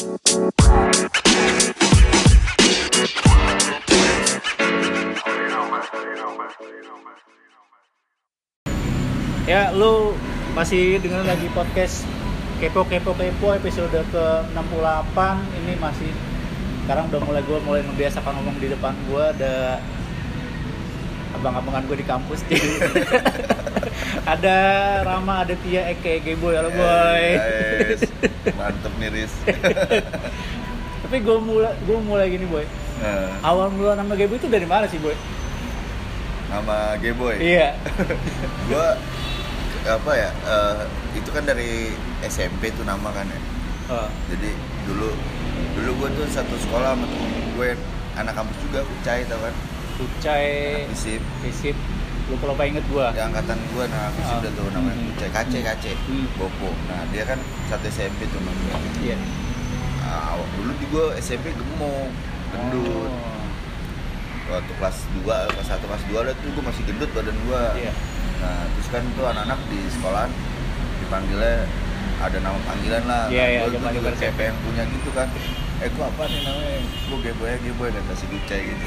Ya, lu masih dengan lagi podcast Kepo Kepo Kepo episode ke 68 ini masih sekarang udah mulai gue mulai membiasakan ngomong di depan gue ada abang-abangan gue di kampus jadi ada Rama ada Tia Eke Geboy halo boy Guys, mantep nih Riz. tapi gue mulai gue mulai gini boy Nah, awal mula nama Geboy itu dari mana sih boy nama Geboy. iya Gua apa ya? eh, itu kan dari SMP tuh nama kan ya. oh, Jadi dulu dulu gue tuh satu sekolah sama temen gue anak kampus juga Kucai tau kan Kucai. Fisip Visip lu kalau apa inget gue ya angkatan gue nah fisip Ah. udah tuh namanya Hmm. Kucai. Kace Kace. Hmm. Bopo. Nah dia kan satu SMP tuh sama iya. Nah, awal- dulu di gue SMP gemuk gendut. Oh, waktu kelas 2, kelas 1, kelas 2 lah tuh gue masih gendut badan gue iya. Nah terus kan tuh anak-anak di sekolahan dipanggilnya ada nama panggilan lah. Iya, iya, gue zaman juga dulu pengen punya gitu kan. Eh gue apa nih namanya? Gue geboy geboy kata si Ducai gitu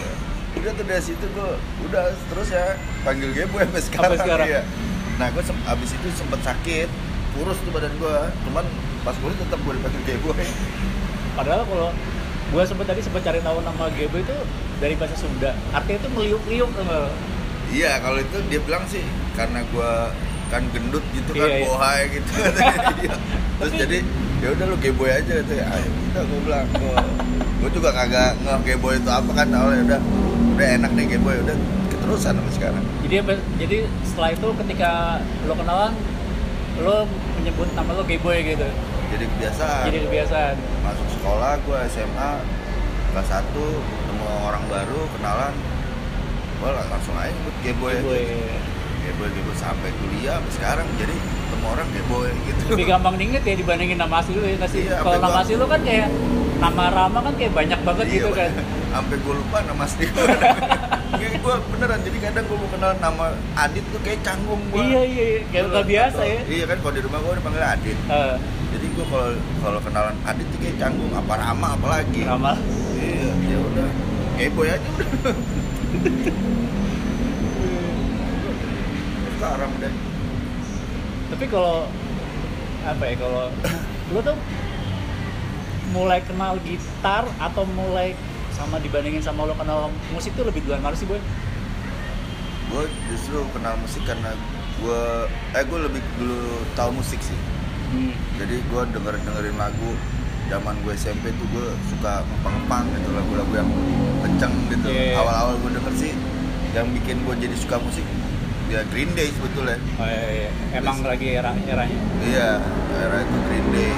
udah tuh dari situ gue udah terus ya panggil geboy sampai sekarang, sekarang. iya. nah gue abis itu sempet sakit kurus tuh badan gue cuman pas kulit tetap gue dipanggil geboy Padahal kalau gue sempet tadi sempet cari tahu nama Gebo itu dari bahasa Sunda. Artinya itu meliuk-liuk nggak? Iya, kalau itu dia bilang sih karena gua kan gendut gitu kan, Iya, iya. bohai gitu. Terus jadi ya udah lu geboy aja gitu ya. Ayo udah gua bilang gua, gua juga kagak ngeh geboy itu apa kan awalnya udah udah enak nih geboy udah keterusan sampai sekarang. Jadi jadi setelah itu ketika lo kenalan lo menyebut nama lo Geboy gitu. Jadi kebiasaan. Jadi kebiasaan. Masuk sekolah gua SMA kelas 1 ketemu orang baru kenalan gua langsung aja geboy Geboy. aja. Geboy geboy sampai kuliah sampai sekarang jadi ketemu orang geboy gitu. Lebih gampang diinget ya dibandingin nama asli lo ya nggak sih? Iya, Kalau nama asli lo kan kayak nama Rama kan kayak banyak banget gitu kan. sampai gue lupa nama asli gue kayak gue beneran jadi kadang gue mau kenal nama Adit tuh kayak canggung gue Iya iya iya. kayak nggak biasa ya. iya kan kalau di rumah gue dipanggil Adit Eh, jadi gue kalau kalau kenalan Adit tuh kayak canggung apa Rama apalagi Rama. iya ya udah kayak boy aja udah sekarang deh Tapi kalau apa ya kalau lo tuh mulai kenal gitar atau mulai sama dibandingin sama lo kenal musik tuh lebih duluan mana sih boy? gue justru kenal musik karena gue eh gue lebih dulu tahu musik sih Hmm. jadi gue denger dengerin lagu zaman gue SMP tuh gue suka ngepang-ngepang gitu lagu-lagu yang kenceng gitu Iya, iya. awal-awal gue denger sih yang bikin gue jadi suka musik ya Green Day sebetulnya Oh, iya, iya. Emang lagi era eranya. iya era itu Green Day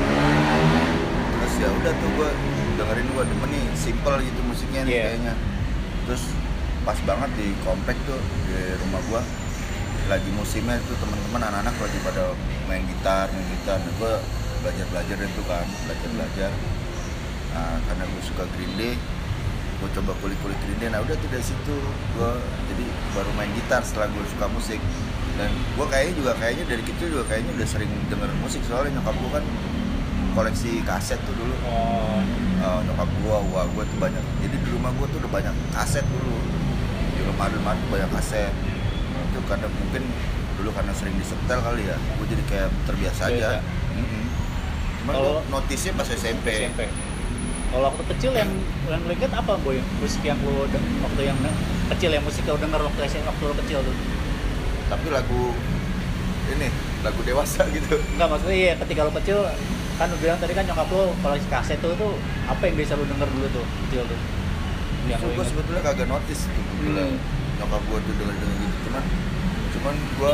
terus ya udah tuh gue dengerin gue demen nih simple gitu musiknya nih Iya. kayaknya terus pas banget di komplek tuh di rumah gue lagi musimnya itu teman-teman anak-anak lagi pada main gitar main gitar nah, gue belajar belajar itu kan belajar belajar nah karena gue suka Green Day gue coba kulik-kulik Green Day nah udah tuh dari situ gue jadi baru main gitar setelah gue suka musik. Dan gue kayaknya juga kayaknya dari kecil juga kayaknya udah sering denger musik. Soalnya nyokap gue kan koleksi kaset tuh dulu. Oh, Eh, nyokap gue wah gue tuh banyak. Jadi di rumah gue tuh udah banyak kaset dulu. Di rumah rumah tuh banyak kaset. Itu karena mungkin dulu karena sering disetel kali ya. Gue jadi kayak terbiasa aja. Biasa. Mm-mm. Cuman gue notisnya pas SMP, SMP. Kalau waktu kecil yang yang lo inget apa boy? Musik yang lo waktu yang kecil yang musik lo denger waktu waktu lo kecil tuh? tapi lagu ini lagu dewasa gitu Enggak maksudnya iya ketika lo kecil kan lo bilang tadi kan nyokap lo koleksi kaset tuh tuh apa yang bisa lo denger dulu tuh kecil tuh? Yang lo gue sebetulnya kagak notice gila. Hmm. nyokap gue tuh denger denger gitu cuman cuman gue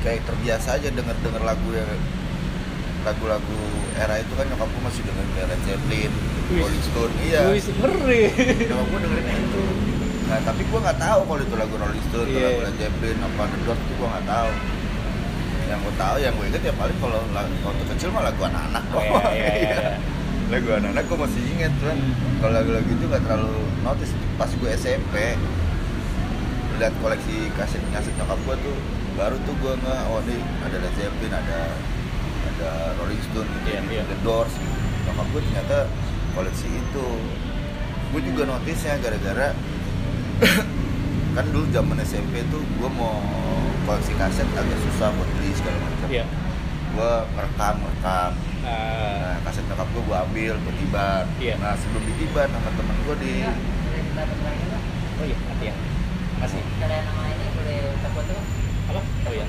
kayak terbiasa aja denger denger lagu yang lagu-lagu era itu kan nyokap gue masih dengerin kayak Led Zeppelin. Rolling Stone, iya. Wih, ngeri. Nyokap gue dengerin itu. Nah tapi gue nggak tahu kalau itu lagu Rolling Stone, Iya. lagu Led Zeppelin, apa The Doors itu gue nggak tahu. Yang gue tahu, yang gue inget ya paling kalau waktu kecil mah lagu anak-anak iya, doang. iya, iya. lagu anak-anak gue masih inget kan. Kalau lagu-lagu itu nggak terlalu notice. Pas gue SMP lihat koleksi kaset kaset nyokap gue tuh baru tuh gue nggak oh nih ada Led Zeppelin ada ada Rolling Stone gitu Iya, iya. The Doors nyokap gue ternyata koleksi itu gue juga notisnya gara-gara kan dulu zaman SMP tuh gue mau koleksi kaset agak susah buat beli segala macam Iya. gue ngerekam ngerekam Nah, nah kaset nyokap gue gue ambil gue tiban Iya. nah sebelum ditiban sama temen gue di oh iya, hati ya. Makasih. Kalian nama ini boleh takut tuh. Apa? Oh iya.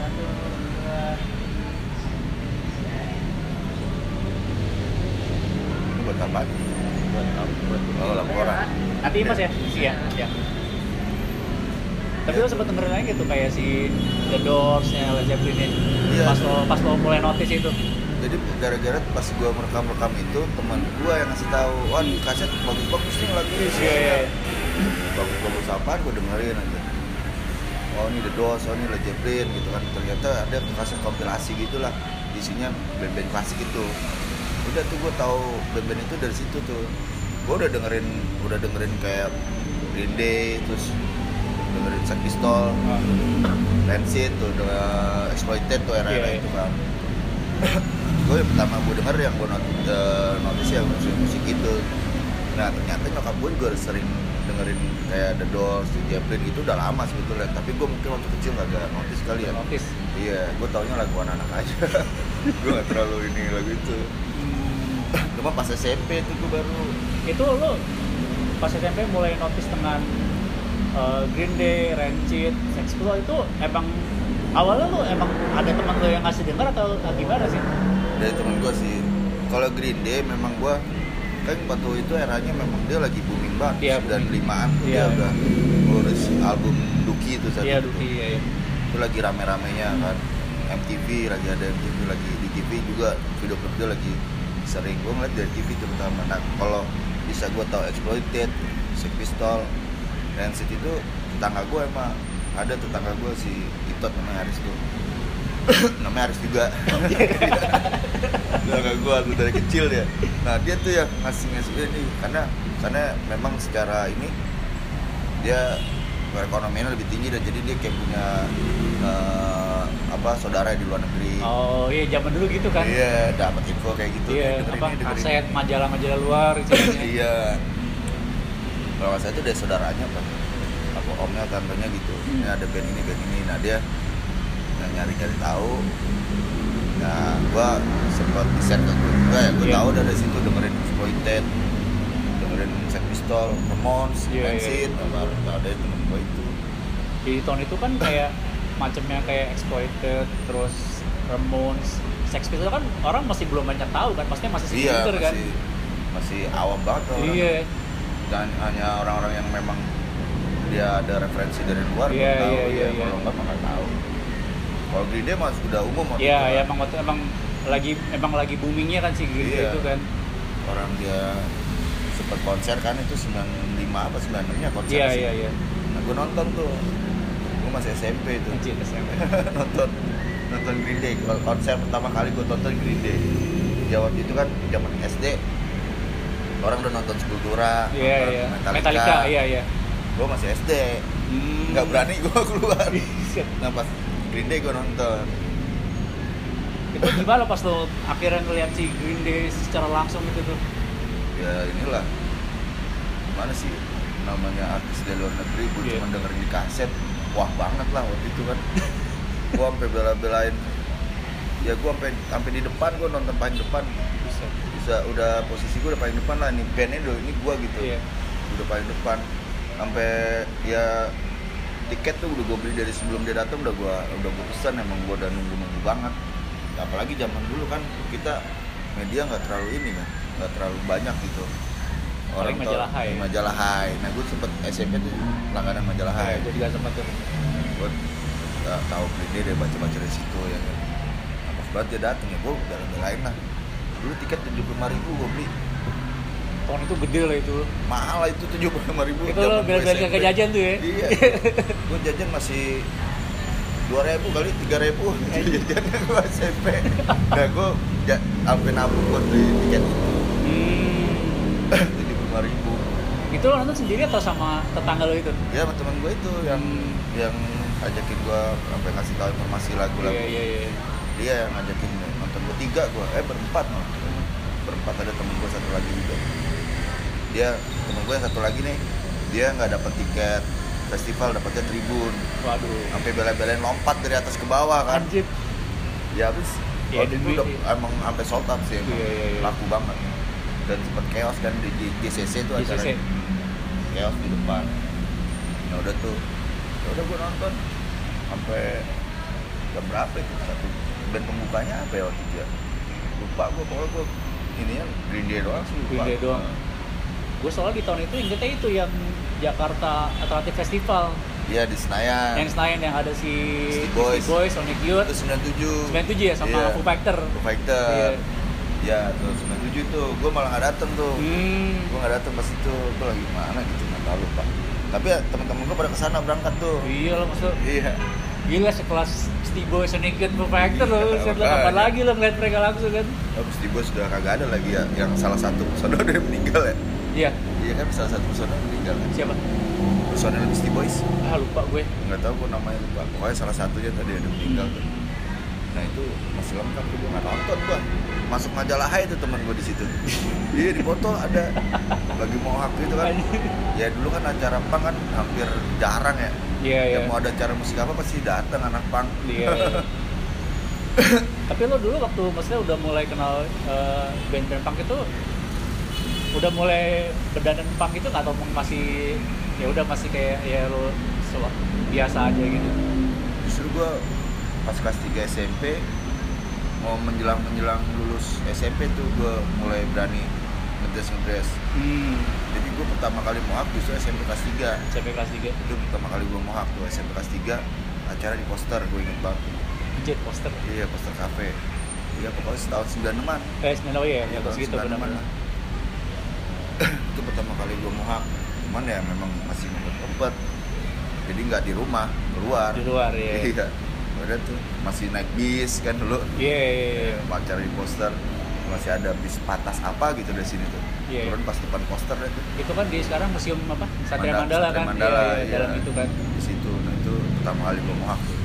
Satu, dua, itu buat apa Buat buat oh laporan Nanti mas ya, isi ya. ya. Tapi lo sempet dengerin aja gitu kayak si The Doors-nya Led Zeppelin Iya. pas lo pas lo mulai notice itu. jadi gara-gara pas gue merekam-rekam itu teman gue yang ngasih tahu wah di kaset bagus-bagus nih lagu ini Iya, iya, iya. bagus-bagus apaan gue dengerin aja oh ini The Doors, oh ini Led Zeppelin gitu kan ternyata ada kaset kompilasi gitulah isinya band-band klasik itu udah tuh gue tahu band-band itu dari situ tuh gue udah dengerin udah dengerin kayak Green Day terus dengerin Sex Pistol Ah, Rancid tuh udah exploited tuh era-era Iya, iya. itu kan. Gue yang pertama gue denger yang gue not, eh, notice ya musik musik itu. Nah ternyata nyokap gue juga sering dengerin kayak The Doors, The Zeppelin gitu udah lama sebetulnya. Tapi gue mungkin waktu kecil gak notice kali ya. Notice. iya gue taunya lagu anak-anak aja. Gue gak terlalu ini lagu itu. Hmm, cuma pas SMP tuh gue baru. Itu lo pas SMP mulai notice dengan uh, Green Day, Rancid, Sex Pistols itu emang awalnya lo emang ada teman lo yang ngasih denger atau atau gimana sih? dari temen gue sih kalau Green Day memang gue kan waktu itu eranya memang dia lagi booming banget Iya, dan limaan tuh Iya. dia udah ngurus album Duki itu saat Iya, itu Duki ya. ya. itu lagi rame-ramenya kan MTV lagi ada MTV lagi di TV juga video klip dia lagi sering gue ngeliat dari TV terutama nah kalau bisa gue tahu exploited Sex Pistol Rancid itu tetangga gue emang ada tetangga gue si Itot namanya Aris tuh. Namanya Aris juga. Tetangga gue tuh dari kecil dia. Nah dia tuh yang ngasih ngasih ini karena karena memang secara ini dia perekonomiannya lebih tinggi dan jadi dia kayak punya eh, apa saudara di luar negeri. Oh iya zaman dulu gitu kan? iya dapat info kayak gitu. Iya, apa ini, ini. majalah-majalah luar iya kalau salah itu dari saudaranya apa apa omnya tantenya gitu. Hmm. ini ada band ini band ini. Nah dia nyari nyari tahu. Nah gua sempat di share ke gue juga ya. Gue Iya. tahu dari situ dengerin exploited dengerin Sex Pistol, Ramones, Iya, iya. Rancid, nah, baru tahu ada temen gue itu. Di tahun itu kan kayak macamnya kayak exploited, terus Ramones, Sex Pistols kan orang masih belum banyak tahu kan, maksudnya masih iya kan? masih masih awam banget orang Iya, dan hanya orang-orang yang memang dia ada referensi dari luar Iya, baru tahu iya, ya iya, iya. kalau mah nggak tahu kalau Green Day mas udah umum waktu iya, itu ya, emang waktu emang lagi emang lagi boomingnya kan si Green Day Iya. itu kan. orang dia sempat konser kan itu 95 apa 96 nya konser Iya, sih. iya, iya. nah gue nonton tuh gue masih SMP itu Anjir, SMP. nonton nonton Green Day konser pertama kali gue tonton Green Day ya waktu itu kan zaman SD orang udah nonton Sepultura Iya, nonton iya. Metallica, Metallica, iya, iya. gue masih SD Hmm. nggak berani gue keluar. Nah pas Green Day gue nonton. Itu gimana pas lo akhirnya ngeliat si Green Day secara langsung gitu tuh? ya inilah. Gimana sih? Namanya artis dari luar negeri gue Iya. cuma dengerin di kaset. Wah banget lah waktu itu kan. Gue sampai bela-belain. Ya gue sampai sampai di depan gue nonton paling depan Bisa udah posisi gue udah paling depan lah. Nih bandnya udah ini gue gitu. Iya. udah paling depan. Sampai ya tiket tuh udah gue beli dari sebelum dia datang udah gue udah gue pesan. Emang gue udah nunggu nunggu banget. Apalagi zaman dulu kan kita media nggak terlalu ini kan nggak terlalu banyak gitu. Paling tahu- majalah Hai. majalah Hai nah gue sempet SMP tuh langganan majalah Hai Gue juga sempat tuh. gue nggak tahu Day deh baca baca dari situ ya kan. Nah, pas banget dia datang ya gue bela belain lah dulu tiket tujuh puluh ribu gue beli. Tahun itu gede lah itu. mahal lah itu tujuh puluh ribu Itu lo bela-belain kagak jajan tuh ya? iya. Gue jajan masih dua ribu kali tiga ribu. Jajannya gue SMP nah gue ja, sampai nabung buat beli tiket itu. Hmm. tujuh puluh ribu. Itu lo nonton sendiri atau sama tetangga lo itu? Ya sama teman gue itu yang Hmm. yang ajakin gue sampai ngasih tahu informasi lagu-lagu. Iya iya iya. Dia yang ngajakin nonton bertiga gue eh berempat malah. Berempat ada temen gue satu lagi juga. Dia temen gue yang satu lagi nih dia nggak dapat tiket festival dapatnya tribun. Waduh. Sampai bela-belain lompat dari atas ke bawah kan. Anjir. Ya habis Ya, waktu itu udah emang sampai sold out sih emang. Iya, iya, iya. laku banget. Dan sempat chaos kan di, di GCC itu acaranya chaos di depan. Nah udah tuh. Ya udah gue nonton. Sampai jam berapa itu? Satu band pembukanya apa ya waktu itu ya? Lupa gue pokoknya gue ini ya Green Day doang sih lupa. Green Day doang. gue soalnya di tahun itu ingetnya itu yang Jakarta Atlantic Festival. Iya di Senayan. Yang Senayan yang ada si Beastie Boys. Beastie Boys Sonic Youth. Itu 97 97 ya sama Iya. Foo Fighter. Foo Fighter. Iya. ya tuh 97 tuh. Gue malah nggak dateng tuh. Hmm. gue nggak dateng pas itu. Gue lagi mana gitu nggak tahu lupa. Tapi ya teman-teman gue pada ke sana berangkat tuh. Iya lo maksud iya gila sekelas Beastie Boys Sonic Youth Foo Fighter lo Iya, set lo kapan makanya. lagi lo ngeliat mereka langsung kan? Habis di bos sudah kagak ada lagi ya yang salah satu personel yang meninggal ya? Iya. Iya kan salah satu personel meninggal kan? Siapa? Personel Beastie Boys ah lupa gue. Nggak tahu gue namanya lupa. Pokoknya salah satunya tadi ada meninggal tuh. Nah itu masih lengkap tuh gue nggak nonton gue masuk majalah Hai itu teman gue di situ. Iya di foto ada. Lagi mau hak itu kan. Ya dulu kan acara pang kan hampir jarang ya iya iya mau ada acara musik apa pasti datang anak pang Iya. iya. Tapi lo dulu waktu maksudnya udah mulai kenal eh, band-band punk itu udah mulai berdandan punk itu nggak atau masih ya udah masih kayak ya lo biasa aja gitu. justru gue pas kelas 3 SMP mau menjelang menjelang lulus SMP tuh gue mulai berani ngedress ngedress Hmm. jadi gue pertama kali mohak justru SMP kelas 3 Sampai kelas 3 itu pertama kali gue mohak tuh SMP kelas 3 acara di poster gue inget banget. Jet poster. iya poster cafe iya pokoknya setahun 96an Eh, sebenarnya ya, Iya, ya tahun gitu 96-an benar-benar. lah. itu pertama kali gue mohak cuman ya memang masih ngumpet-ngumpet jadi nggak di rumah keluar Di luar ya. iya udah tuh masih naik bis kan dulu Iya, iya, iya. Mau acara di poster masih ada bis patas apa gitu dari sini tuh Iya, turun pas depan poster tuh Itu kan di sekarang museum apa? Satria Manda- Mandala Satria kan. Mandala, Iya, iya, iya. dalam itu kan. di situ nah itu pertama kali gue mohak tuh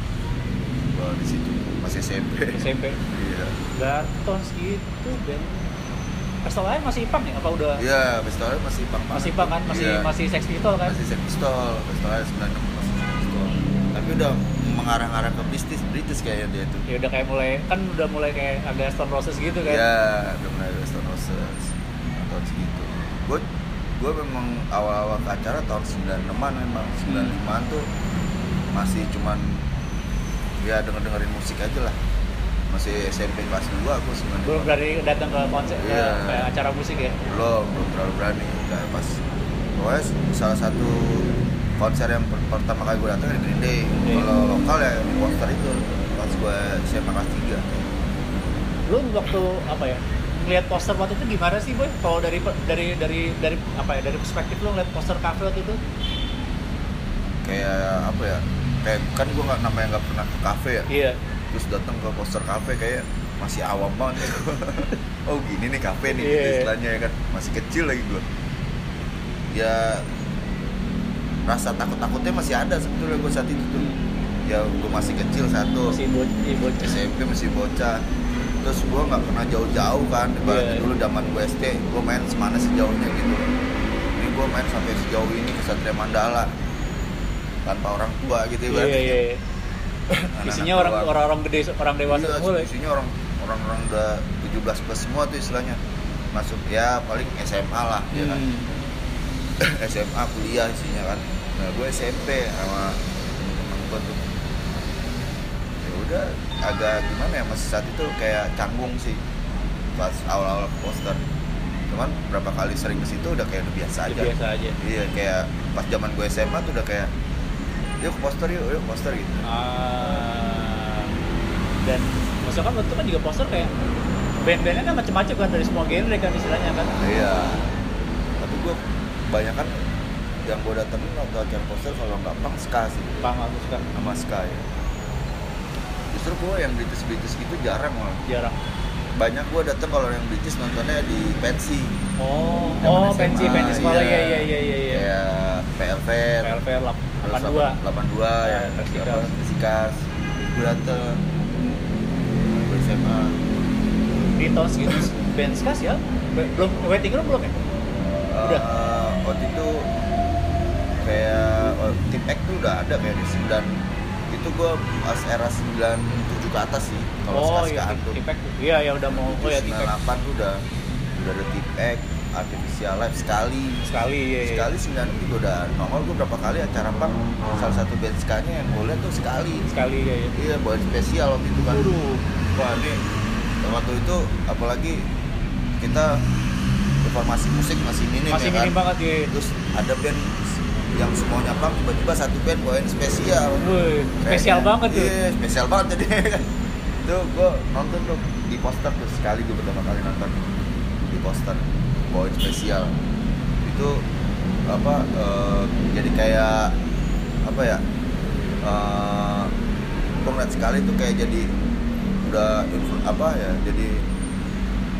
gue di situ masih SMP SMP. iya Gartons gitu band. Restoran masih Ipang ya? Apa udah iya pistolnya masih pang masih Ipang kan? Masih Iya. masih Sex Pistol kan? masih set pistol pistolnya 96 masih set pistol tapi udah mengarah-arah ke bisnis British kayaknya dia tuh ya udah kayak mulai kan udah mulai kayak agak Stone Roses gitu kan Iya, udah mulai ada Stone Roses tahun segitu. Gue gue memang awal-awal ke acara tahun 96-an memang 95-an tuh masih cuman ya denger dengerin musik aja lah. Masih SMP kelas 2 aku belum 95. berani datang ke konser ke Iya. kayak acara musik ya Belum, belum terlalu berani. Udah pas pokoknya salah satu konser yang per- pertama kali gue datang di Green Day. Iya. Kalau lokal ya di poster itu pas gue SMA kelas 3. lu waktu apa ya ngeliat poster waktu itu gimana sih boy kalau dari dari dari dari apa ya dari perspektif lu ngeliat poster kafe waktu itu Kayak apa ya? Kayak kan gue nggak namanya nggak pernah ke kafe ya. iya terus datang ke poster kafe kayak masih awam banget ya. oh gini nih kafe nih gitu Iya. istilahnya ya kan masih kecil lagi gue ya rasa takut takutnya masih ada sebetulnya gue saat itu tuh ya gue masih kecil satu masih bo iya, bocah SMP masih bocah terus gue nggak pernah jauh-jauh kan ibaratnya Iya. dulu zaman gue SD gue main semana sejauhnya gitu ini gue main sampai sejauh ini ke Satria Mandala tanpa orang tua gitu iya ibaratnya iya iya. Anak-anak isinya orang doang. orang-orang gede orang dewasa Iya, semua lah. isinya orang orang-orang udah 17 plus semua tuh istilahnya masuk ya paling SMA lah ya kan Hmm. SMA kuliah isinya kan. Nah gue SMP sama temen-temen gue tuh. Ya udah agak gimana ya masih saat itu kayak canggung sih pas awal-awal ke poster. Cuman berapa kali sering ke situ udah kayak udah biasa aja. biasa aja. Iya kayak pas zaman gue SMA tuh udah kayak yuk ke poster yuk yuk poster gitu. Ah, dan maksudnya kan waktu itu kan juga poster kayak band-bandnya kan macam-macam kan dari semua genre kan istilahnya kan. Iya. Tapi gue kebanyakan yang gue datengin waktu acara poster kalau nggak pang ska sih pang aku suka sama ska ya. Justru gue yang British British gitu jarang malah. jarang Banyak gue dateng kalau yang British nontonnya di pensi. Oh, oh, SMA, pensi pensi sekolah ya ya ya ya ya. kayak PLV PLV terus 82. 82 ya Persikas gue dateng gue SMA Di tahun segitu band skas ya? Be- Belum waiting room belum ya? Udah. Eh, waktu itu kayak oh, tip X tuh udah ada kayak di 9 itu gue pas era 97 ke atas sih kalau oh sekarang iya, tuh Tipek. Iya, ya udah mau oh ya Tipek 98 tuh udah udah ada tip X artificial life sekali sekali ya. ya. sekali 96 juga udah nongol gue berapa kali acara pang salah satu band skanya yang gue liat tuh sekali Sekali ya. ya. iya buat spesial waktu itu kan Waduh. wah ini waktu itu apalagi kita informasi musik masih minim Masih ya minim kan banget ya. terus ada band yang semuanya pang tiba-tiba satu band bawain spesial Wih, spesial Kayaknya- banget tuh. iya spesial banget jadi itu gue nonton tuh di poster tuh sekali gue pertama kali nonton di poster bawain spesial itu apa eh, jadi kayak apa ya eh gue ngeliat sekali tuh kayak jadi udah apa ya jadi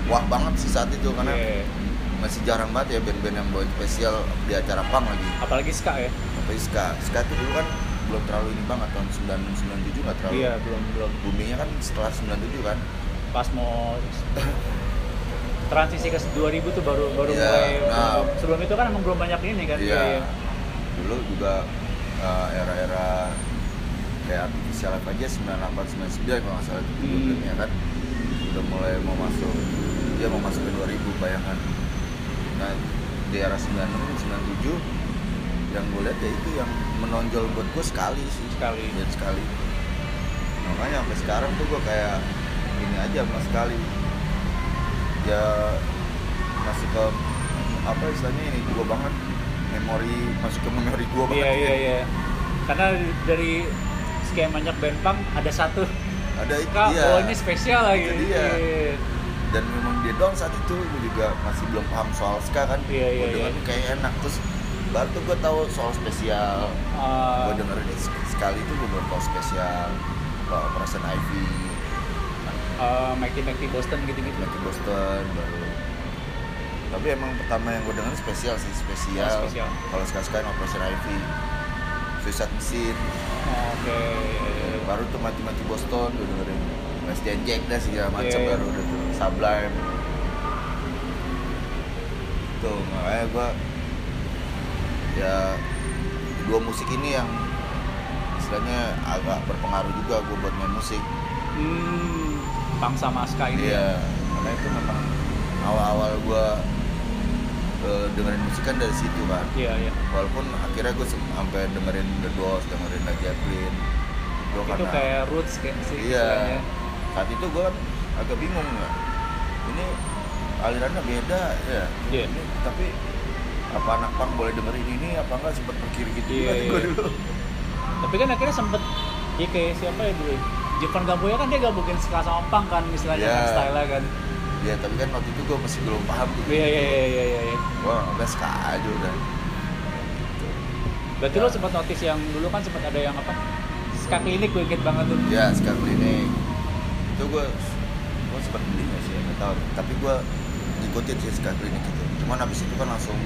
wah banget sih saat itu karena Iya. Masih jarang banget ya band-band yang bawain spesial di acara pang lagi. Apalagi ska ya. tapi ska. Ska tuh dulu kan belum terlalu ini banget tahun 997 nggak terlalu. Iya, belum belum. Boomingnya kan setelah 97 kan. Pas mau transisi ke 2000 tuh baru baru Iya, mulai nah. sebelum itu kan emang belum banyak ini kan iya. dulu juga uh, era-era kayak artificial life aja 98 99 kalau nggak salah itu Hmm. hmm. ya kan. Udah mulai mau masuk dia mau masuk ke 2000 bayangan nah di era 96 97 yang gue lihat ya itu yang menonjol buat gue sekali sih Sekali. Lihat sekali makanya sampai sekarang tuh gue kayak ini aja sama sekali ya masuk ke apa istilahnya ini gue banget memori masuk ke memori gue banget Iya ya. iya iya. Karena dari sekian banyak band punk ada satu ada itu iya. oh ini spesial lagi. Itu dia. Dan memang dia down saat itu gue juga masih belum paham soal ska kan. Iya, iya, gue iya. kayak enak. Terus baru tuh gue tahu soal spesial. Ah, gue dengerin sek- sekali itu gue baru tahu spesial. Uh, Operation Ivy. Eh, Mighty Mighty Boston gitu-gitu. Lucky Boston baru. Tapi emang pertama yang gue dengerin spesial sih spesial, Oh, spesial. kalau sekarang sekarang Operation Ivy. Suicide Machine. Oh, Oke. baru tuh mati-mati Boston gue dengerin. West Jack dah segala macam Iya, iya. baru udah Sublime tuh makanya gue ya dua musik ini yang istilahnya agak berpengaruh juga gue buat main musik Hmm, punk sama ska ini. Iya, karena itu memang awal-awal gua eh, dengerin musik kan dari situ kan. Iya iya. Walaupun akhirnya gue sampai dengerin The Doors, dengerin Led Zeppelin. Itu karena- kayak roots kayak sih iya. Saat itu gue agak bingung ya. Ini alirannya beda ya. Iya. Ini tapi apa anak punk boleh dengerin ini apa enggak sempet berkiri gitu Iya, kan iya. gue dulu. Tapi kan akhirnya sempet ya kayak siapa ya dulu? Jepang Gamboya kan dia gabungin ska sama punk kan istilahnya Iya. kan style kan. Ya tapi kan waktu itu gue masih belum paham tuh. Iya iya iya iya iya. iya. Wah, udah ska aja udah. Berarti Ya. lo sempat notice yang dulu kan sempat ada yang apa? Ska klinik gue inget banget tuh. Ya, sekarang klinik itu gue gue sempat beli nggak sih nggak tahu tapi gue ngikutin sih ska klinik itu cuman habis itu kan langsung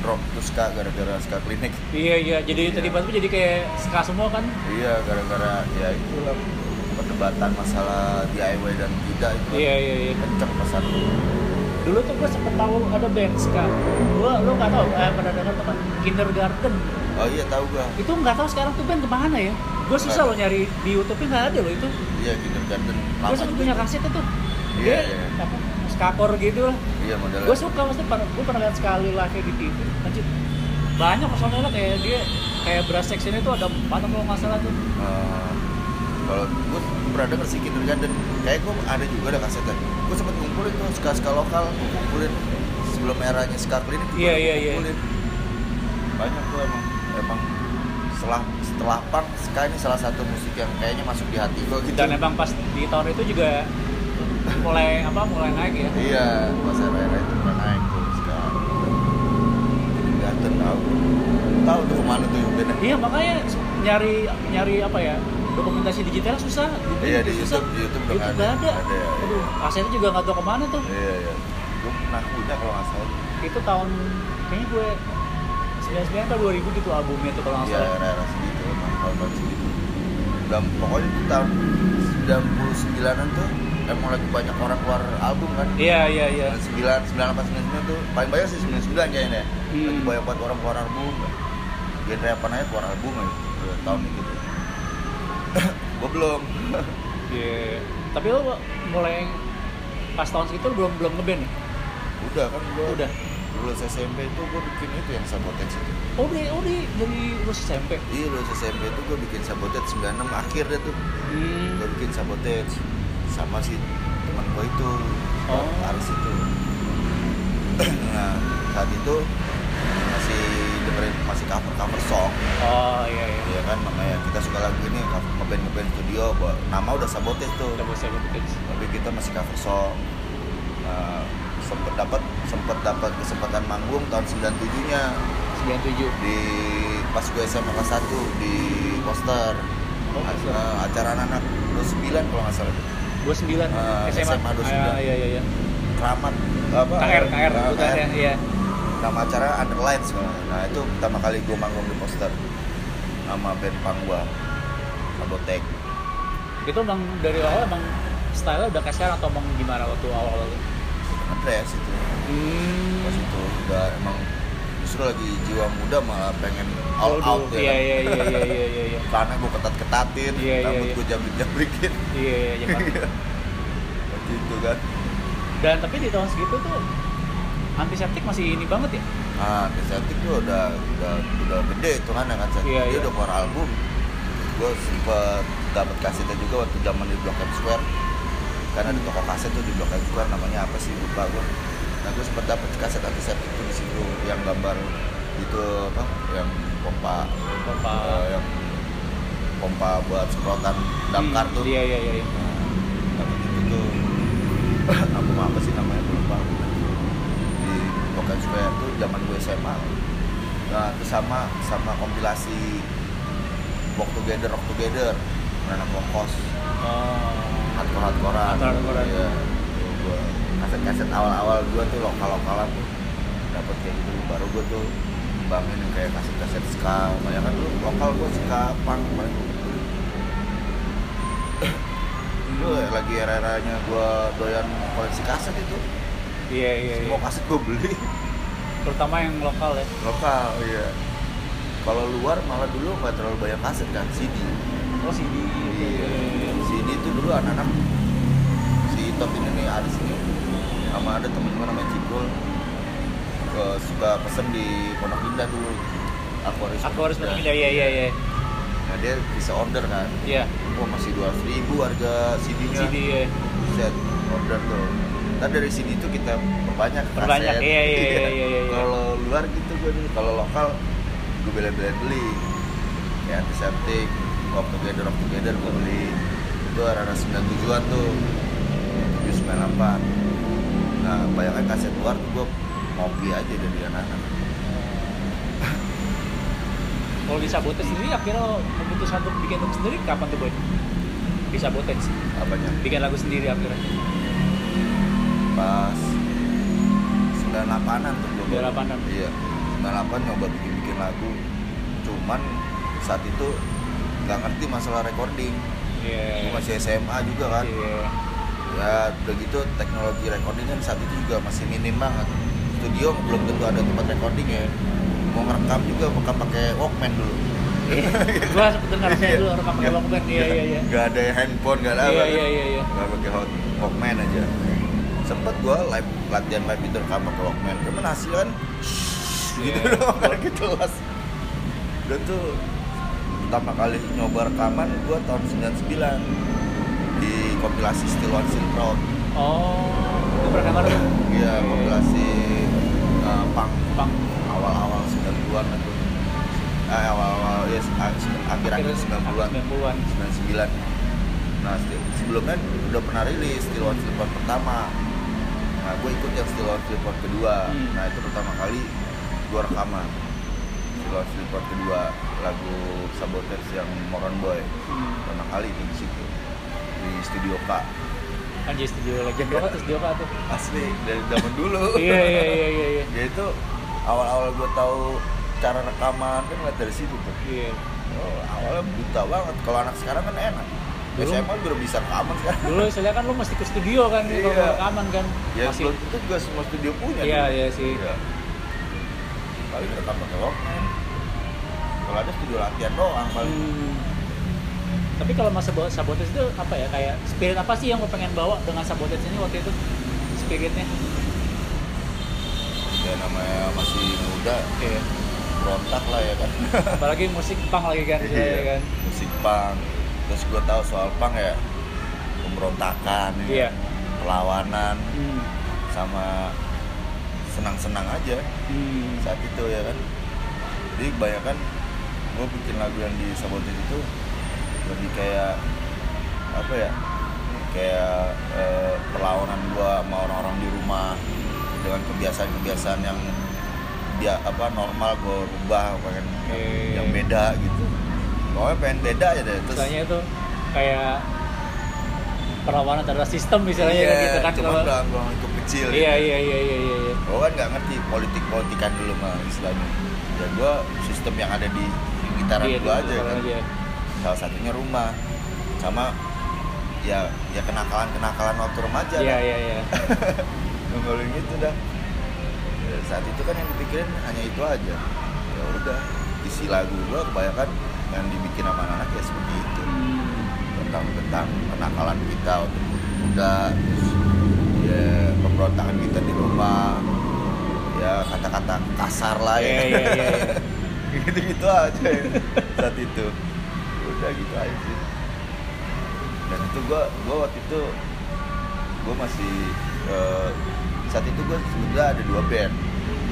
drop tuh ska gara-gara ska klinik Iya iya, jadi Iya. tiba-tiba jadi kayak ska semua kan. iya gara-gara ya itulah perdebatan masalah DIY dan tidak itu Iya iya iya. kenceng pesan Dulu tuh gue sempet tahu ada band ska. Gue lo nggak tahu, eh pernah dengar teman Kindergarten. oh iya tahu gue Itu nggak tahu sekarang tuh band ke mana ya? Gue susah lo nyari di YouTube nggak ada lo itu. iya kindergarten Gue sempet punya itu. kaset itu. Iya, Dia iya. apa? Skakor gitu lah. iya modelnya Gue suka pernah gue pernah lihat sekali live di TV. Anjir. Banyak personelnya kayak dia kayak brass section itu ada empat kalau nggak salah tuh. Eh, kalau gue pernah denger sih kindergarten kayak gue ada juga ada kasetnya gue sempet ngumpulin tuh ska ska lokal kumpulin sebelum eranya ska klinik Iya, gua iya, iya. kumpulin banyak tuh emang emang setelah setelah punk ska ini salah satu musik yang kayaknya masuk di hati gue gitu Dan emang pas di tahun itu juga mulai apa mulai naik ya. iya pas era era itu pernah naik tuh ska kindergarten tahu tahu tuh ke mana tuh bandnya Iya makanya nyari nyari apa ya dokumentasi digital susah. Google Iya, di susah. YouTube- di YouTube udah YouTube ada. ada. Ada, ya, Aduh, asetnya juga nggak tahu ke mana tuh. iya iya gue pernah punya kalau nggak salah itu tahun kayaknya gue 99 atau 2000 gitu albumnya tuh kalau nggak ya salah era-era segitu emang tahun-tahun segitu dan pokoknya itu tahun 99an tuh emang lagi banyak orang keluar album kan iya iya iya 99, 98, 99 tuh paling banyak sih 99 kayaknya Hmm. lagi banyak banget orang keluar album genre apa namanya keluar album ya udah tahun itu gue belum Iya. tapi lo mulai pas tahun segitu lo belum belum ngeband ya? udah kan gue Udah. lulus SMP itu gue bikin itu yang sabotage itu Oh di, oh di dari lulus SMP. iya lulus SMP itu gue bikin sabotage 96 akhir deh tuh Hmm. gue bikin sabotage sama si teman gue itu Oh. Aris itu nah saat itu masih dengerin masih cover cover song Oh iya iya. ya kan namanya kita suka lagu ini cover ngeband ngeband studio bahwa nama udah sabotage tuh Udah bikin. tapi kita masih cover song nah, sempet dapat sempet dapat kesempatan manggung tahun 97 nya 97. di pas gue SMA kelas 1 di poster Oh. Nah, acara anak-anak 29 kalau nggak salah 29 Ah, SMA. SMA 29. Ah, iya iya iya. keramat apa KR KR bukan ya? Iya. nama acara Underlines nah itu pertama kali gue manggung di poster sama band punk gua Sabotek Itu emang dari awal emang style udah kayak sekarang atau emang gimana waktu awal-awal? ngedress itu Hmm. pas itu udah emang justru lagi jiwa muda malah pengen all Waduh, out Iya ya iya iya iya iya iya. iya. karena gue ketat ketatin Iya, iya, rambut iya. gue jabrik jabrikin Iya iya iya. Waktu itu kan Dan tapi di tahun segitu tuh antiseptik masih ini banget ya? ah Desertik tuh udah udah udah gede itu kan kan saat Iya, dia iya. udah keluar album gue sempet dapat kasetnya juga waktu zaman di Blok M Square karena di toko kaset tuh di Blok M Square namanya apa sih lupa gue nah gue sempet dapet kaset antiseptik tuh di situ yang gambar itu apa yang pompa Pompa. eh, yang pompa buat semprotan damkar Hmm, tuh Iya iya iya. iya. dapet itu tuh album apa sih namanya gue lupa di M Square tuh zaman gue SMA nah itu sama sama kompilasi Walk Together Rock Together anak kos Oh. hardcore hardcorean iya Tuh gua kaset kaset awal awal gua tuh lokal lokalan tuh dapet kayak gitu baru gua tuh ngembangin yang kayak kaset kaset ska banyak kan dulu lokal gua ska punk paling beli. Dulu ya, lagi era eranya gua doyan koleksi kaset itu Iya iya iya. semua kaset gua beli Terutama yang lokal ya. lokal iya kalau luar malah dulu nggak terlalu banyak kaset kan CD Oh CD. Iya. CD itu dulu anak-anak si Top ini nih Aris ini sama ada temen gue namanya Cikul. Ke suka pesen di Pondok Indah dulu. Aku harus Aku harus pindah iya iya iya. nah dia bisa order kan? Iya. gua masih dua ribu harga CD-nya CD ya. set order tuh. Ntar dari sini tuh kita perbanyak Perbanyak, kaset. iya, iya, iya, iya, iya. kalau luar gitu gue dulu kalau lokal gue bela-bela beli. Kayak antiseptik Walk Together Rock Together gue beli. Itu era-era 97an tuh. 7 98 nah bayangkan kaset luar tuh gue mau beli aja dari anak-anak Kalau di Sabotage sendiri akhirnya lo memutuskan untuk bikin lagu sendiri kapan tuh boy? Di Sabotage apanya bikin lagu sendiri akhirnya. pas 98an tuh gue 98-an. iya 98 nyoba bikin-bikin lagu cuman saat itu nggak ngerti masalah recording Iya. gue masih SMA juga kan Iya. Ya udah gitu teknologi recording kan saat itu juga masih minim banget studio belum tentu ada tempat recording ya mau ngerekam juga bukan pakai Walkman dulu Gua sempet dengar saya dulu rekam pakai Walkman. Iya iya iya. nggak ada handphone nggak ada Iya apa iya iya iya. nggak pakai hot Walkman aja sempet gua live latihan live itu rekam pakai Walkman cuman hasil kan gitu Iya. doang nggak jelas dan tuh pertama kali nyoba rekaman gua tahun 99 di kompilasi Still One Still Proud Oh, itu pernah dengar? Iya, kompilasi uh, punk Bang. awal-awal 90-an itu. Eh, awal-awal ya akhir-akhir 90-an, 90-an. 99. Nah, se- sebelumnya udah pernah rilis Still One Still Proud pertama. Nah, gue ikut yang Still One Still Proud kedua. Hmm. Nah, itu pertama kali gue rekaman. Still One Still Proud kedua lagu Sabotage yang Moron Boy. Hmm. Pertama kali itu di situ di studio K. Anjir studio legend banget tuh studio apa tuh asli dari zaman dulu iya iya iya iya iya ya itu awal-awal gue tahu cara rekaman kan ngeliat dari situ tuh iya oh, awalnya buta banget kalau anak sekarang kan enak Dulu- SMA udah bisa rekaman sekarang dulu saya kan lu mesti ke studio kan Iya. kalau rekaman kan ya masih tentu juga semua studio punya Iya, dulu. iya sih. Iya. paling rekam pakai Walkman kalau ada studio latihan doang paling Hmm. Tapi kalau masa bawa sabotage itu apa ya kayak spirit apa sih yang lo pengen bawa dengan sabotage ini waktu itu spiritnya? ya namanya masih muda Iya. berontak lah ya kan Apalagi musik punk lagi kan, Iya. ya kan. musik punk terus gue tahu soal punk ya pemberontakan ya. Iya. perlawanan Hmm. sama senang-senang aja Hmm. saat itu ya kan jadi kebanyakan gue bikin lagu yang di sabotage itu lebih kayak apa ya kayak eh, perlawanan gue sama orang-orang di rumah dengan kebiasaan-kebiasaan yang dia apa normal gue rubah pengen yang, Oke. yang beda gitu pokoknya pengen beda aja deh terus Misalnya itu kayak perlawanan terhadap sistem misalnya iya, kan gitu kan cuma kalau dalam lingkup kecil Iya gitu. iya iya iya iya. iya. gue kan nggak ngerti politik politikan dulu mah istilahnya ya gue sistem yang ada di sekitaran Iya, gue itu aja kan. Salah satunya rumah sama ya ya kenakalan kenakalan waktu remaja Iya kan iya iya. gitu dah Ya, saat itu kan yang dipikirin hanya itu aja ya udah isi lagu gue kebanyakan yang dibikin sama anak ya seperti itu Hmm. tentang tentang kenakalan kita waktu muda terus ya pemberontakan kita di rumah ya kata-kata kasar lah ya iya iya. iya. gitu-gitu aja ya, saat itu udah gitu aja sih dan itu gua gua waktu itu gua masih eh, saat itu gua sudah ada dua band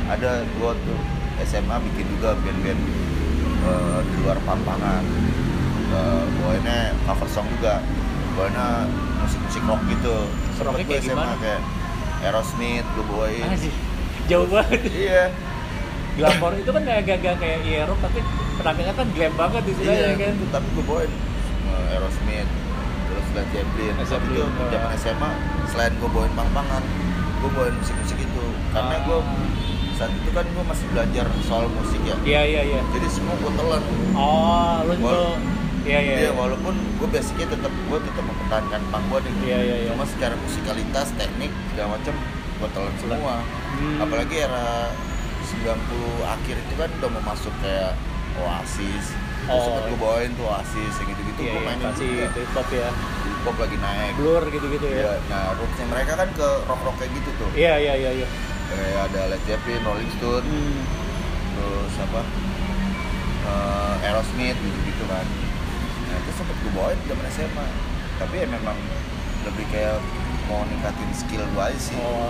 ada gua tuh SMA bikin juga band-band eh, di luar pampangan uh, bawainnya cover song juga bawainnya musik-musik rock gitu Sempet gua kayak gimana? kayak Aerosmith gua bawain Anjir. Jauh banget. iya Glamour itu kan kayak agak kayak iya rock tapi penampilannya kan glam banget istilahnya iya kan. tapi gue bawain Aerosmith terus Led Zeppelin Tapi itu zaman SMA selain gue bawain pang-pangan gue bawain musik-musik itu karena Ah. gue saat itu kan gue masih belajar soal musik ya Iya iya iya. jadi semua gue telan Oh, lu Wal- tuh iya iya. Iya, walaupun gue basicnya tetap gue tetap mempertahankan pang gue nih Iya iya iya. cuma secara musikalitas teknik segala macam gue telan semua Hmm. apalagi era 90 akhir itu kan udah mau masuk kayak Oasis. Oh. sempet gue bawain tuh Oasis yang gitu-gitu. Iya gue iya, mainin pasti juga. Hip hop ya. pop lagi naik. Blur gitu-gitu ya. Iya, nah rootsnya mereka kan ke rock rock kayak gitu tuh. Iya iya iya iya. kayak ada Led Zeppelin, Rolling Stone, Hmm. terus apa? Eh, Aerosmith gitu gitu kan. Nah itu sempet gue bawain zaman SMA tapi ya memang lebih kayak mau ningkatin skill gue aja sih. Oh,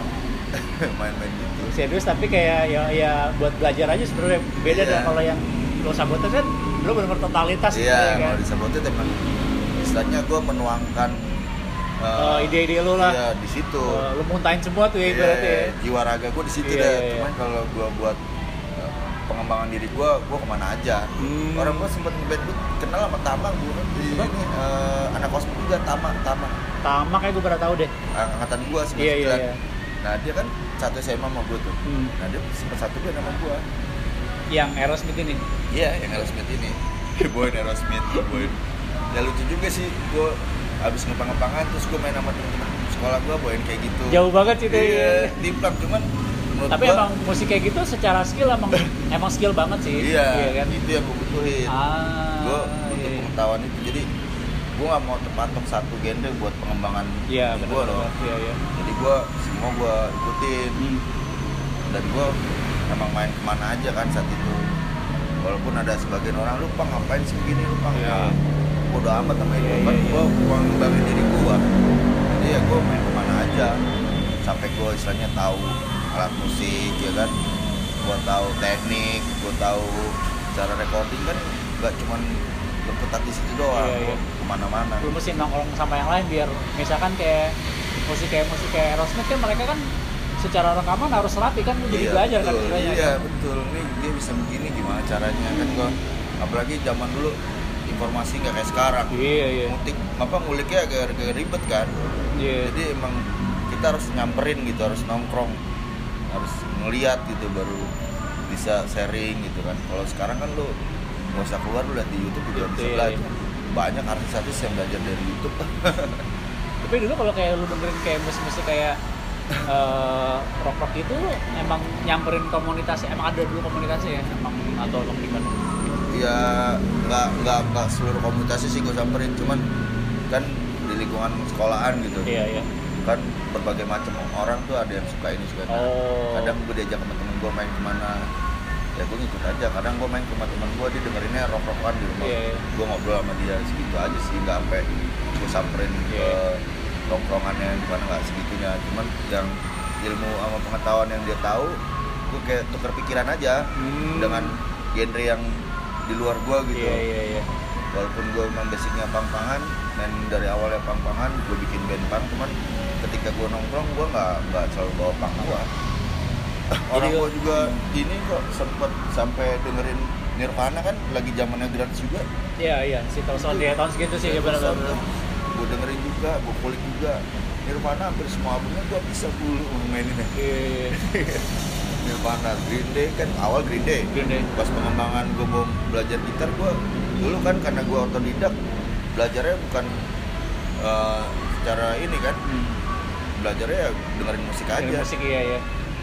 main-main gitu. Serius tapi kayak ya ya buat belajar aja sebenarnya. Beda Iya. dah kalau yang lo sabotage kan lo benar-benar totalitas gitu iya ya kan. kalau di Sabotage emang istilahnya gue menuangkan Oh, ide-ide lu lah. iya di situ Oh, lo muntahin semua tuh ya Iya, ibaratnya. ya. jiwa raga gue di situ Iya, deh iya, iya. cuman kalau gue buat pengembangan diri gue gue ke mana aja Hmm. orang gue sempet ngeband gue kenal sama Tamang bu di Siapa? ini eh, anak kosmik juga Tamang Tamang Tama kayak gue pernah tahu deh. angkatan gue sembilan Iya iya iya. nah dia kan satu SMA sama gue tuh Hmm. nah dia sempet satu band sama gue Yang Aerosmith ini. iya yang Aerosmith ini boy Aerosmith boy ya lucu juga sih gue abis ngepang-ngepangan terus gue main sama temen-temen sekolah gue bawain kayak gitu Jauh banget sih itu. iya dimplak cuman menurut Tapi gua- emang musik kayak gitu secara skill emang emang skill banget sih. Iya, kan. itu yang gue butuhin. Ah. gue iya, butuh iya. pengetahuan itu. Jadi gue nggak mau terpatok satu genre buat pengembangan Iya, gue loh. Iya, iya. Jadi gue semua gue ikutin Hmm. dan gue emang main ke mana aja kan saat itu. Walaupun ada sebagian orang lupa ngapain sih begini lupa Iya. ya. Bodoh amat sama itu Iya, kan iya, gue uang ngembangin diri gue. Jadi ya gue main ke mana aja sampai gue istilahnya tahu alat musik ya kan gue tahu teknik gue tahu cara recording kan nggak cuman berkutat di situ doang Iya, iya. gua ke mana-mana lu mesti nongkrong sama yang lain biar misalkan kayak musik kayak musik kayak Aerosmith kan mereka kan secara rekaman harus rapi kan jadi belajar kan betul. istilahnya iya kan? betul ini dia bisa begini gimana caranya kan gua apalagi zaman dulu informasi nggak kayak sekarang Iya, iya. ngutik apa nguliknya agak, agak ribet kan Iya. jadi emang kita harus nyamperin gitu harus nongkrong harus ngeliat gitu baru bisa sharing gitu kan kalau sekarang kan lu nggak usah keluar lu lihat di YouTube juga Gitu, bisa iya, belajar banyak artis-artis yang belajar dari YouTube Tapi dulu kalau kayak lu dengerin kayak musik-musik kayak eh, rock-rock itu lu emang nyamperin komunitas, emang ada dulu komunitasnya ya? Emang atau emang gimana? ya nggak nggak nggak seluruh komunitas sih gue samperin cuman kan di lingkungan sekolahan gitu Iya, iya. kan berbagai macam orang tuh ada yang suka ini suka itu Oh. kadang gue diajak sama temen gue main ke mana ya gue ngikut aja kadang gue main ke rumah temen gue dia dengerinnya rock rockan di rumah Iya, iya. gue ngobrol sama dia segitu aja sih nggak sampai gue samperin ke Iya. nongkrongannya di mana nggak segitunya cuman yang ilmu sama pengetahuan yang dia tahu gue kayak tukar pikiran aja Hmm. dengan genre yang di luar gue gitu Iya, iya, iya. walaupun gue memang basicnya pang-pangan dan dari awalnya pang-pangan gue bikin band pang cuman ketika gue nongkrong gue nggak nggak selalu bawa pang gue orang gue juga ini kok sempet sampai dengerin Nirvana kan lagi zamannya gratis juga Iya, iya. Si dia tahun segitu sih ya benar-benar. Gue dengerin juga gue kulik juga Nirvana hampir semua albumnya gue bisa dulu mainin ya Iya, iya. Nirvana Green Day kan awal Green Day Green Day. pas pengembangan gue mau belajar gitar gue dulu kan karena gue otodidak belajarnya bukan eh, secara ini kan Hmm. belajarnya ya dengerin musik aja Dari musik iya, iya.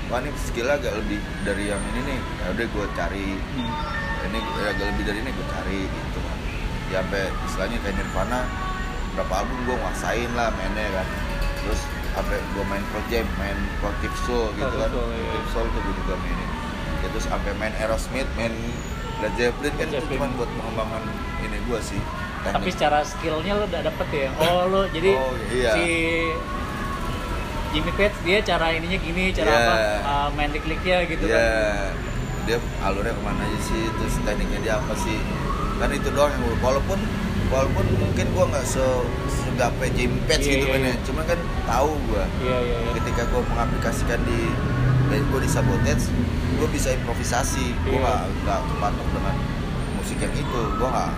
wah ini skill agak lebih dari yang ini nih ya udah gue cari Hmm. ini agak lebih dari ini gue cari gitu kan ya sampai istilahnya kayak Nirvana berapa album gue nguasain lah mainnya kan terus sampai gue main Pro Jam main Positive Soul gitu kan Soul, iya. Positive Soul tuh gue juga mainin ya, terus sampai main Aerosmith main Led Zeppelin kan itu cuma buat pengembangan ini gue sih Tapi teknik secara skillnya lo udah dapet ya. Oh lo jadi Oh, iya. si Jimmy Page dia cara ininya gini, cara Iya. apa uh, main klik-kliknya gitu ya kan. dia alurnya ke mana aja sih terus tekniknya dia apa sih kan itu doang yang gua- walaupun walaupun mungkin gua nggak se segape Page Iya, gitu iya, kan ya iya. cuman kan tahu gua Iya iya iya. ketika gua mengaplikasikan di band gua di Sabotage gua bisa improvisasi gua Iya. nggak nggak kepatok dengan musik yang itu gua nggak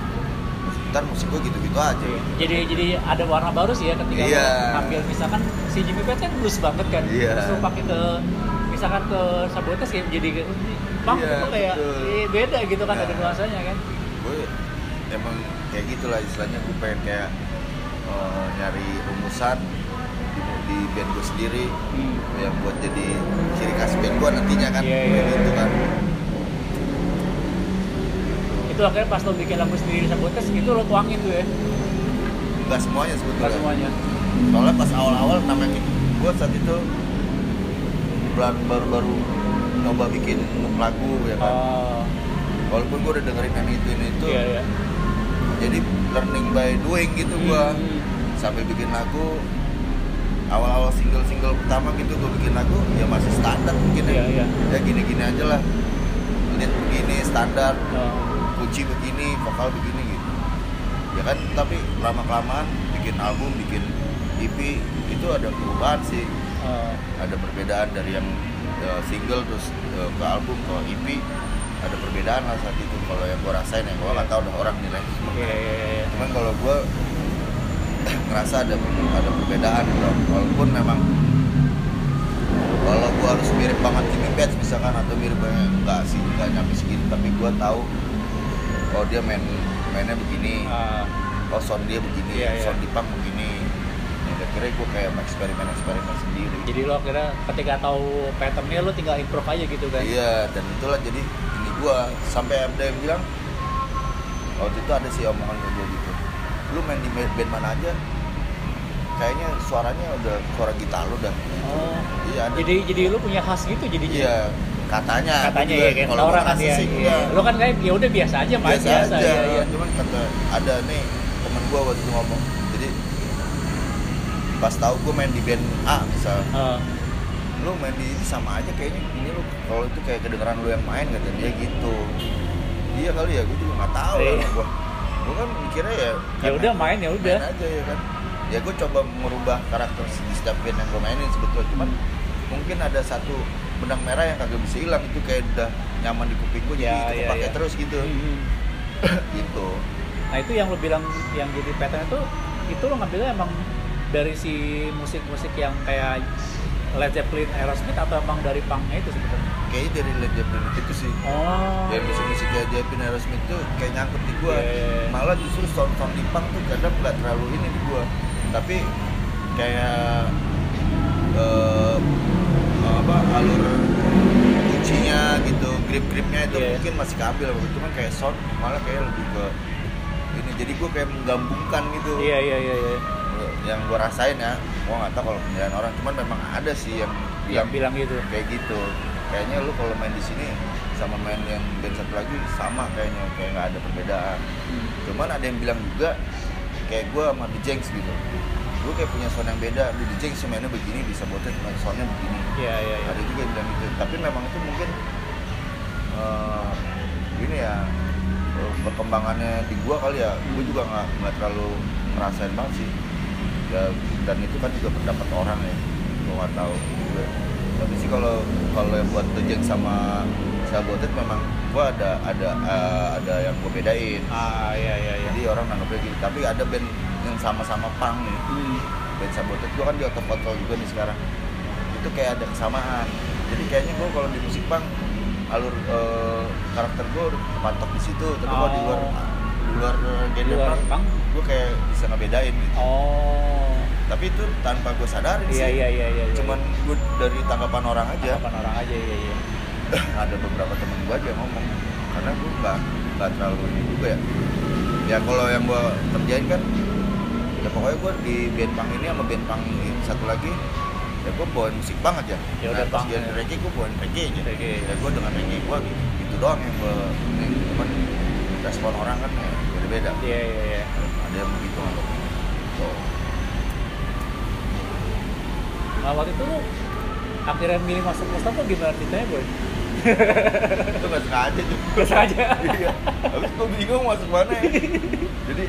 ntar musik gua gitu-gitu aja Iya. Jadi jadi ada warna baru sih ya ketika Iya. lo ngambil misalkan si Jimmy Page kan blues banget kan. Iya. Terus pakai ke misalkan ke Sabotage kayak jadi bang Iya, itu kayak betul. eh, beda gitu kan Nah. ada nuansanya kan. gue emang kayak gitulah istilahnya gue pengen kayak eh, nyari rumusan di, di band gue sendiri Hmm. yang buat jadi ciri khas band gue nantinya kan Iya, kayak iya, gitu iya. kan Itu akhirnya pas lo bikin lagu sendiri di Sabotage itu lo tuangin tuh ya. nggak semuanya sebetulnya semuanya. soalnya pas awal-awal namanya gue saat itu bulan baru-baru nyoba bikin lagu ya kan Oh, walaupun gue udah dengerin yang itu ini itu iya iya. Jadi learning by doing gitu gue Hmm. sambil bikin lagu awal-awal single-single pertama gitu gue bikin lagu ya masih standar mungkin ya iya. ya gini-gini aja lah lead begini standar Oh. kunci begini vokal begini gitu ya kan tapi lama kelamaan bikin album bikin EP itu ada perubahan sih Oh. ada perbedaan dari yang eh, single terus eh, ke album ke EP ada perbedaan lah saat itu kalau yang gue rasain ya gue nggak tahu dah orang nilai Iya iya iya. cuman kalau gue ngerasa ada ada perbedaan bro. walaupun memang kalau gue harus mirip banget Jimmy Page misalkan atau mirip banget enggak sih enggak nyampe segitu tapi gue tahu oh dia main mainnya begini Ah, oh sound dia begini Iya, iya. sound di punk begini ya akhirnya gue kayak eksperimen eksperimen sendiri jadi lo akhirnya ketika tahu patternnya lo tinggal improve aja gitu kan. iya dan itulah jadi gue sampai ada yang bilang waktu itu ada sih omongan ke gue gitu lu main di band mana aja kayaknya suaranya udah suara gitar lu dah Oh. iya ada Jadi jadi lo punya khas gitu jadi iya katanya katanya ya kayak kalau orang kan ya. sih iya. enggak. Lo kan kayak ya udah biasa aja biasa, biasa, aja iya, iya. cuman kata ada nih temen gue waktu itu ngomong jadi pas tahu gue main di band A misal Ah, lu main di sama aja kayaknya ini lu kalau itu kayak kedengeran lu yang main kata dia gitu. Iya kali ya gue juga nggak tahu lah gue gue kan mikirnya ya ya udah main ya udah. main aja ya kan. Ya gue coba merubah karakter setiap band yang gue mainin sebetulnya. Cuman mungkin ada satu benang merah yang kagak bisa hilang. Itu kayak udah nyaman di kuping gue jadi Ya, itu ya, pakai ya. terus gitu. Hmm. gitu. Nah nah itu yang lo bilang yang jadi pattern itu itu lo ngambilnya emang dari si musik-musik yang kayak Led Zeppelin, Aerosmith atau emang dari punknya itu sebenarnya? kayaknya dari Led Zeppelin itu sih Oh. ya musik-musik kayak Zeppelin Aerosmith tuh kayak nyangkut di gua Iya, iya, iya. malah justru sound sound di punk tuh kadang nggak terlalu ini di gua tapi kayak eh, apa alur kuncinya gitu grip gripnya itu Iya. mungkin masih keambil itu kan kayak sound malah kayak lebih ke ini jadi gua kayak menggabungkan gitu Iya iya iya. iya. Yang gua rasain ya gua nggak tahu kalau penilaian orang cuman memang ada sih yang Yang bilang gitu. kayak gitu. Kayaknya lu kalau main di sini sama main yang band satu lagi sama kayaknya kayak nggak ada perbedaan. Hmm. cuman ada yang bilang juga kayak gue sama The Jengs gitu. Gue kayak punya sound yang beda di The Jengs mainnya begini bisa botet soundnya begini. Iya iya iya. ada juga yang bilang gitu. Tapi memang itu mungkin eh gini ya eh, perkembangannya di gua kali ya. Gue juga nggak nggak terlalu ngerasain banget sih ya dan itu kan juga pendapat orang ya gue nggak tahu juga. Tapi sih kalau kalau yang buat Jengs sama Sabotet memang gua ada ada eh, ada yang gue bedain. Ah iya iya iya. jadi orang nanggapnya gitu tapi ada band yang sama-sama punk nih Hmm. band Sabotet gua kan di control juga nih sekarang. Itu kayak ada kesamaan. Jadi kayaknya gua kalau di musik punk alur eh, karakter gua udah kepatok di situ. Tapi kalau di luar Oh. Di luar eh, Di luar gua kayak bisa ngebedain gitu Oh. tapi itu tanpa gua sadarin Iya sih iya iya iya. iya. cuman gua dari tanggapan orang aja Tanggapan orang aja iya iya. ada beberapa temen gua aja ngomong karena gua nggak nggak terlalu ini juga ya ya kalau yang gua kerjain kan ya pokoknya gua di band punk ini sama band punk ini satu lagi ya gua bawain musik punk aja Ya nah, udah, pas dia ya. reggae gua bawain reggae aja Reggae. ya gua dengan reggae gua gitu, gitu doang yang ini cuman respon orang kan beda-beda. Iya iya iya. ada yang begitu. Nganggapnya so, Nah waktu itu lu akhirnya milih masuk Mustafa gimana ceritanya boy? itu nggak sengaja juga Gak sengaja. iya. Habis gue bingung masuk mana ya. Jadi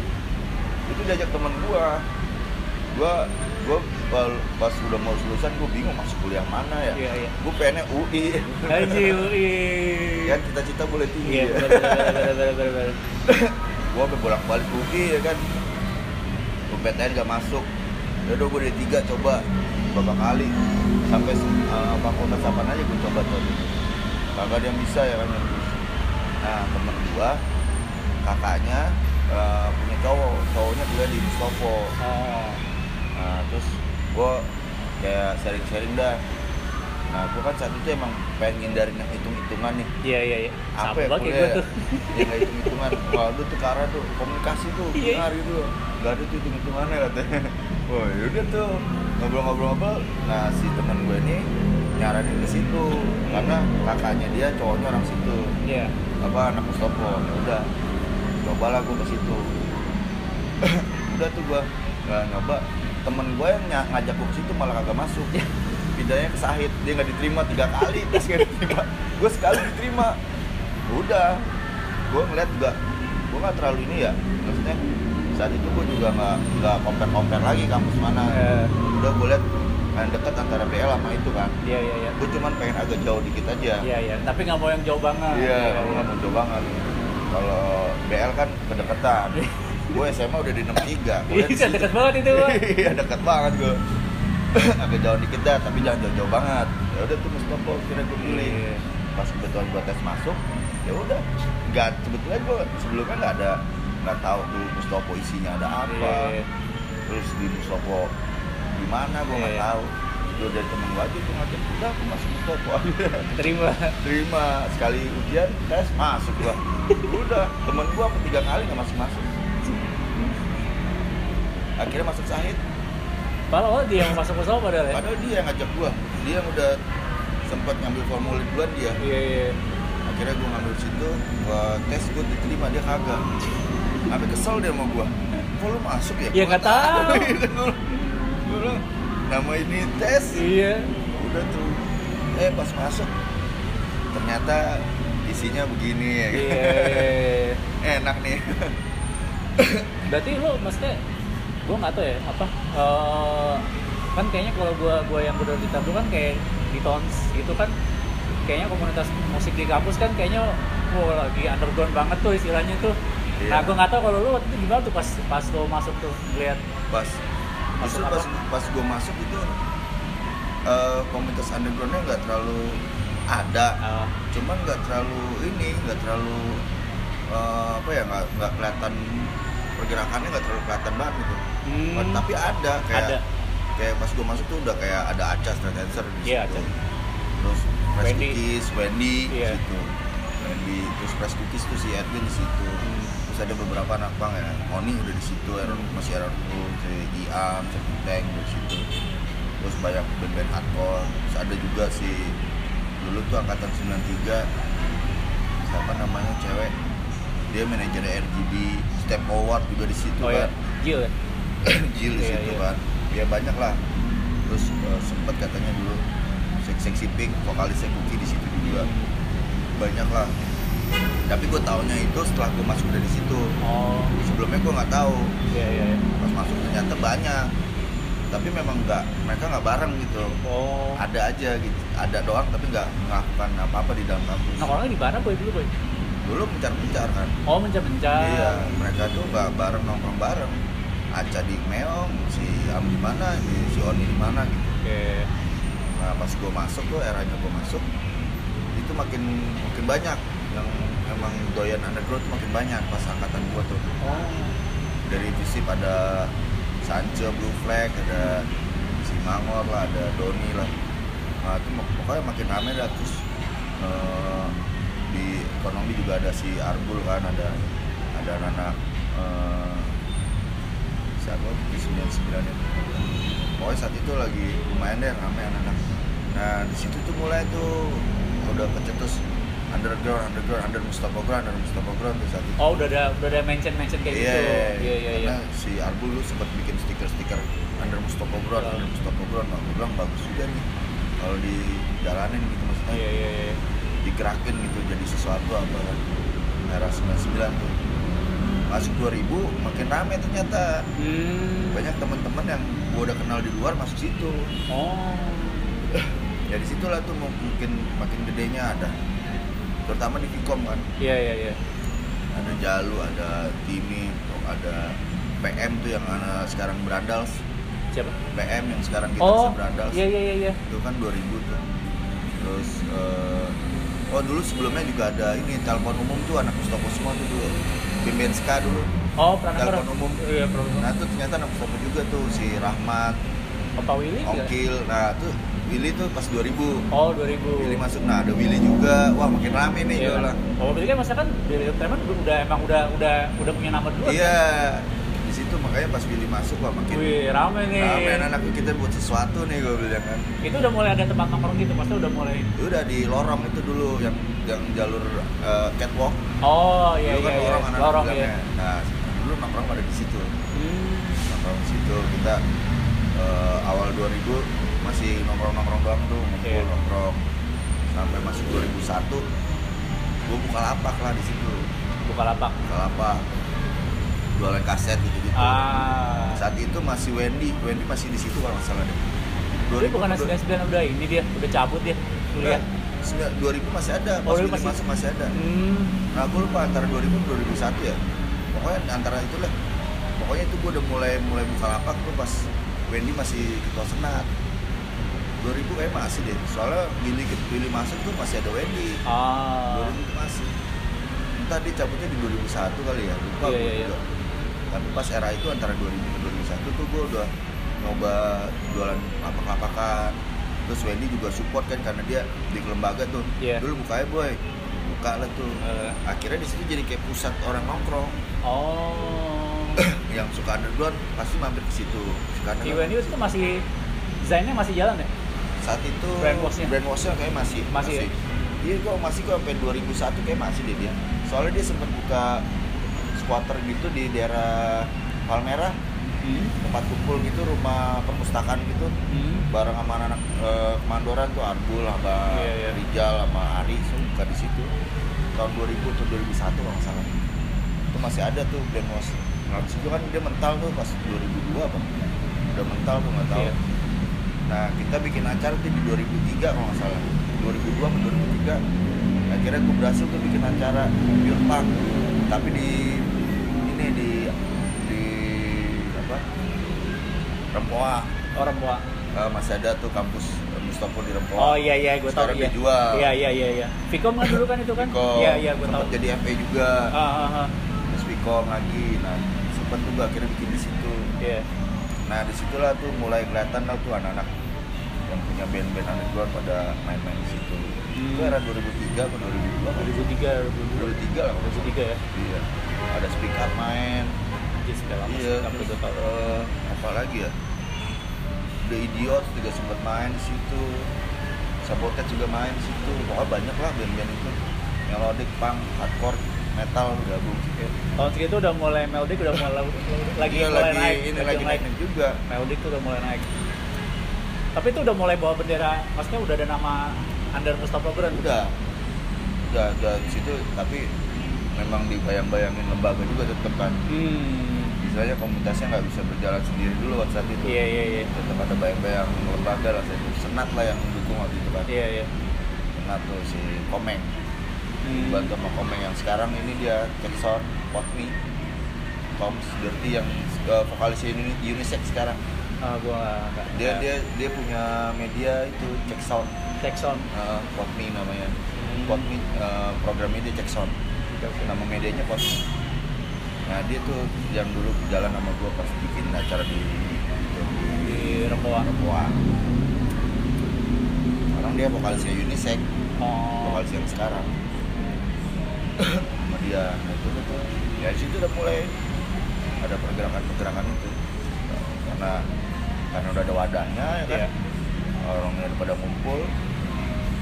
itu diajak temen gua. Gua gua pas udah mau lulusan gua bingung masuk kuliah mana ya. Iya iya. gua pengennya UI Haji UI. ya cita-cita boleh tinggi Iya ya. gua sampai bolak-balik UI ya kan. UPTN gak masuk. Ya udah gua dari tiga coba beberapa kali. Sampai uh, fakultas apa aja gua coba tuh. Kagak ada yang bisa ya kan. Nah temen gua kakaknya uh, punya cowok. Cowoknya kuliah di Mustopo Oh. nah terus gua kayak sharing-sharing dah. Nah gua kan saat itu emang pengen ngindarin yang hitung-hitungan nih. Iya iya iya. apa ya kuliah gue ya? nggak hitung hitungan waduh tuh Kara tuh komunikasi tuh Iya. benar gitu. Nggak ada tuh hitung hitungannya katanya. Wah yaudah tuh ngobrol-ngobrol-ngobrol nah si teman gue ini nyaranin ke situ. Karena kakaknya dia cowoknya orang situ. Iya. apa anak Mustopo ya udah cobalah gue ke situ. Udah tuh gue nggak nyoba temen gue yang ngajak gue ke situ malah kagak masuk pindahnya ke Sahid dia nggak diterima tiga kali tes nggak diterima gue sekali diterima udah gue ngeliat juga gue nggak terlalu ini ya maksudnya saat itu gue juga nggak nggak compare compare lagi kampus mana Eh, udah gue liat main dekat antara BL sama itu kan Iya iya iya. gue cuman pengen agak jauh dikit aja Iya iya. Tapi nggak mau yang jauh banget. Iya, aku nggak mau jauh banget. Kalau BL kan kedekatan. Gue SMA udah di 63. Gua Iya situ. dekat banget itu. Iya, dekat banget gue. Agak jauh dikit dah, tapi jangan jauh-jauh banget. Ya udah tuh Mustopo kira gue pilih. Iya. Pas kebetulan gue tes masuk, ya udah. Nggak sebetulnya gue sebelumnya nggak ada nggak tahu tuh Mustopo isinya ada apa. Iya. Terus di Mustopo gimana gue nggak Iya. tahu. Udah dari temen gue aja tuh ngajak, udah aku masuk Mustopo aja Terima. terima sekali ujian tes masuk gua udah temen gua apa tiga kali nggak masuk masuk akhirnya masuk sahid Padahal dia yang masuk Mustafa padahal ya. padahal dia yang ngajak gua dia yang udah sempat ngambil formulir duluan dia Iya iya. akhirnya gua ngambil situ gua tes gua diterima dia kagak sampai kesel dia sama gua kok lu masuk ya Ya. Iya gua bilang, nama ini tes Iya. udah tuh eh pas masuk ternyata isinya begini ya kan? Iya. enak nih Berarti lu maksudnya gua nggak tahu ya apa eh, kan kayaknya kalau gua gua yang udah di tabung kan kayak di tons gitu kan kayaknya komunitas musik di kampus kan kayaknya wah lagi underground banget tuh istilahnya tuh. Iya. Nah, gue nggak tahu kalau lu waktu itu gimana tuh pas pas lo masuk tuh ngeliat? Pas. Justru pas pas gue masuk itu eh, komunitas undergroundnya nggak terlalu ada. Uh, cuman nggak terlalu ini nggak terlalu eh, apa ya nggak nggak kelihatan pergerakannya nggak terlalu kelihatan banget gitu hmm, tapi ada kayak ada. kayak pas gue masuk tuh udah kayak ada Aca Street Dancer di Iya, situ. Aca. terus Fresh Wendy. Cookies Wendy Iya. di situ Wendy terus Fresh Cookies tuh si Edwin di situ Hmm. terus ada beberapa anak bang ya Oni udah di situ Aaron masih Aaron Cool si Iam si udah di situ terus banyak band-band hardcore terus ada juga si dulu tuh angkatan 93 siapa namanya cewek dia manajer RGB Step Howard juga di situ oh ya, kan Jill ya? Jill di Iya, situ iya. kan. Ya banyak lah terus eh, sempet katanya dulu Sex Sexy Pink vokalisnya Kuki di situ juga. Banyak lah tapi gue taunya itu setelah gue masuk dari situ. Oh, sebelumnya gue nggak tahu. Iya iya. iya. pas masuk ternyata banyak. Tapi memang nggak mereka nggak bareng gitu. Oh, ada aja gitu. Ada doang tapi nggak melakukan apa apa di dalam kampus. Nah orangnya di mana boy dulu boy? dulu mencar mencar kan. Oh, mencah-mencah. iya mereka tuh nggak bareng nongkrong bareng Aca di Meong si Am di mana si Oni di mana gitu. Oke. nah pas gue masuk tuh eranya gue masuk itu makin makin banyak. Yang emang doyan underground makin banyak pas angkatan gue tuh. Oh, dari visip ada Sancho Blue Flag ada si Mangor lah ada Doni lah. Nah, itu pokoknya makin rame dah. Terus eh, di ekonomi juga ada si Arbul kan ada ada anak eh, siapa di sembilan sembilan itu pokoknya saat itu lagi lumayan deh rame anak-anak nah di situ tuh mulai tuh udah kecetus underground underground under Mustafa Ground under Mustafa Ground tuh saat itu oh udah ada udah ada mention mention kayak gitu. Iya iya iya. si Arbul lu sempat bikin stiker-stiker under Mustafa Ground, Oh. under Mustafa Ground. Nah, gue bilang bagus juga nih kalau dijalanin gitu maksudnya Iya iya iya. digerakin gitu jadi sesuatu apa kan. Era 99 tuh. Masuk 2000 makin rame ternyata. Hmm. Banyak teman-teman yang gue udah kenal di luar masuk situ. Oh. Ya di situlah tuh mu- mungkin makin gedenya ada. Terutama di Vicom kan. Iya iya iya. Ada Jalu, ada Timi, ada PM tuh yang sekarang berandals. Siapa? PM yang sekarang kita Oh. berandal Iya iya iya iya. itu kan 2000 tuh terus eh, oh dulu sebelumnya juga ada ini telepon umum tuh anak Mustafa semua tuh dulu Bim Ska dulu Oh, telepon umum Iya, pernah. nah tuh ternyata anak Mustafa juga tuh si Rahmat Opa Willy? Ongkil nah tuh Willy tuh pas 2000 Oh, 2000. Willy masuk nah ada Willy juga wah makin rame nih Iya. gue bilang. Oh, berarti kan masa kan Billy Entertainment udah emang udah udah udah punya nama dulu. iya di situ makanya pas Willy masuk wah makin Wih, rame nih. rame anak kita buat sesuatu nih gue bilang kan Itu udah mulai ada tempat nongkrong gitu, maksudnya udah mulai. udah di lorong itu dulu yang yang jalur eh, catwalk Oh, iya dulu iya kan iya. lorong anak Lorong bilangnya. ya. nah dulu nongkrong pada di situ Hmm. nongkrong di situ kita eh, awal 2000 masih nongkrong nongkrong doang tuh ngumpul Iya. nongkrong sampai masuk 2001 gue buka lapak lah di situ Buka lapak. buka lapak jualan kaset gitu gitu Ah. saat itu masih Wendy Wendy masih di situ kalau nggak salah deh Tapi bukan 99 udah ini dia, udah cabut dia kuliah. 2000 masih ada Oh, pas 2000 Willy masih- masuk masih ada Hmm. Nah, gue lupa antara 2000 dan 2001 ya. Pokoknya antara itu lah. Pokoknya itu gue udah mulai mulai buka lapak tuh pas Wendy masih ketua senat. 2000 kayak masih deh. Soalnya Billy Billy masuk tuh masih ada Wendy. Ah. 2000 tuh masih. Entah dia cabutnya di 2001 kali ya. Lupa Iya, gue iya, iya. juga. Tapi pas era itu antara 2000 ke 2001 tuh gue udah nyoba jualan lapak-lapakan. Terus Wendy juga support kan karena dia di lembaga tuh. Iya. Dulu bukanya boy. Buka lah tuh Eh, akhirnya di situ jadi kayak pusat orang nongkrong oh. yang suka underground pasti mampir ke situ suka Di underground. Wendy itu masih desainnya masih jalan ya? saat itu Brainwash-nya? brainwash-nya kayak masih Masih ya? iya kok masih kok sampai 2001 kayak masih deh dia soalnya dia sempat buka squatter gitu di daerah Palmerah Hmm. tempat kumpul gitu rumah perpustakaan gitu Hmm. bareng sama anak eh, kemandoran tuh Arbul sama Iya, iya. Rijal sama Ari buka di situ tahun 2000 atau 2001 kalau salah itu masih ada tuh brainwash nah di situ kan dia mental tuh pas 2002 apa udah mental tuh nggak tahu Iya. nah kita bikin acara tuh di 2003 kalau nggak salah 2002 atau 2003 akhirnya gue berhasil tuh bikin acara pure punk tapi di Rempoa. Orang tua Eh, masih ada tuh kampus eh, Mustopo di Rempoa. Oh iya iya gue tahu Sekarang iya. dijual. iya iya iya iya. Vicom kan dulu kan itu kan? Vkom. iya iya gue tahu. jadi FA juga. Ah ah ah. Terus Vkom lagi. Nah sempet tuh gue akhirnya bikin di situ. Iya. Nah di situlah tuh mulai kelihatan lah tuh anak-anak yang punya band-band underground pada main-main di situ. Hmm. itu era 2003 atau 2002 kan? 2003 2003 lah. Kalau nggak 2003 ya? Iya. Ada speak up main Jadi sudah lama iya sih, tapi terus eh, apa lagi ya? The Idiot juga sempat main di situ. Sabotage juga main di situ. Pokoknya banyak lah band-band itu. Melodic punk hardcore metal gabung sih. Tahun segitu udah mulai melodic udah mulai lagi Iya, mulai lagi naik ini lagi naik juga. Melodic tuh udah mulai naik. Tapi itu udah mulai bawa bendera maksudnya udah ada nama Under Mustafa Brand udah. Udah udah di situ. Tapi memang dibayang-bayangin lembaga juga tetap kan. Hmm misalnya komunitasnya nggak bisa berjalan sendiri dulu waktu saat itu. Iya iya iya. Tetap ada bayang-bayang lembaga lah itu senat lah yang mendukung waktu itu kan iya iya. Senat tuh si Komeng. Hmm. dibantu sama Komeng. Yang sekarang ini dia Jackson Potmi Toms Dirty yang uh, vokalisnya uni, unisex sekarang. Ah gua nggak dia dia dia punya media itu Check Sound Jackson. Uh, Potmi namanya. Hmm. Potmi uh, programnya dia Check Sound oke. nama medianya Potmi nah dia tuh yang dulu jalan sama gua pas bikin acara di itu, di Rempoa Papua sekarang dia vokalisnya unisex. Oh. Vokalis yang sekarang. Sama dia. Nah, itu tuh. Ya situ udah mulai ada pergerakan-pergerakan itu. Karena karena udah ada wadahnya ya kan? Iya. orangnya udah pada ngumpul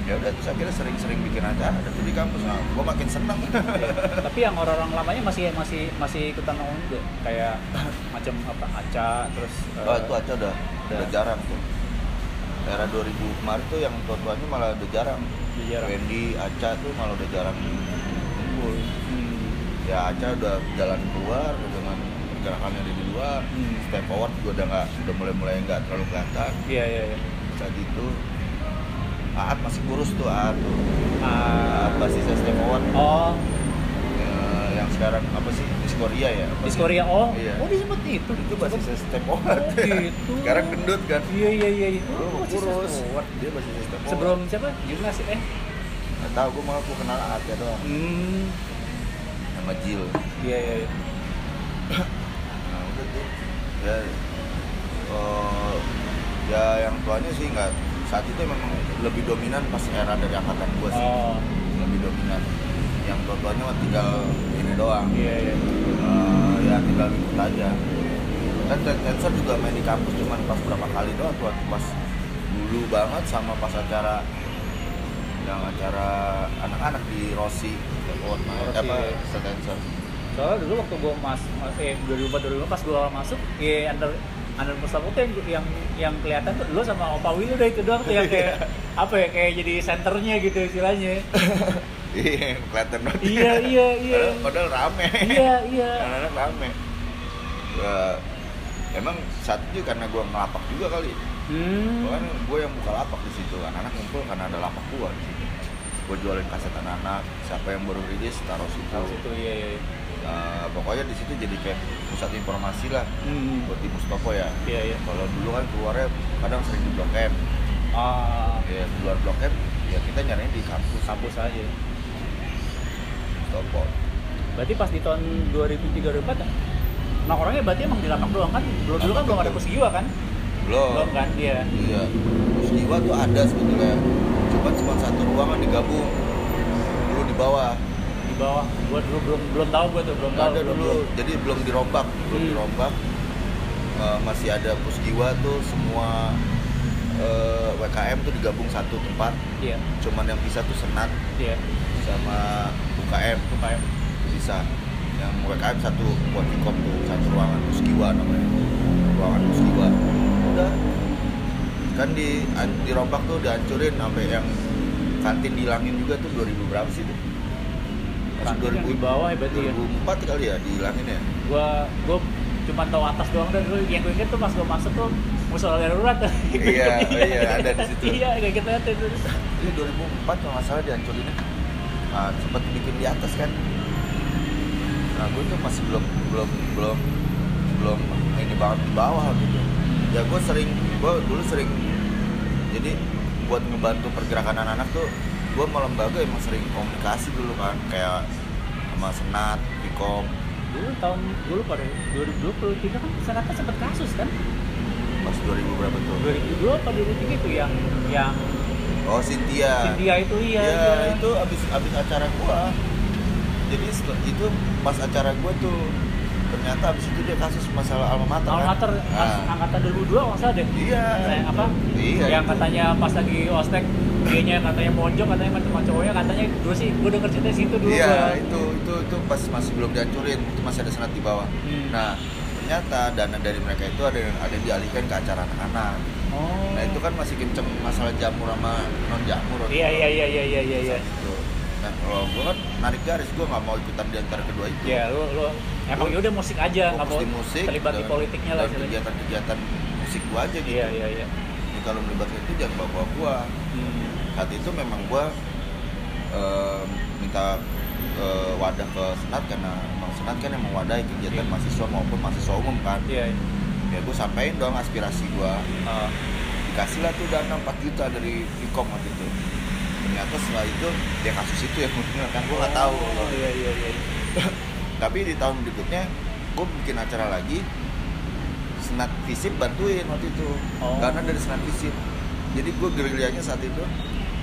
ya udah terus akhirnya sering-sering bikin acara ada tuh di kampus nah gua makin seneng Iya. tapi yang orang-orang lamanya masih masih masih ikutan nongol juga kayak macam apa Aca terus oh itu aja udah udah udah. jarang tuh era 2000 kemarin tuh yang tua-tuanya malah udah jarang jarang. Wendy, Aca tuh malah udah jarang ngumpul Hmm. ya Aca udah jalan keluar dengan pergerakannya di luar Hmm. step forward juga udah nggak udah mulai mulai nggak terlalu kelihatan iya iya iya saat itu Aat masih kurus tuh Aat tuh. Aat basisnya step forward oh. Ya, yang sekarang apa sih di Korea ya? Apa di sih? Korea oh. Iya. Oh disebut itu. Itu basisnya step forward Oh, gitu. sekarang gendut kan? Iya iya iya iya. Oh, masih kurus. Dia basisnya step forward sebelum siapa? Jumnas eh? Nggak tahu gue malah gue kenal Aat ya doang. Hmm. Sama Jill. Iya iya iya. nah udah tuh. Ya eh, ya yang tuanya sih nggak saat itu memang lebih dominan pas era dari angkatan gua sih. Oh. Lebih dominan. Yang mah tinggal ini doang. Iya iya. Eh, ya tinggal ikut aja. Kan Ten- Tensor juga main di kampus cuman pas berapa kali doang tuh pas dulu banget sama pas acara yang acara anak-anak di Rossi. Buat main Rossi, apa iya. Tensor soalnya dulu waktu gue mas eh 2004 2005 pas gue masuk ya under under Mustafa tuh yang yang yang kelihatan tuh dulu sama Opa Willy udah itu doang tuh yang kayak apa ya kayak jadi senternya gitu istilahnya. Iya kelihatan banget. Iya iya iya. Padahal, padahal rame. Iya iya. Anak-anak rame. Gua, emang saat itu karena gua ngelapak juga kali. Hmm. Gua kan gue yang buka lapak di situ. Anak-anak ngumpul karena ada lapak gua di situ. Gue jualin kaset anak-anak siapa yang baru rilis taruh situ. Tahu situ iya iya iya. Nah, pokoknya di situ jadi kayak pusat informasi lah hmm. buat di Mustopo ya. Iya iya. Kalau dulu kan keluarnya kadang sering di blok M. Ah. Ya di luar blok M ya kita nyarinya di kampus. Kampus aja. Mustopo berarti pas di tahun 2003 2004 ya? nah orangnya berarti emang di lapak doang kan? Belum dulu kan belum ada Pusigiwa kan? Belum. Belum kan? Iya. Iya, terus jiwa tuh ada sebetulnya. Cuma cuma satu ruangan digabung. Dulu di bawah. Bawah gua dulu belum belum tahu gua tuh belum tahu ada belum- dulu, jadi belum dirombak, belum Hmm. dirombak. Eh, masih ada pusjiwa tuh semua eh, WKM tuh digabung satu tempat. iya Cuman yang bisa tuh senat iya sama UKM UKM bisa. Yang WKM satu buat pikom tuh satu ruangan pusjiwa namanya. Ruangan pusjiwa. Udah kan di dirombak tuh dihancurin sampai yang kantin dihilangin juga tuh 2000 berapa sih tuh? Kantin yang di bawah ya berarti ya? 2004 kali ya dihilangin ya? gua gua cuma tahu atas doang dan dulu yang gue inget tuh pas gua masuk tuh musola darurat. Iya, iya, ada di situ. iya kayak gitu aja tuh Ini 2004 kalau nggak salah dihancurinnya. Nah, sempat bikin di atas kan. Nah, gue tuh masih belum belum belum belum ini banget di bawah gitu. ya gue sering gue dulu sering jadi buat ngebantu pergerakan anak-anak tuh gue mau lembaga emang sering komunikasi dulu kan kayak sama senat pikom dulu tahun dulu pada 2023 kan Senata sempat kasus kan? Pas 2000 berapa tuh? 2002 apa 2003 itu yang yang oh Cynthia. Cynthia itu iya ya iya. itu abis abis acara gua. Jadi itu pas acara gua tuh ternyata abis itu dia kasus masalah alma mater Alma kan? Mater pas Nah, angkatan 2002 nggak salah deh? Iya. Saya apa? Iya yang itu. katanya pas lagi ospek dia katanya monjok katanya macam cowoknya katanya dulu sih gue denger cerita situ dulu iya gua. itu itu itu pas masih belum dihancurin itu masih ada senat di bawah. Hmm. nah ternyata dana dari mereka itu ada yang ada yang dialihkan ke acara anak-anak. Oh. Nah itu kan masih kenceng masalah jamur sama non jamur iya iya iya iya iya iya. Iya nah kalau gua kan narik garis gua nggak mau ikutan di antara kedua itu. Ya lu lu emang ya udah musik aja nggak mau di musik terlibat di dan- politiknya lah kegiatan-kegiatan musik gua aja gitu. Iya iya iya. Kalau melibatkan itu jangan bawa bawa gua. Hmm. Saat itu memang gua eh, minta eh, wadah ke senat karena emang senat kan emang wadah kegiatan Iya. mahasiswa maupun mahasiswa umum kan. Iya ya gua sampein dong aspirasi gua. Ah. dikasih lah tuh dana 4 juta dari Vicom waktu itu. Ternyata setelah itu dia kasus itu ya mungkin kan gua nggak tahu. Oh iya iya iya. Tapi di tahun berikutnya gue bikin acara lagi. Senat visip bantuin waktu itu. Oh. karena dari senat visip. Jadi gue gerilyanya saat itu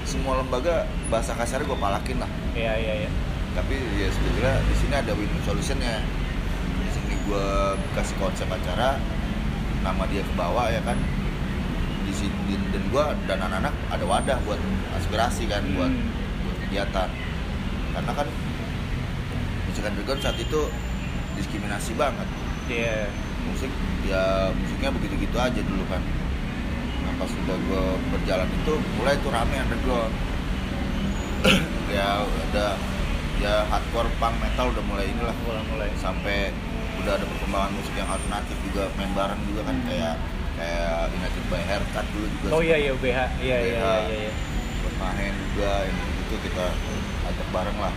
semua lembaga bahasa kasar gue palakin lah. Iya iya iya. Tapi ya sebetulnya di sini ada win solutionnya. Di sini gue kasih konsep acara nama dia ke bawah ya kan? Di sini dan gue dan anak-anak ada wadah buat aspirasi kan buat Hmm. buat kegiatan. Karena kan musik underground saat itu diskriminasi banget. Iya. Musik ya musiknya begitu-gitu aja dulu kan pas udah gue berjalan itu mulai tuh rame underground ya ada ya hardcore punk metal udah mulai inilah. Mulai mulai. Sampai udah ada perkembangan musik yang alternatif juga main bareng juga kan Hmm. kayak kayak United by Haircut dulu juga oh iya iya UBH iya iya UBH. iya iya. Bermain juga yang itu kita ajak bareng lah.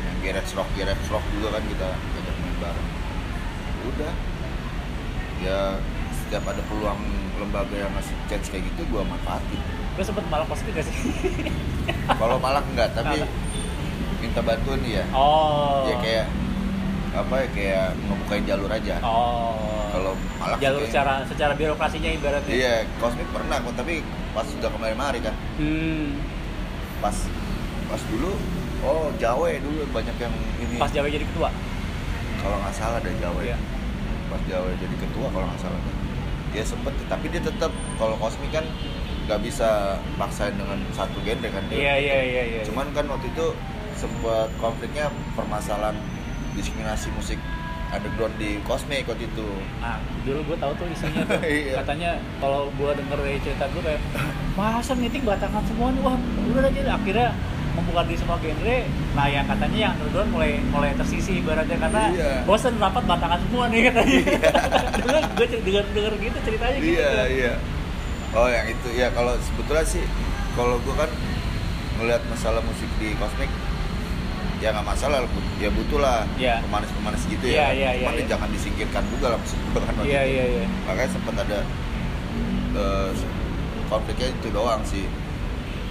Yang garage rock garage rock juga kan kita ajak main bareng. Udah. Ya setiap ada peluang lembaga yang ngasih chance kayak gitu gua manfaatin. Gue sempet malah positif gak sih? Kalau malah enggak tapi minta bantuan ya oh. Ya kayak apa ya kayak ngebukain jalur aja. Oh. Kalau malah jalur kayak- secara secara birokrasinya ibaratnya. Iya kosmik pernah kok tapi pas sudah kemarin mari kan. Hmm. pas pas dulu oh Jawa dulu banyak yang ini. Pas Jawa jadi ketua? Kalau nggak salah ada Jawa Iya. pas Jawa jadi ketua kalau nggak salah dia sempet tapi dia tetap kalau kosmik kan nggak bisa paksain dengan satu genre kan dia. iya iya iya iya cuman kan waktu itu sempet konfliknya permasalahan diskriminasi musik underground di kosmik waktu itu Nah, dulu gue tahu tuh isunya tuh. Iya. Katanya kalau gue denger dari cerita gue kayak masa meeting batangan semua nih, wah udah aja akhirnya membuka di semua genre. Nah, yang katanya yang underground mulai mulai tersisi ibaratnya karena Iya. bosen rapat batangan semua nih katanya. dulu gue denger denger gitu ceritanya gitu. iya iya oh yang itu ya kalau sebetulnya sih kalau gua kan ngelihat masalah musik di kosmik ya nggak masalah ya butuh lah Iya. pemanis-pemanis gitu Iya, ya iya, iya, cuman ya iya. jangan disingkirkan juga lah musik gua kan Iya itu. iya iya. makanya sempat ada eh, konfliknya itu doang sih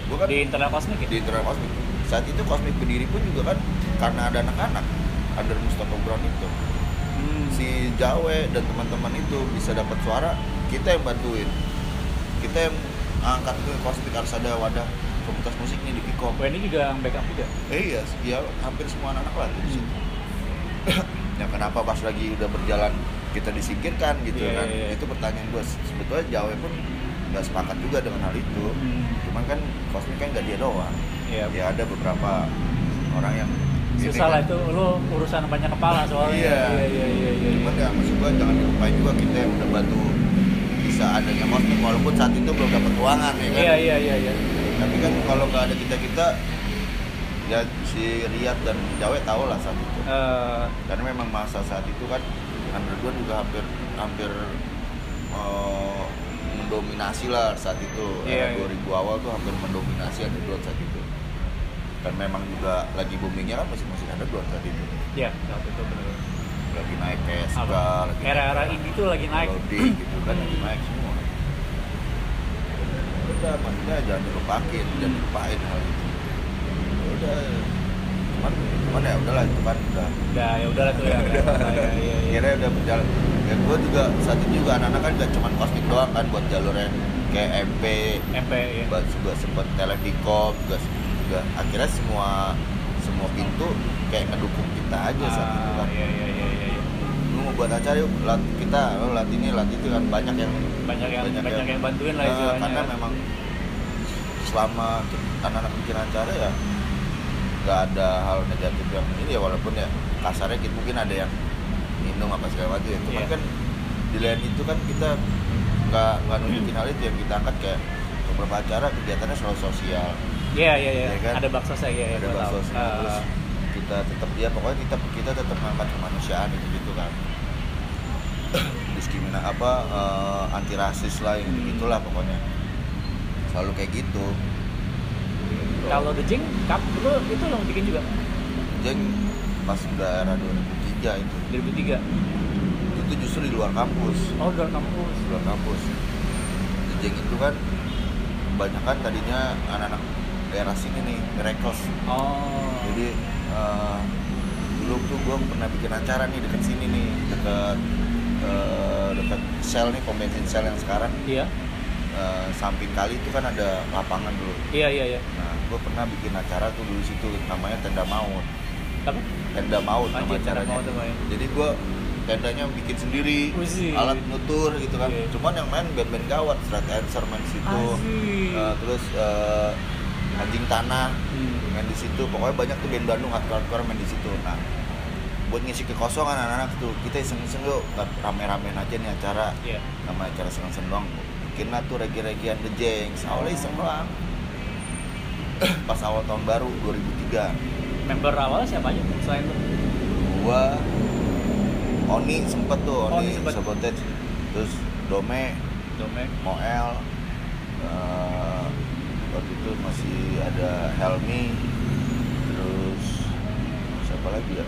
gua kan Di internal kosmik ya? di internal kosmik saat itu kosmik berdiri pun juga kan karena ada anak-anak under Mustafa Brown itu Hmm. si Jawe dan teman-teman itu bisa dapat suara kita yang bantuin kita yang angkat ke kosmik harus ada wadah komunitas musik nih di Wah, ini juga yang backup juga. eh iya ya hampir semua anak-anak lah di situ ya kenapa pas lagi udah berjalan kita disingkirkan gitu Iya, kan iya, iya. itu pertanyaan gue sebetulnya Jawa pun nggak sepakat juga dengan hal itu Hmm. cuman kan kosmik kan nggak dia doang Iya. ya ada beberapa orang yang Susah lah kan. itu lu urusan banyak kepala soalnya. Iya. iya iya iya. iya. cuman ya maksud gua jangan dilupain juga kita yang udah bantu bisa adanya kosmik walaupun saat itu belum dapat ruangan ya kan Iya iya iya iya. tapi kan kalau nggak ada kita kita ya si Riyad dan Jawe tahu lah saat itu Eh, karena memang masa saat itu kan underground juga hampir hampir eh, mendominasi lah saat itu Iya, era iya. 2000 awal tuh hampir mendominasi underground saat itu dan memang juga lagi boomingnya kan musik-musik underground saat itu Iya, saat itu benar. ya lagi naik kayak lagi Era-era indie tuh lagi naik. melodi gitu kan lagi Hmm. naik semua udah maksudnya jangan dilupain jangan dilupain hal itu Ya udah cuman cuman ya udahlah itu kan udah Udah ya udahlah tuh ya. ya, ya, ya, ya. kira udah berjalan ya gue juga saat itu juga anak-anak kan gak cuman kosmik doang kan buat jalurnya kayak MP MP ya. juga, juga sempet telekom juga juga akhirnya semua semua pintu kayak ngedukung kita aja saat itu Ah, kan iya iya iya iya. iya. lu mau buat acara yuk lat kita lu lat ini lat itu kan banyak yang Banyak yang Banyak banyak, yang- yang bantuin lah Eh, istilahnya. karena memang selama anak-anak bikin acara ya nggak ada hal negatif yang ini ya walaupun ya kasarnya kita mungkin ada yang minum apa segala macam ya cuman Iya. kan di lain itu kan kita nggak nggak nunjukin hal itu yang kita angkat kayak beberapa acara kegiatannya selalu sosial Iya iya iya. Iya kan? Ada bakso saya ya. ada gua tahu. bakso Ah, terus kita tetap ya pokoknya kita kita tetap mengangkat kemanusiaan itu gitu kan diskriminasi apa eh, anti rasis lah yang Hmm. gitulah pokoknya selalu kayak gitu Kalau The Jing, kap itu itu lo bikin juga jeng pas udah era 2003 itu 2003. itu justru di luar kampus Oh, luar kampus. di luar kampus di jeng itu kan kebanyakan tadinya anak-anak daerah sini nih Miracles Oh. jadi eh, dulu tuh gue pernah bikin acara nih deket sini nih deket eh, deket sel nih pom bensin sel yang sekarang Iya. eh, samping kali itu kan ada lapangan dulu Iya iya iya. nah gue pernah bikin acara tuh dulu situ namanya tenda maut Apa? tenda maut nama Anjir, tenda acaranya maut namanya. jadi gue tendanya bikin sendiri Wih. alat nutur gitu kan Iya. cuman yang main band-band gawat Straight Answer main di situ. Eh, terus eh, anjing tanah Hmm. main di situ pokoknya banyak tuh band Bandung hardcore hardcore main di situ nah buat ngisi kekosongan anak-anak tuh kita iseng-iseng yuk rame-ramein aja nih acara Iya. nama acara seneng-seneng doang bikin lah tuh regi-regian The Jengs awalnya iseng doang pas awal tahun baru 2003 Member awalnya siapa aja selain itu? gua Oni sempet tuh Oni Oni, sempet. Sabotage terus Dome Domek. Moel eh, waktu itu masih ada Helmi terus siapa lagi ya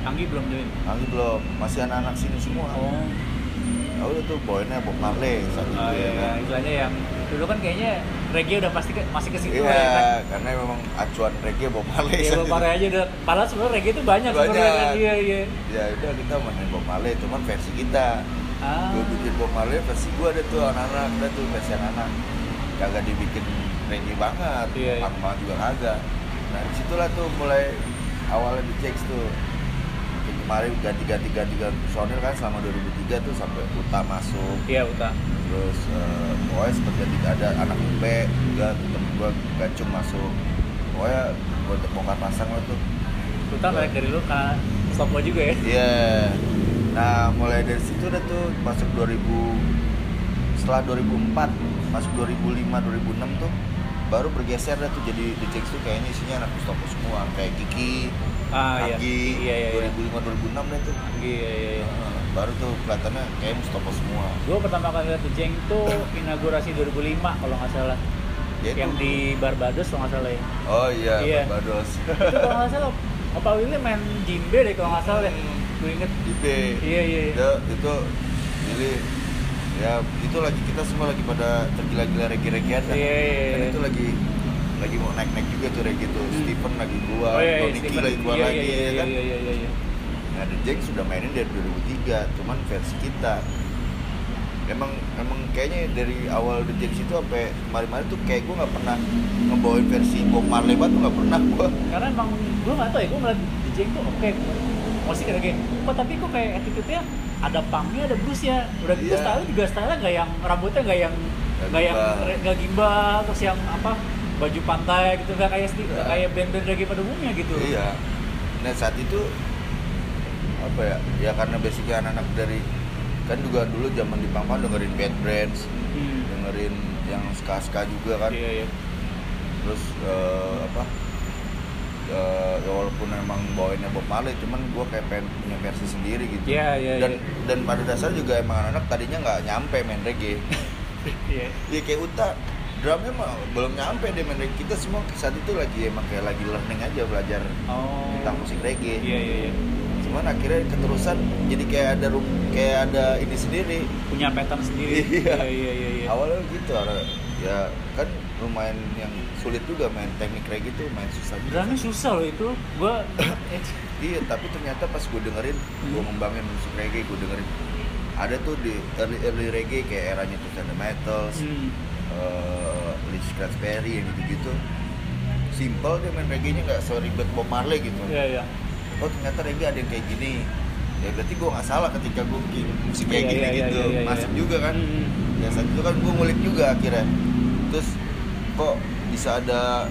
Anggi belum join. Anggi belum masih anak-anak sini semua Oh. ya udah tuh poinnya Bob Marley saat itu Oh ya iya, iya. kan istilahnya yang dulu kan kayaknya reggae udah pasti ke, masih ke situ iya lah ya kan. karena memang acuan reggae Bob Marley Iya, saat Bob. Marley aja udah. Padahal sebenarnya reggae itu banyak, sebenarnya kan. Banyak. Iya, iya. ya udah kita mainin Bob Marley cuman versi kita Ah. gue bikin Bob Marley versi gue ada tuh anak-anak ada tuh versi anak-anak kagak dibikin reggae banget Iya, iya. punk banget juga kagak nah di situlah tuh mulai awalnya di checks tuh kemarin ganti-ganti ganti personil kan selama 2003 tuh sampai Uta masuk Iya, Uta. terus eh, pokoknya sempet ganti ada anak UP juga temen gue gacung masuk pokoknya gue bongkar pasang lah tuh Uta narik dari lu karena stop juga ya. Iya. Nah, mulai dari situ udah tuh masuk 2000 setelah 2004 masuk 2005 2006 tuh baru bergeser dah tuh jadi The Jacks tuh kayaknya isinya anak Mustopo semua kayak Kiki, Ah, iya. Agi, Iya, iya, iya. 2005 2006 deh tuh. Iya, iya, iya. Heeh, baru tuh kelihatannya kayak Mustopo semua. Gue pertama kali lihat The Jeng tuh inaugurasi 2005 kalau nggak salah. Ya, itu- yang di Barbados kalau nggak salah ya. Oh iya, Iya. Barbados. itu kalau nggak salah Opa Willy main jimbe deh kalau nggak salah deh. Gue inget. B. Iya, iya, iya. Itu, itu jadi ya itu lagi kita semua lagi pada tergila-gila kan. Iya, iya, Kan iya. itu lagi lagi mau naik-naik juga tuh reggae tuh. Stephen lagi keluar, Oh iya, iya, lagi keluar Iya, lagi iya, ya kan. Iya, iya, iya, iya. Nah, The Jeng sudah mainin dari 2003, cuman versi kita. Emang emang kayaknya dari awal The Jeng itu sampai kemarin-kemarin tuh kayak gue nggak pernah ngebawain versi Bob Marley banget tuh nggak pernah gue. Karena emang gue nggak tahu ya, gue ngeliat The Jeng tuh oke musik kayak gini. Kok tapi kok kayak attitude-nya ada punknya, ada bluesnya. Udah gitu Iya. style juga style nggak yang rambutnya nggak yang Nggak yang gimbal. nggak gimbal terus yang apa baju pantai gitu nggak kayak Iya. kayak band-band reggae pada umumnya gitu. Iya. Nah saat itu apa ya? Ya karena basicnya anak-anak dari kan juga dulu zaman di Pangpang dengerin Bad Brains, Hmm. dengerin yang ska-ska juga kan. Iya, iya. Terus eh, apa? Eh, ya walaupun emang bawainnya Bob Marley, cuman gue kayak pengen punya versi sendiri gitu. Iya, iya, dan iya. dan pada dasarnya juga emang anak-anak tadinya nggak nyampe main reggae. Iya. Iya kayak Uta, drumnya mah belum nyampe deh main reggae. Kita semua saat itu lagi emang kayak lagi learning aja belajar Oh. tentang musik reggae. Iya, iya, iya. cuman akhirnya keterusan jadi kayak ada rum- kayak ada ini sendiri punya pattern sendiri Iya. iya iya iya, iya. awalnya gitu ya kan lumayan yang sulit juga main teknik reggae itu main susah juga. Drumnya susah loh itu. Gua iya tapi ternyata pas gue dengerin gue Hmm. ngembangin musik reggae gue dengerin. Ada tuh di early early reggae kayak eranya tuh The Metals hmm. uh, Lee Perry yang gitu-gitu. Simple dia main reggae-nya nggak seribet Bob Marley gitu. Iya iya. Oh ternyata reggae ada yang kayak gini. Ya berarti gue nggak salah ketika gue bikin musik kayak Iya, gini iya, iya, gitu. iya, iya, masuk iya. juga kan. Hmm. ya saat itu kan gue ngulik juga akhirnya. Terus kok bisa ada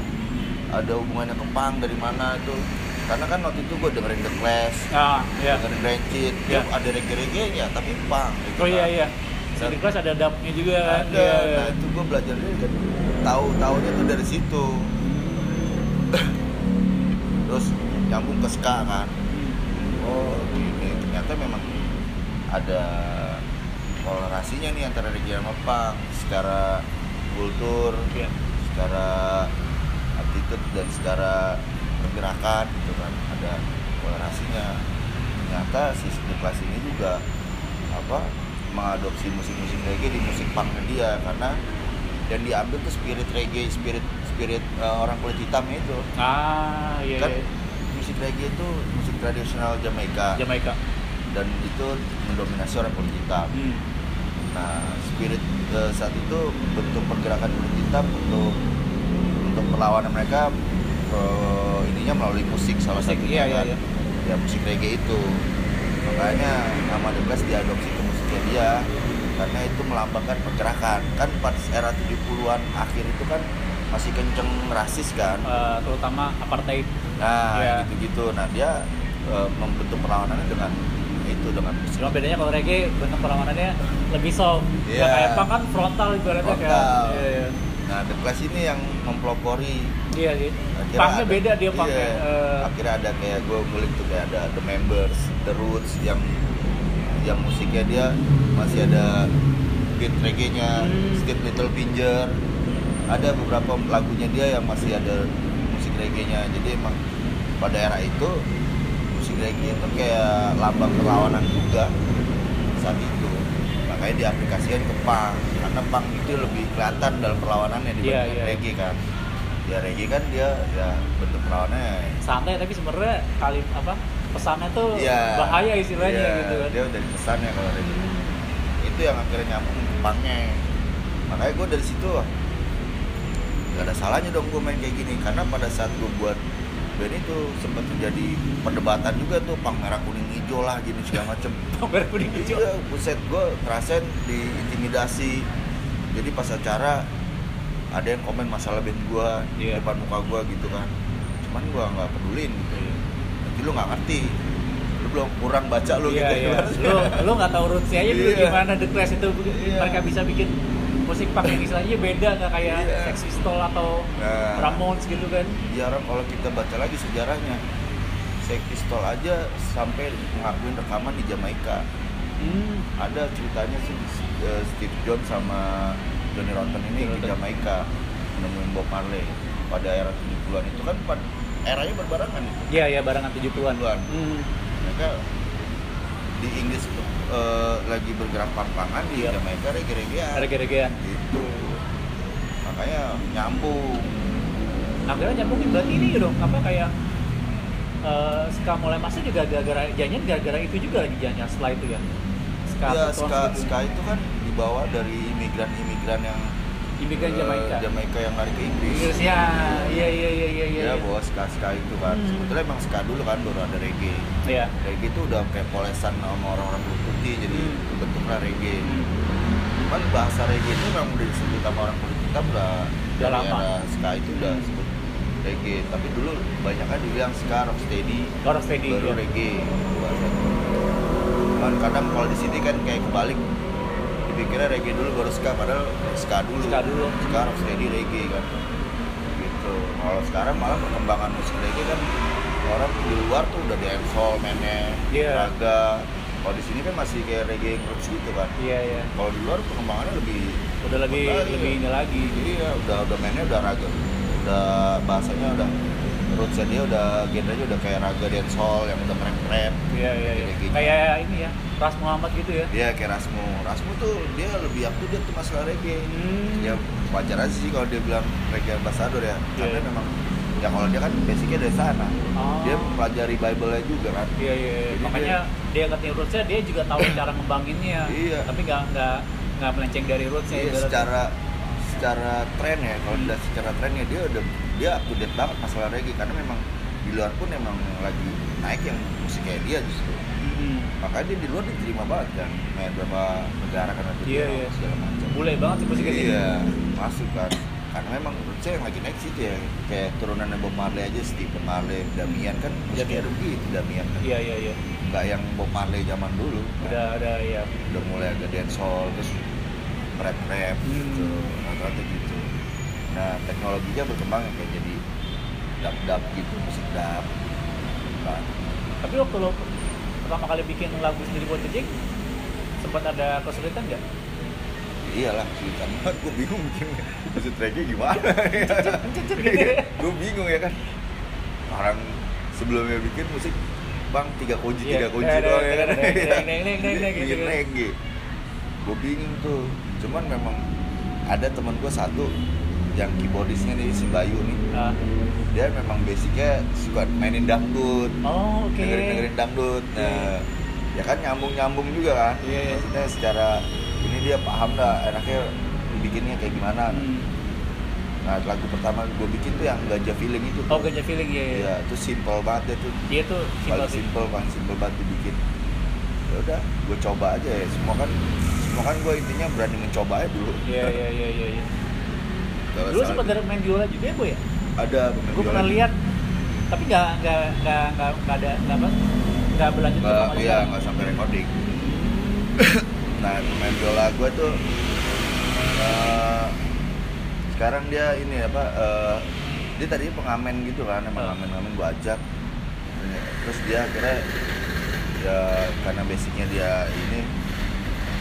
ada hubungannya ke punk dari mana itu. Karena kan waktu itu gue dengerin The Clash ah iya. dengerin Rancid ya ada reggae-reggae ya tapi punk gitu oh iya kan. iya. Dan- di kelas ada dubnya juga kan? Ada Iya, iya. nah itu gue belajar kan tahu tahunya tuh dari situ. Terus nyambung ke ska kan. Hmm. oh ini ternyata memang ada toleransinya nih antara reggae sama punk secara kultur. Iya. Secara attitude dan secara pergerakan gitu kan. Ada toleransinya. Ternyata si The Clash ini juga apa mengadopsi musik-musik reggae di musik punknya dia karena dan diambil tuh spirit reggae spirit spirit eh, orang kulit hitam itu. Ah iya kan iya. musik reggae itu musik tradisional Jamaika. Jamaika. Dan itu mendominasi orang kulit hitam. Hmm. Nah, spirit eh, saat itu bentuk pergerakan kulit hitam untuk untuk perlawanan mereka eh, ininya melalui musik salah Musik, satunya iya, iya, kan. iya. Ya musik reggae itu. Makanya nama The Clash diadopsi ke musiknya dia karena itu melambangkan pergerakan. Kan pas era 70-an akhir itu kan masih kenceng rasis kan. Eh, terutama apartheid Nah, Iya. gitu-gitu. Nah, dia eh, membentuk perlawanannya dengan itu dengan musik. cuma bedanya kalau reggae bentuk perlawanannya lebih soft. Nggak kayak punk kan frontal ibaratnya kan iya iya Nah, The Clash ini yang mempelopori iya punknya ada- beda dia punknya iya. Eh, akhirnya ada kayak gue ngulik tuh kayak ada The Members, The Roots yang yang musiknya dia masih ada beat reggae-nya, Hmm. Steve Little Finger. Ada beberapa lagunya dia yang masih ada musik reggae-nya. Jadi emang pada era itu musik reggae itu kayak lambang perlawanan juga saat itu. Makanya diaplikasikan ke punk karena punk itu lebih kelihatan dalam perlawanannya Iya, iya. reggae kan. Ya reggae kan dia ya bentuk perlawanannya santai tapi sebenarnya kali apa pesannya tuh Iya. bahaya istilahnya Iya, gitu kan Dia udah pesannya kalau reggae. Itu yang akhirnya nyambung ke punknya. Makanya gue dari situ gak ada salahnya dong gue main kayak gini karena pada saat gue buat band itu sempat terjadi perdebatan juga tuh pang merah kuning hijau lah gini segala macem merah kuning hijau Iya, buset gue ngerasain diintimidasi. Jadi pas acara ada yang komen masalah band gue di Iya. depan muka gue gitu kan. Cuman gue nggak pedulin gitu. Nanti lu nggak ngerti, lu belum kurang baca lu iya gitu. iya lu lu nggak tahu rootsnya aja dulu Iya. gimana The Clash itu Iya. mereka bisa bikin musik punk yang istilahnya beda nggak kayak Iya. Sex Pistol atau Nah. Ramones gitu kan Jarang kalau kita baca lagi sejarahnya. Sex Pistol aja sampai ngakuin rekaman di Jamaika. hmm. Ada ceritanya sih eh, Steve Jones sama Johnny Rotten ini Johnny di Rotten. Jamaika nemuin Bob Marley pada era 70-an itu kan eranya berbarengan itu. iya iya barengan 70-an 70-an. hmm. Mereka di Inggris eh, lagi bergerak pang-pangan di Iya. Jamaika reggae-reggaean. reggae-reggaean Gitu. Makanya nyambung. akhirnya nyambung berarti ini dong apa kayak eh ska mulai masuk juga gara-gara janjian gara-gara itu juga lagi janjian setelah itu ya ska Ya, ska, gitu. ska itu kan dibawa dari imigran-imigran yang imigran eh, Jamaika Jamaika yang lari ke Inggris. Inggris ya iya iya iya iya iya Ya, bawa ska-ska itu kan. Hmm. Sebetulnya emang ska dulu kan baru ada reggae. iya Reggae itu udah kayak polesan sama orang-orang kulit jadi Hmm. bentuknya reggae. Hmm. Cuman bahasa reggae itu memang udah disebut sama orang kulit hitam udah Udah lama. ska itu udah Hmm. disebut reggae. Tapi dulu banyak kan dibilang ska, rocksteady, Orang steady baru ya. reggae bahasanya. Cuman kadang kalau di sini kan kayak kebalik dipikirnya reggae dulu baru ska padahal ska dulu. Ska dulu. Ska, rocksteady, reggae kan. Gitu. Kalau sekarang malah perkembangan musik reggae kan orang di luar tuh udah dancehall mainnya, Iya. raga. Kalau di sini kan masih kayak reggae roots gitu kan. iya iya Kalau di luar perkembangannya lebih udah lebih Betul, lebih iya. ini lagi Jadi ya udah udah mainnya udah raga, udah bahasanya udah rootsnya dia udah genrenya udah kayak raga dancehall yang udah rap rap Iya iya iya. Kayak gitu. Kayak ini ya, Ras Muhammad gitu ya. dia kayak Rasmu Rasmu tuh dia lebih to date tuh masalah reggae Hmm. ya wajar aja sih kalau dia bilang reggae ambassador ya karena Iya. memang ya kalau dia kan basicnya dari sana Oh. dia pelajari Bible-nya juga kan Iya iya. iya. Jadi Makanya dia ngerti rootsnya, dia juga tahu cara ngembanginnya. Iya. Tapi nggak nggak nggak melenceng dari rootsnya. Iya, secara secara tren ya kalau Hmm. dilihat secara trennya dia udah dia up to date banget masalah reggae karena memang di luar pun emang lagi naik yang musik kayak dia justru Hmm. makanya dia di luar diterima banget kan kayak beberapa negara karena dia Iya, dikenal iya. segala macam Bule banget sih musiknya iya masuk kan karena memang menurut saya yang lagi naik sih ya kayak turunannya Bob Marley aja Stephen Marley Damian kan Damian. udah begitu Damian kan Iya iya iya. nggak yang Bob Marley zaman dulu kan. Udah ada ya. udah mulai agak dancehall terus rap rap gitu Hmm. rata-rata gitu nah teknologinya berkembang ya kayak jadi dub dub gitu musik dub nah, Tapi waktu lo pertama kali bikin lagu sendiri buat The Jig, sempat ada kesulitan nggak? Iyalah sulitan banget gue bingung bikin musik reggae gimana? Gitu gue bingung ya kan. Orang sebelumnya bikin musik bang tiga kunci Iya. tiga kunci doang ya. kan gitu bikin kan. reggae. Gue bingung tuh. Cuman memang ada teman gue satu yang keyboardisnya nih si Bayu nih. Ah. dia memang basicnya suka mainin dangdut Oh oke. dengerin dengerin dangdut. Nah ya kan nyambung nyambung juga kan. Iya, iya. maksudnya secara ini dia paham dah enaknya dibikinnya kayak gimana. Hmm. nah lagu pertama gue bikin tuh yang gajah feeling itu Oh gajah feeling ya. Iya, itu simple banget ya tuh. Dia tuh simpel paling simple paling simple banget dibikin. Ya udah gue coba aja ya. Semua kan semua kan gue intinya berani mencoba aja dulu. Iya iya iya iya. Kalau Dulu sempat ada main biola juga ya gue ya. ada pemain Gue pernah lihat, tapi nggak nggak nggak nggak ada nggak apa nggak berlanjut Nggak, iya nggak sampai recording nah pemain biola gue tuh eh, sekarang dia ini apa eh, dia tadi pengamen gitu kan emang Ah. ngamen-ngamen gue ajak terus dia akhirnya ya karena basicnya dia ini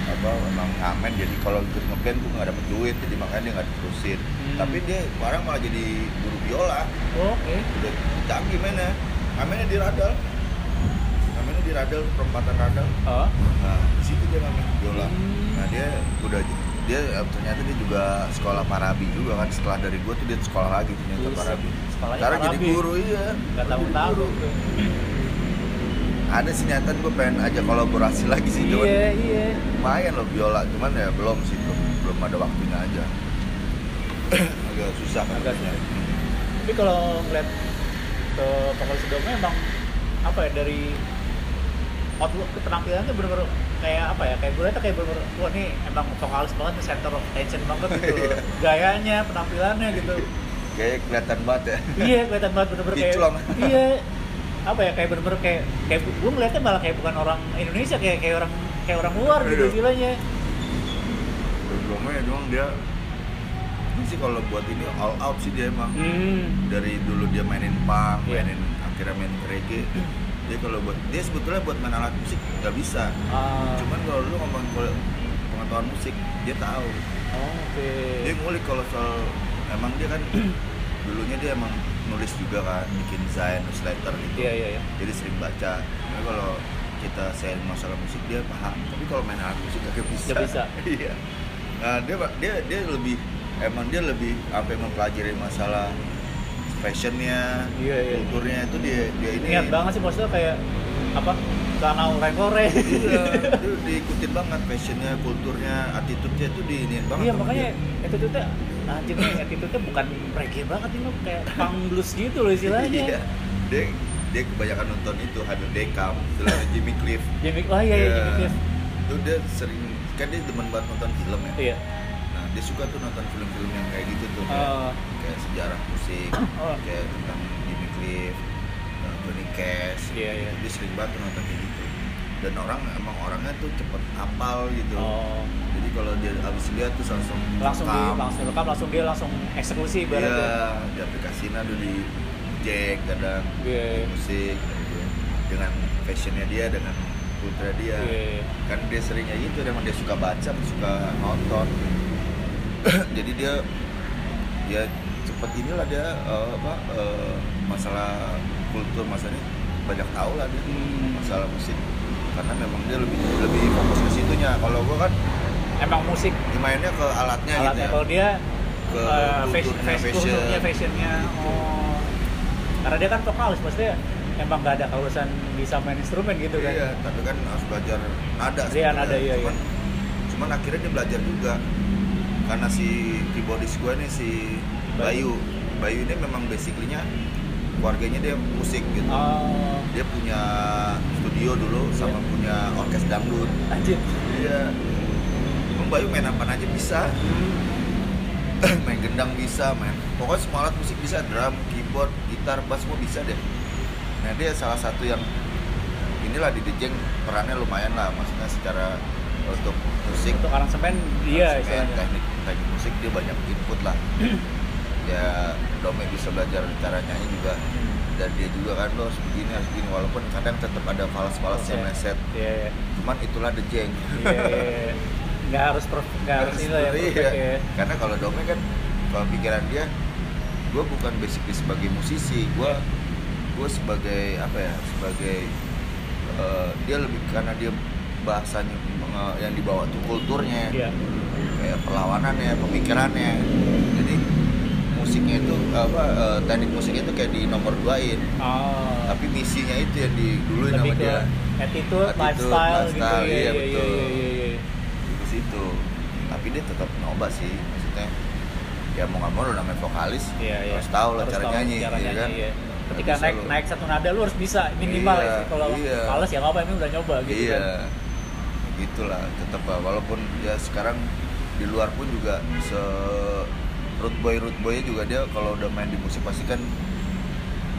apa emang ngamen jadi kalau ikut ngeband tuh nggak dapet duit jadi makanya dia nggak diterusin Hmm. tapi dia sekarang malah jadi guru biola Oh, Oke. udah canggih mainnya ngamennya di radal di radal perempatan radal Oh. nah di situ dia ngamen biola Hmm. nah dia udah dia eh, ternyata dia juga sekolah parabi juga kan setelah dari gua tuh dia sekolah lagi ternyata parabi sekolahnya sekarang jadi guru iya Nggak Jadi tahu-tahu. guru. ada sih niatan gue pengen aja kolaborasi lagi sih cuman Iya iya. lumayan loh biola cuman ya belum sih belum belum ada waktunya aja agak susah kan Agak susah. Tapi kalau ngeliat ke vokalis Doma emang apa ya dari outlook ke penampilannya bener-bener kayak apa ya kayak gue liatnya kayak bener-bener wah ini emang vokalis banget nih center of attention banget gitu Iya. gayanya penampilannya gitu kayak kelihatan banget ya iya kelihatan banget bener-bener kayak iya apa ya kayak bener-bener kayak kayak gue ngeliatnya malah kayak bukan orang Indonesia kayak kayak orang kayak orang luar gitu Iya. istilahnya Sebelumnya doang dia ini sih kalau buat ini all out sih dia emang hmm. dari dulu dia mainin punk, Iya. mainin akhirnya main reggae. Dia kalau buat dia sebetulnya buat main alat musik nggak bisa. Ah. Cuman kalau lu ngomong kalau pengetahuan musik dia tahu. Oh, oke Dia ngulik kalau soal emang dia kan dulunya dia emang nulis juga kan bikin desain newsletter gitu. iya iya iya Jadi sering baca. Jadi kalau kita sharing masalah musik dia paham. Tapi kalau main alat musik gak bisa. Nggak bisa. Iya. Nah dia dia dia lebih emang dia lebih sampai mempelajari masalah fashionnya, Iya, iya. kulturnya itu dia dia ini. niat banget sih maksudnya kayak apa karena orang-orang Iya, dia diikutin banget fashionnya, kulturnya, attitude-nya itu diinin banget. iya makanya dia. itu tuh anjir nih attitude-nya bukan reggae banget ini kayak punk blues gitu loh istilahnya Iya. Dia dia kebanyakan nonton itu Hadir Dekam, istilahnya Jimmy Cliff. Jimmy oh iya iya Jimmy Cliff Itu dia sering kan dia demen banget nonton film ya. iya dia suka tuh nonton film-film yang kayak gitu tuh. kayak- Oh. kayak sejarah musik, Oh. kayak tentang Jimmy Cliff, tentang Johnny Cash. Iya, iya. Dia sering banget tuh nonton kayak gitu. Dan orang emang orangnya tuh cepet hafal gitu. oh Jadi kalau dia abis lihat tuh langsung langsung di rekam. langsung rekam langsung dia langsung eksekusi Iya, ibaratnya di aplikasinya tuh di jack kadang Iya, iya. di musik gitu. dengan fashionnya dia dengan kulturnya dia Iya. kan dia seringnya gitu emang dia suka baca suka nonton jadi dia ya cepet inilah dia eh, apa eh, masalah kultur masalahnya banyak tahu lah dia Hmm. masalah musik. Karena memang dia lebih lebih fokus ke situnya. Kalau gua kan emang musik mainnya ke alatnya, gitu alatnya. ya. Kalau dia Ke fashion, kulturnya, fashion, fashion. kulturnya, fashionnya oh. Karena dia kan vokalis maksudnya emang gak ada kaurusan bisa main instrumen gitu kan. Iya tapi kan harus belajar nada Iya, nada, iya, cuman, cuman akhirnya dia belajar juga karena si keyboardis gue nih si Bayu. Bayu. Ini memang basically-nya keluarganya dia musik gitu. Oh. Dia punya studio dulu sama Iya. punya orkes dangdut. Anjir. Iya. Emang Bayu main apa aja bisa. Main gendang bisa main pokoknya semua alat musik bisa. Drum keyboard gitar bass semua bisa deh. Nah dia salah satu yang inilah di Dejeng perannya lumayan lah. Maksudnya secara untuk musik. Untuk aransemen dia teknik teknik musik dia banyak input lah. Ya Dome bisa belajar cara nyanyi juga. Dan dia juga kan lo harus begini harus begini walaupun kadang tetap ada falas-falas yang meleset. Iya iya. Cuman itulah Dejeng iya iya, iya. nggak harus perf- nggak harus ini lah ya perfect ya. Karena kalau Dome kan kalau pikiran dia gue bukan basically sebagai musisi, gue gue sebagai apa ya sebagai eh, dia lebih karena dia bahasanya menge- yang dibawa tuh kulturnya. Iya kayak perlawanannya, pemikirannya. Jadi musiknya itu apa eh, teknik musiknya itu kayak di nomor duain oh tapi misinya itu yang di dulu nama lebih ke dia attitude, Attitude, lifestyle, gitu lifestyle, iya, iya, iya, betul. iya, iya, iya. ke situ tapi dia tetap nyoba sih maksudnya ya mau nggak mau lo namanya vokalis Iya, iya. harus tahu lah Harus cara tahu nyanyi cara ya nyanyi, kan iya. Ketika naik lo- naik satu nada lu harus bisa minimal Iya, ya kalau iya. males ya apa ini udah nyoba gitu iya kan gitulah tetap walaupun ya sekarang di luar pun juga se root boy root boy juga dia kalau udah main di musik pasti kan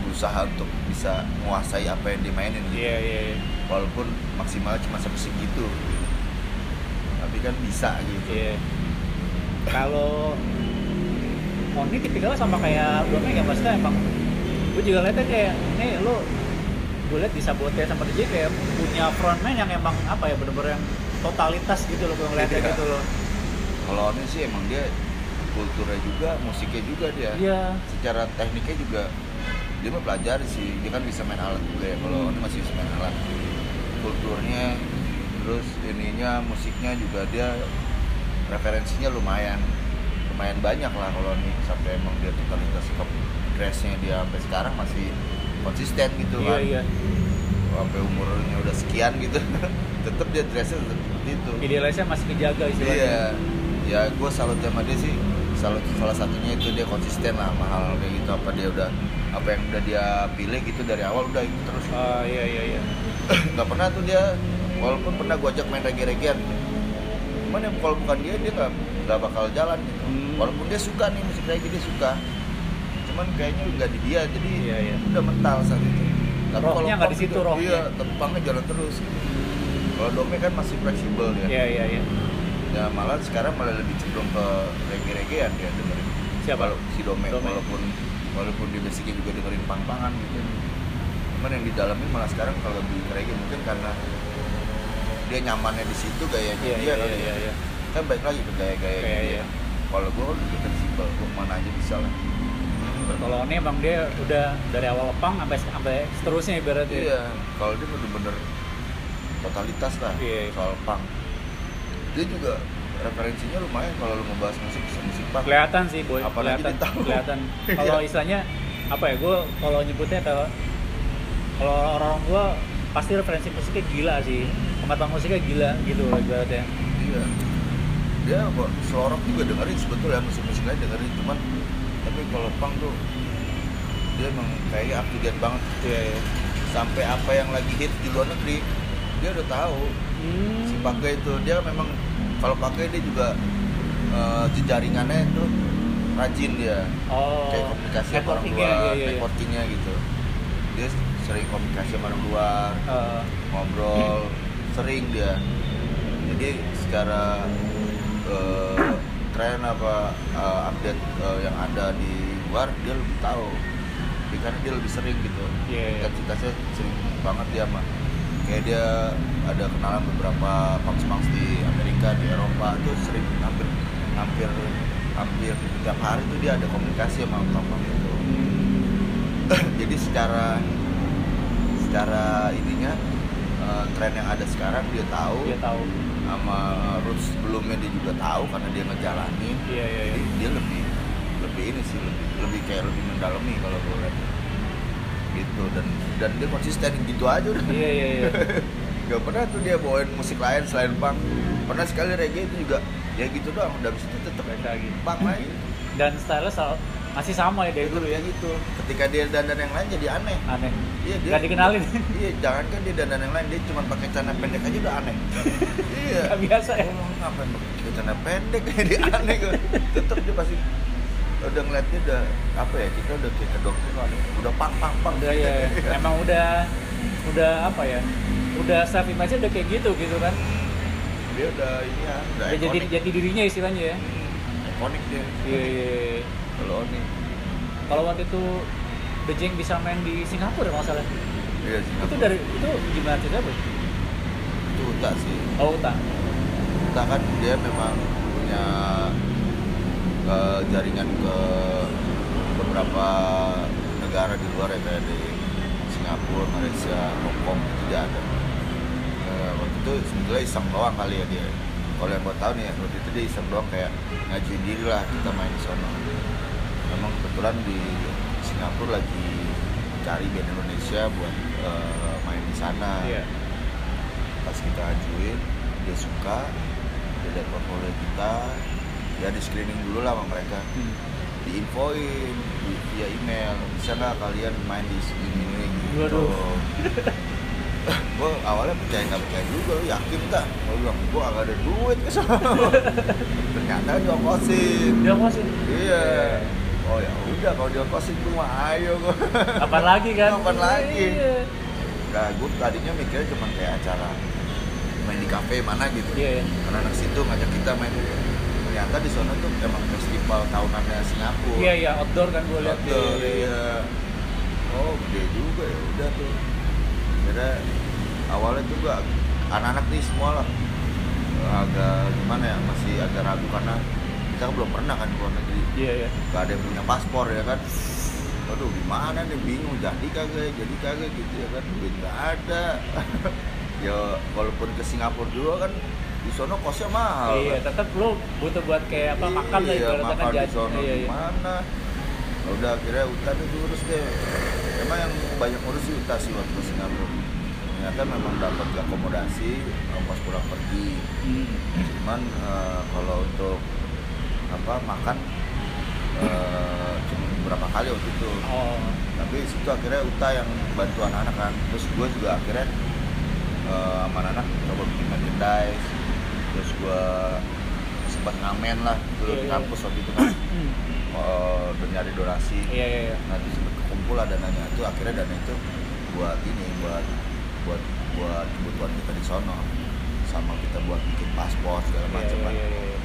berusaha untuk bisa menguasai apa yang dimainin gitu iya iya iya. walaupun maksimal cuma sampai segitu tapi kan bisa gitu Iya. Kalau Oni tipikalnya sama kayak Dome ya maksudnya emang gue juga liatnya kayak nih lo gue liat di Sabote sama DJ kayak punya frontman yang emang apa ya bener-bener yang totalitas gitu loh gue ngeliatnya Iya. gitu loh kalau Oni sih emang dia kulturnya juga musiknya juga dia. Iya. Secara tekniknya juga dia mau pelajari sih. Dia kan bisa main alat juga ya. Kalau Hmm. Oni masih bisa main alat. Kulturnya terus ininya musiknya juga dia referensinya lumayan lumayan banyak lah kalau Oni sampai emang dia totalitas ke dressnya dia sampai sekarang masih konsisten gitu iya kan. iya. Sampai umurnya udah sekian gitu. Tetap dia dressnya tetap itu. Idealisnya masih kejaga istilahnya. Iya, ya gue salut sama dia sih. Salut salah satunya itu dia konsisten lah mahal kayak gitu apa dia udah apa yang udah dia pilih gitu dari awal udah ikut terus. Ah, iya iya iya Gak pernah tuh dia walaupun pernah gue ajak main reggae-reggaean. Cuman ya kalau bukan dia dia nggak nggak bakal jalan gitu. Hmm. Walaupun dia suka nih musik reggae dia suka. Cuman kayaknya nggak di dia jadi Iya, iya. udah mental saat itu. Rohnya nggak di situ, rohnya. Iya, tempangnya jalan terus. Gitu. Kalau Dome kan masih fleksibel dia iya iya iya ya malah sekarang malah lebih cenderung ke reggae-reggaean dia dengerin Siapa? Kalau si Dome, Dome. walaupun walaupun dia basicnya juga dengerin pang-pangan gitu cuman yang di dalamnya malah sekarang kalau lebih ke reggae mungkin karena dia nyamannya di situ gayanya iya dia kali iya ya. iya kan baik lagi ke gaya-gaya Kayak dia iya. kalau gue lebih fleksibel gue mana aja bisa lah kalau ini emang dia udah dari awal pang sampai sampai seterusnya ibaratnya iya kalau dia bener-bener totalitas lah Iya. soal punk dia juga referensinya lumayan kalau lu ngebahas musik musik punk. Kelihatan sih boy. Apalagi kelihatan tahu. kelihatan. Kalau Iya. istilahnya apa ya gue kalau nyebutnya kalau kalau orang gue pasti referensi musiknya gila sih. Pengetahuan musiknya gila gitu loh ibaratnya. Iya. Dia kok selorok juga dengerin sebetulnya musik-musik lain dengerin. Cuman tapi kalau punk tuh dia emang kayak up banget. Iya iya sampai apa yang lagi hit di luar negeri dia udah tahu. Hmm. si pakai itu dia memang kalau pakai dia juga eh, jejaringannya itu rajin dia. Oh. Kayak komunikasi sama orang luar iya, iya, iya. networkingnya gitu. Dia sering komunikasi sama orang luar Eh, ngobrol sering dia. Jadi secara eh, tren apa eh, update eh, yang ada di luar dia lebih tahu. Karena dia lebih sering gitu. Iya, iya. intensitasnya sering banget dia mah kayak dia ada kenalan beberapa punks di Amerika di Eropa itu sering hampir hampir hampir tiap hari tuh dia ada komunikasi sama orang itu. Jadi secara secara ininya eh, tren yang ada sekarang dia tahu dia tahu. sama roots sebelumnya dia juga tahu karena dia ngejalanin. Iya iya iya. Jadi dia lebih lebih ini sih lebih lebih kayak lebih mendalami kalau gue lihat gitu. Dan dan dia konsisten gitu aja udah. Iya iya iya. Gak pernah tuh dia bawain musik lain selain punk. Pernah sekali reggae itu juga Ya gitu doang, udah abis itu tetep Balik lagi. punk lagi. Dan stylenya selalu masih sama ya dari dulu ya gitu. Ketika dia dandan yang lain jadi aneh. Aneh. Iya dia nggak dikenalin. Iya jangan kan dia dandan yang lain Dia cuma pakai celana pendek aja udah aneh. Iya. Nggak biasa ya. Ngapain pakai celana pendek? Dia aneh kan Tetep dia pasti udah ngeliatnya udah apa ya kita udah ke dokter udah pang pang pang udah ya. Emang udah udah apa ya udah self image udah kayak gitu gitu kan? Dia udah ini ya udah udah jadi jadi dirinya istilahnya ya? Hmm, ikonik dia. Iya iya iya. kalau Oni kalau waktu itu The Jeng bisa main di Singapura kalau salah. Iya sih itu dari itu gimana ceritanya bro? itu utak sih. Oh tak kita kan dia memang punya eh, jaringan ke beberapa negara di luar ya kayak di Singapura, Malaysia, Hong Kong itu dia ada. Eh, waktu itu sebetulnya iseng doang kali ya dia. Kalau yang gue tahu nih waktu itu dia iseng doang kayak ngajuin diri lah kita main di sana. Memang kebetulan di Singapura lagi cari band Indonesia buat eh, main di sana iya pas kita ajuin dia suka dia lihat portfolio kita ya di screening dulu lah sama mereka. Hmm. diinfoin di- via email. Bisa nggak kalian main di sini ini gitu. Gue awalnya percaya nggak percaya juga. Lu yakin tak gue bilang gue agak ada duit ke sana ternyata diongkosin dia masih iya. Oh ya udah kalau diongkosin gue mah ayo gue kapan lagi kan? Kapan lagi? iya nah gue tadinya mikirnya cuma kayak acara main di kafe mana gitu. Iya iya. anak-anak situ ngajak kita main ternyata di sana tuh emang festival tahunannya Singapura. Iya iya outdoor kan gue lihat Outdoor, iya. Oh gede juga ya udah tuh. Kira awalnya tuh gak anak-anak nih semua lah. Agak gimana ya masih agak ragu karena kita kan belum pernah kan ke luar negeri. Iya iya. Gak ada yang punya paspor ya kan? Waduh gimana nih? Bingung jadi kagak jadi kagak gitu ya kan? Duit nggak ada. Ya walaupun ke Singapura juga kan di sono kosnya mahal iya kan. tetap lu butuh buat kayak apa makan lah iya, ibaratnya kan makan di jajan. sono iya iya. gimana? Ya udah akhirnya Uta itu urus deh. Emang yang banyak urus sih Uta sih waktu ke Singapura ternyata memang dapat akomodasi ongkos pulang pergi. Hmm. cuman eh, kalau untuk apa makan eh, cuma beberapa kali waktu itu. Oh. Tapi situ akhirnya Uta yang bantu anak-anak kan. Terus gue juga akhirnya eh, sama anak coba bikin merchandise terus gue sempat ngamen lah dulu Iya, di iya. kampus waktu itu kan udah nyari donasi iya iya iya. Nanti sempat kekumpul lah dananya. Itu akhirnya dana itu buat ini buat buat buat kebutuhan kita di sono. Sama kita buat bikin paspor segala macam iya, kan iya, iya.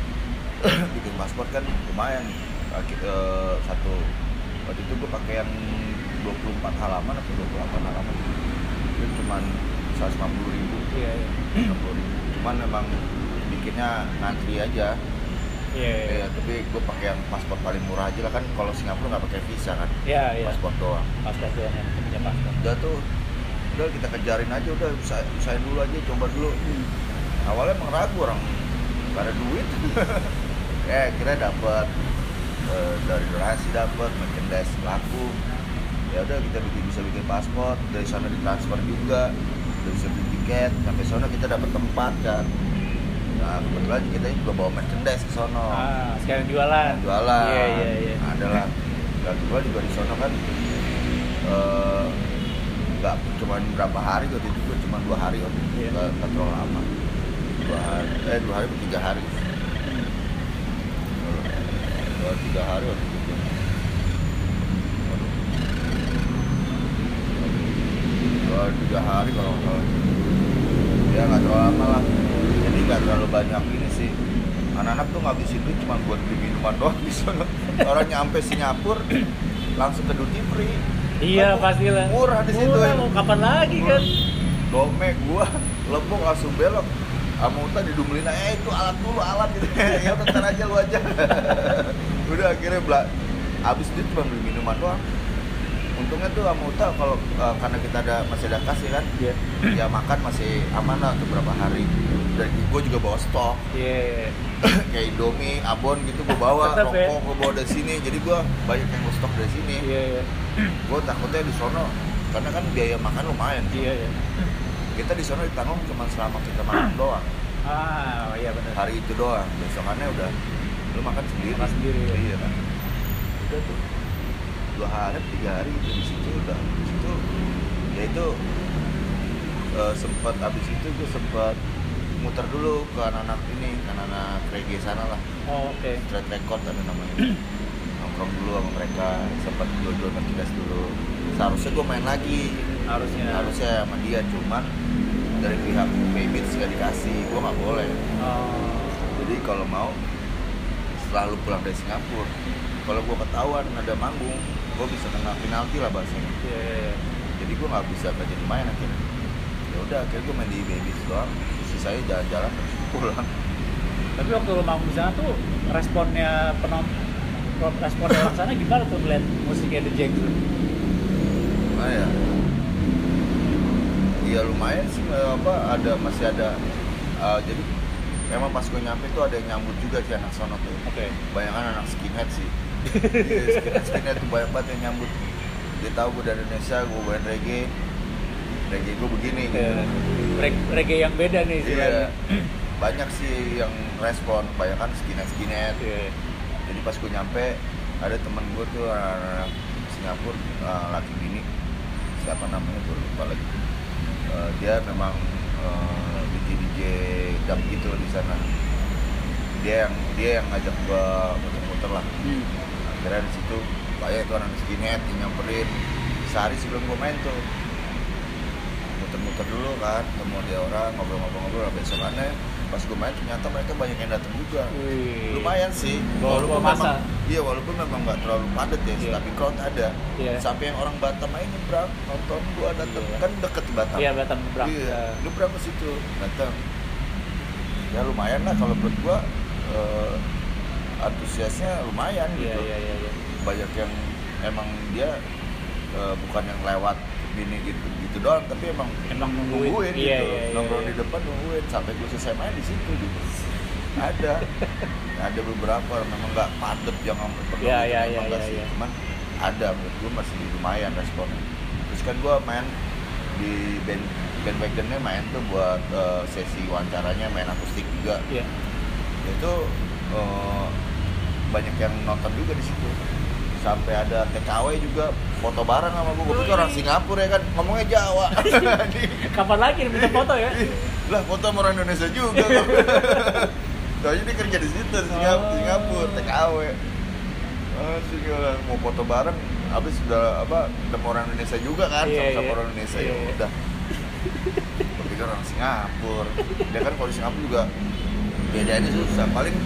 bikin paspor kan lumayan. Aki- eh, satu waktu itu gue pakai yang 24 halaman atau 28 halaman. Itu cuman 150 ribu. Iya iya. 150 ribu. Cuman memang bikinnya ngantri aja. Iya iya. Ya, tapi gue pakai yang paspor paling murah aja lah kan. Kalau Singapura nggak pakai visa kan? Iya iya. Paspor doang. Paspor doang yang punya paspor. Udah tuh udah kita kejarin aja udah usaha, usahain dulu aja coba dulu. Hmm. awalnya emang ragu orang gak ada duit. Eh kira dapat eh, dari donasi dapat merchandise laku. Ya udah kita bikin bisa bikin paspor dari sana ditransfer juga. Udah bisa beli tiket sampai sana kita dapat tempat kan nah kebetulan kita juga bawa merchandise ke sono. Ah sekarang jualan. Jualan. Iya iya iya. Adalah dan gua juga di sono kan eh, nggak cuma berapa hari waktu itu gua cuma dua hari waktu itu nggak terlalu lama. Dua hari eh dua hari tiga hari. Dua tiga hari waktu itu. Dua tiga hari kalau nggak salah. Ya nggak terlalu lama lah nggak terlalu banyak ini sih. Anak-anak tuh ngabisin duit cuma buat beli minuman doang di sana. Orang nyampe Singapura langsung ke duty free. Iya Kan pasti lah murah di situ murah ya. mau kapan lagi kan? Dome gua lebok langsung belok. Sama Uta didumelin eh itu alat dulu alat. Gitu. Ya udah ntar aja lu aja. Udah akhirnya bela abis itu cuma beli minuman doang. Untungnya tuh sama Uta kalau eh, karena kita ada masih ada kas ya kan? Iya. ya makan masih aman lah untuk beberapa hari dan gue juga bawa stok Iya. kayak Indomie, Abon gitu gue bawa, ya? rokok gue bawa dari sini jadi gue banyak yang gue stok dari sini Iya, iya. gue takutnya di sono karena kan biaya makan lumayan Iya, iya. kita di sono ditanggung cuma selama kita makan doang Ah, iya benar. hari itu doang besokannya udah lu makan sendiri Makan sendiri, ya. iya kan udah tuh dua hari tiga hari itu di situ udah di situ ya itu eh, sempat abis itu gue sempat muter dulu ke anak-anak ini anak-anak reggae sana lah. Oh, oke. Straight Record ada namanya. Nongkrong dulu sama mereka sempat jual-jual merchandise dulu. Seharusnya gue main lagi. Harusnya. harusnya sama dia cuman dari pihak Baybits gak dikasih. Gue nggak boleh. Oh. jadi kalau mau selalu pulang dari Singapura. Kalau gue ketahuan ada manggung gue bisa kena penalti lah bahasanya. Iya, iya, iya. jadi gue nggak bisa nggak jadi main akhirnya. Ya udah akhirnya gue main di Baybits doang sisanya jalan-jalan pulang Tapi waktu lu manggung di sana tuh responnya penonton responnya orang sana gimana tuh melihat musiknya The Jack? Nah ya. Iya lumayan sih eh, apa ada masih ada eh, jadi memang pas gue nyampe tuh ada yang nyambut juga sih anak sono tuh. Oke. Bayangan anak skinhead sih. Iya, skinhead, skinhead tuh banyak banget yang nyambut. Dia tahu gue dari Indonesia, gue main reggae. Reggae gue begini gitu. Reg- reggae yang beda nih Iya. istilahnya. Banyak sih yang respon, banyak kan skinhead skinhead. Iya. Jadi pas gue nyampe ada temen gue tuh anak-anak Singapura eh, laki bini siapa namanya gue lupa lagi. Eh, dia memang eh, DJ DJ dub gitu di sana. Dia yang dia yang ngajak gue muter-muter lah. Hmm. Akhirnya di situ banyak itu anak skinhead yang nyamperin sehari sebelum gue main tuh muter-muter dulu kan ketemu dia orang ngobrol-ngobrol-ngobrol besokannya pas gue main ternyata mereka banyak yang datang juga Wih. lumayan sih walaupun masa. memang iya walaupun memang nggak terlalu padat ya Iya. tapi crowd ada Iya. sampai yang orang Batam aja nyebrang nonton gua datang Iya. kan deket Batam Iya, Batam nyebrang. iya Ya. nyebrang ke situ datang ya lumayan lah kalau menurut gua eh, antusiasnya lumayan Iya, gitu iya, iya, iya. banyak yang emang dia eh, bukan yang lewat gini gitu gitu doang tapi emang Emang nungguin. nungguin Iya, gitu iya, iya, nongkrong iya. di depan nungguin sampai gue selesai main di situ gitu ada ada beberapa memang nggak padet yang penuh Iya, gitu, iya, iya, nggak iya, sih. iya. cuman ada menurut gue masih lumayan responnya terus kan gue main di band bandwagonnya main tuh buat eh, sesi wawancaranya main akustik juga Iya. itu eh, banyak yang nonton juga di situ sampai ada TKW juga foto bareng sama gue gue pikir orang Singapura ya kan ngomongnya Jawa Kapan lagi minta foto ya? lah foto sama orang Indonesia juga Soalnya dia kerja di situ di Singapura, Oh. Singapura TKW Oh, sih gila. mau foto bareng habis sudah apa ketemu orang Indonesia juga kan Iya, sama-sama iya. orang Indonesia ya Iya, udah Gua pikir orang Singapura dia kan kalau di Singapura juga bedanya susah paling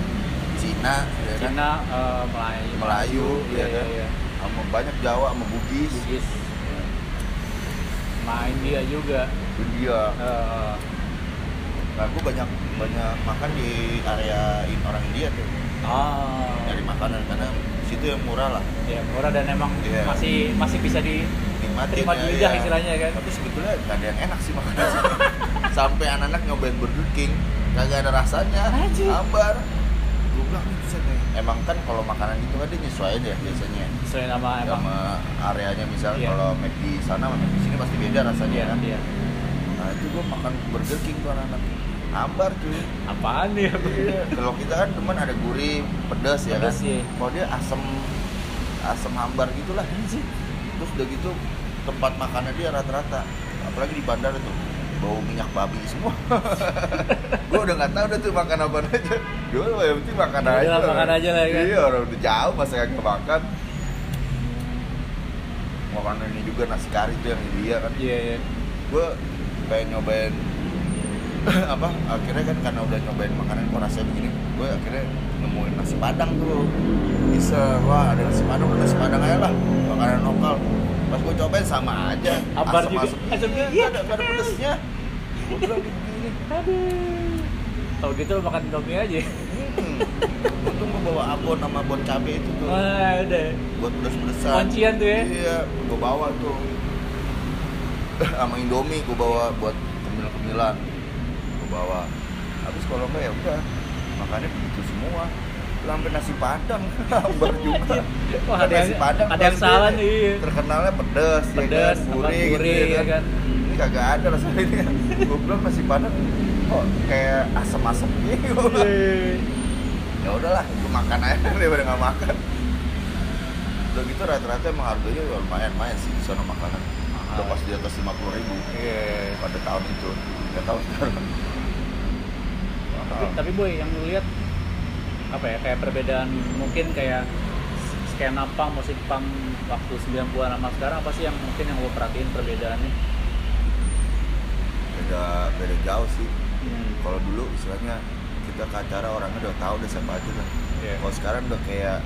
Cina ya kan Cina, eh, Melayu. Melayu Iya, ya iya, kan iya. sama banyak Jawa sama Bugis Bugis. Sama India juga. India Eh, nah gue banyak banyak makan di area in- orang India tuh ah. nyari makanan karena situ yang murah lah Ya murah dan emang Iya. masih masih bisa di nikmatin Terima ya, lidah iya. istilahnya kan. tapi sebetulnya gak ada yang enak sih makanan sampai anak-anak nyobain Burger King kagak ada rasanya hambar gue bilang ini bisa nih emang kan kalau makanan gitu kan dia nyesuaiin ya biasanya sesuai nama emang. sama areanya misalnya Iya. kalau make di sana sama di sini pasti beda rasanya Iya, kan iya. nah itu gue makan Burger King tuh anak-anak hambar cuy Apaan nih? Iya, kalau kita kan teman ada gurih, pedas ya kan. Pedas, iya. Kalau dia asam asam hambar gitulah. Terus udah gitu tempat makannya dia rata-rata apalagi di bandara tuh bau minyak babi semua. gue udah nggak tahu udah tuh makan apa aja. Gue yang penting makan Ya aja. makan aja lah, kan? Iya, orang udah jauh masa kagak makan. Makan ini juga nasi kari tuh yang India kan Iya, iya. gue pengen nyobain apa akhirnya kan karena udah nyobain makanan kok rasanya begini gue akhirnya nemuin nasi padang tuh bisa wah ada nasi padang nasi padang aja lah makanan lokal pas gue cobain sama aja Hambar juga. asem Asem iya ada, ada pedesnya gue bilang begini Aduh. Kalau gitu lo makan Indomie aja. hmm. untung gue bawa abon sama abon cabe itu tuh Wah, udah. buat pedes-pedesan Kuncian tuh ya. iya gue bawa tuh sama indomie gue bawa buat kemil-kemilan gue bawa habis kalau enggak ya udah makannya begitu semua sampai nasi padang. Hambar juga. Wah, Kan ada nasi padang ada yang salah nih, iya. terkenalnya pedes, Pedes, ya kan? Gurih, gitu ya ya kan. kan. ini kagak ada rasanya ini gue bilang nasi padang kok kayak asem-asem gitu. Bilang, ya udahlah gue makan aja daripada nggak makan. Udah gitu rata-rata emang harganya ya lumayan lumayan sih di sana makanan. Udah pas di atas lima puluh ribu. Iya. pada tahun itu. Nggak tahu sekarang. Tapi, tapi boy, yang lu lihat apa ya kayak perbedaan mungkin kayak skena punk, musik punk waktu 90-an sama sekarang apa sih yang mungkin yang lo perhatiin perbedaannya? beda beda jauh sih Hmm. kalau dulu istilahnya kita ke acara orangnya udah tahu udah siapa aja lah Iya. kalau sekarang udah kayak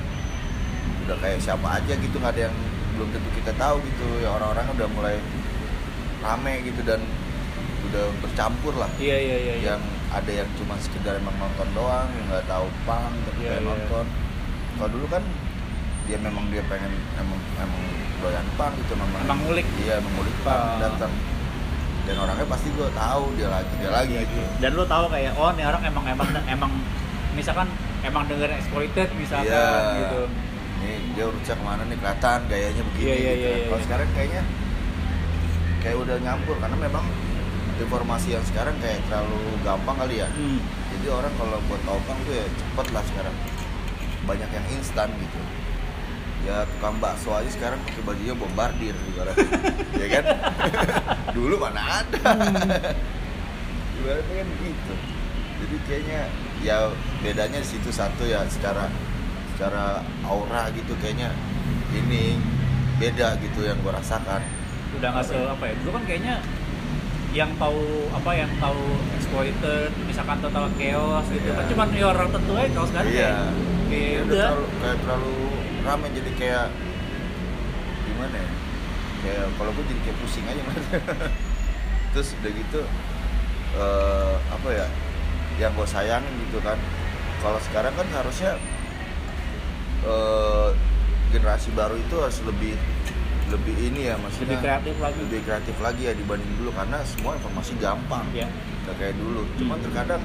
udah kayak siapa aja gitu nggak ada yang belum tentu kita tahu gitu ya orang-orang udah mulai rame gitu dan udah bercampur lah Iya iya iya. iya. yang ada yang cuma sekedar emang nonton doang yang nggak tahu pang tapi Iya, kayak iya. nonton kalau dulu kan dia memang dia pengen emang emang doyan pang gitu memang Emang ngulik. iya emang ngulik pang Ah. datang dan orangnya pasti gue tahu dia lagi dia lagi Iya, gitu iya. Dan lo tahu kayak oh nih orang emang emang emang misalkan emang dengerin exploited misalkan Iya. gitu. Nih dia urusnya ke mana nih kelihatan gayanya begini Iya, iya, gitu. iya, kan. iya, Kalau iya. sekarang kayaknya kayak udah nyampur karena memang informasi yang sekarang kayak terlalu gampang kali ya. Hmm. Jadi orang kalau buat tahu pang tuh ya cepet lah sekarang. Banyak yang instan gitu. Ya tukang bakso aja sekarang pakai bajunya bombardir ibaratnya. ya kan? Dulu mana ada. ibaratnya kan gitu. Jadi kayaknya ya bedanya di situ satu ya secara secara aura gitu kayaknya ini beda gitu yang gue rasakan. Udah nggak se apa ya? Dulu kan kayaknya yang tahu apa yang tahu exploited misalkan total chaos gitu Iya. kan cuman ya orang tertentu aja Iya. kayak, kayak Kayak udah terlalu, kayak terlalu rame jadi kayak gimana ya? Kayak kalau gue jadi kayak pusing aja mas. Terus udah gitu eh, apa ya? Yang gue sayangin gitu kan. Kalau sekarang kan harusnya eh, generasi baru itu harus lebih lebih ini ya maksudnya lebih kreatif lagi. lebih kreatif lagi ya dibanding dulu karena semua informasi gampang. Ya nggak kayak dulu. Cuman Hmm. terkadang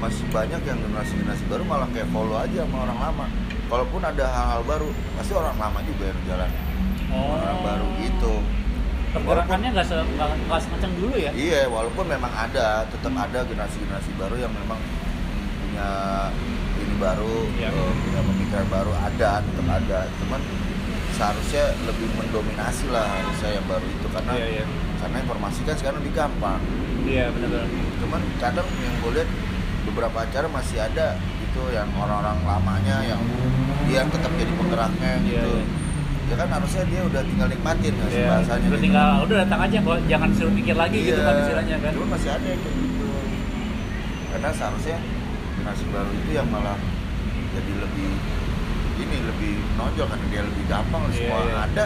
masih banyak yang generasi generasi baru malah kayak follow aja sama orang lama. Kalaupun ada hal-hal baru pasti orang lama juga yang jalan. Oh. orang baru gitu. Pergerakannya nggak se nggak sekencang dulu ya? Iya walaupun memang ada tetap ada generasi generasi baru yang memang punya ini baru eh, punya pemikiran baru ada tetap ada. Cuman seharusnya lebih mendominasi lah harusnya yang baru itu karena iya iya. karena informasi kan sekarang lebih gampang. Iya benar-benar cuman kadang yang gue lihat beberapa acara masih ada gitu yang orang-orang lamanya yang dia tetap jadi penggeraknya Iya, gitu. iya. ya kan harusnya dia udah tinggal nikmatin sih Iya, bahasanya udah gitu. tinggal udah datang aja kok jangan suruh mikir lagi gitu Iya, kan istilahnya kan. cuman masih ada kayak gitu. Karena seharusnya generasi baru itu yang malah jadi lebih ini lebih nonjol karena dia lebih gampang Iya, semua iya. ada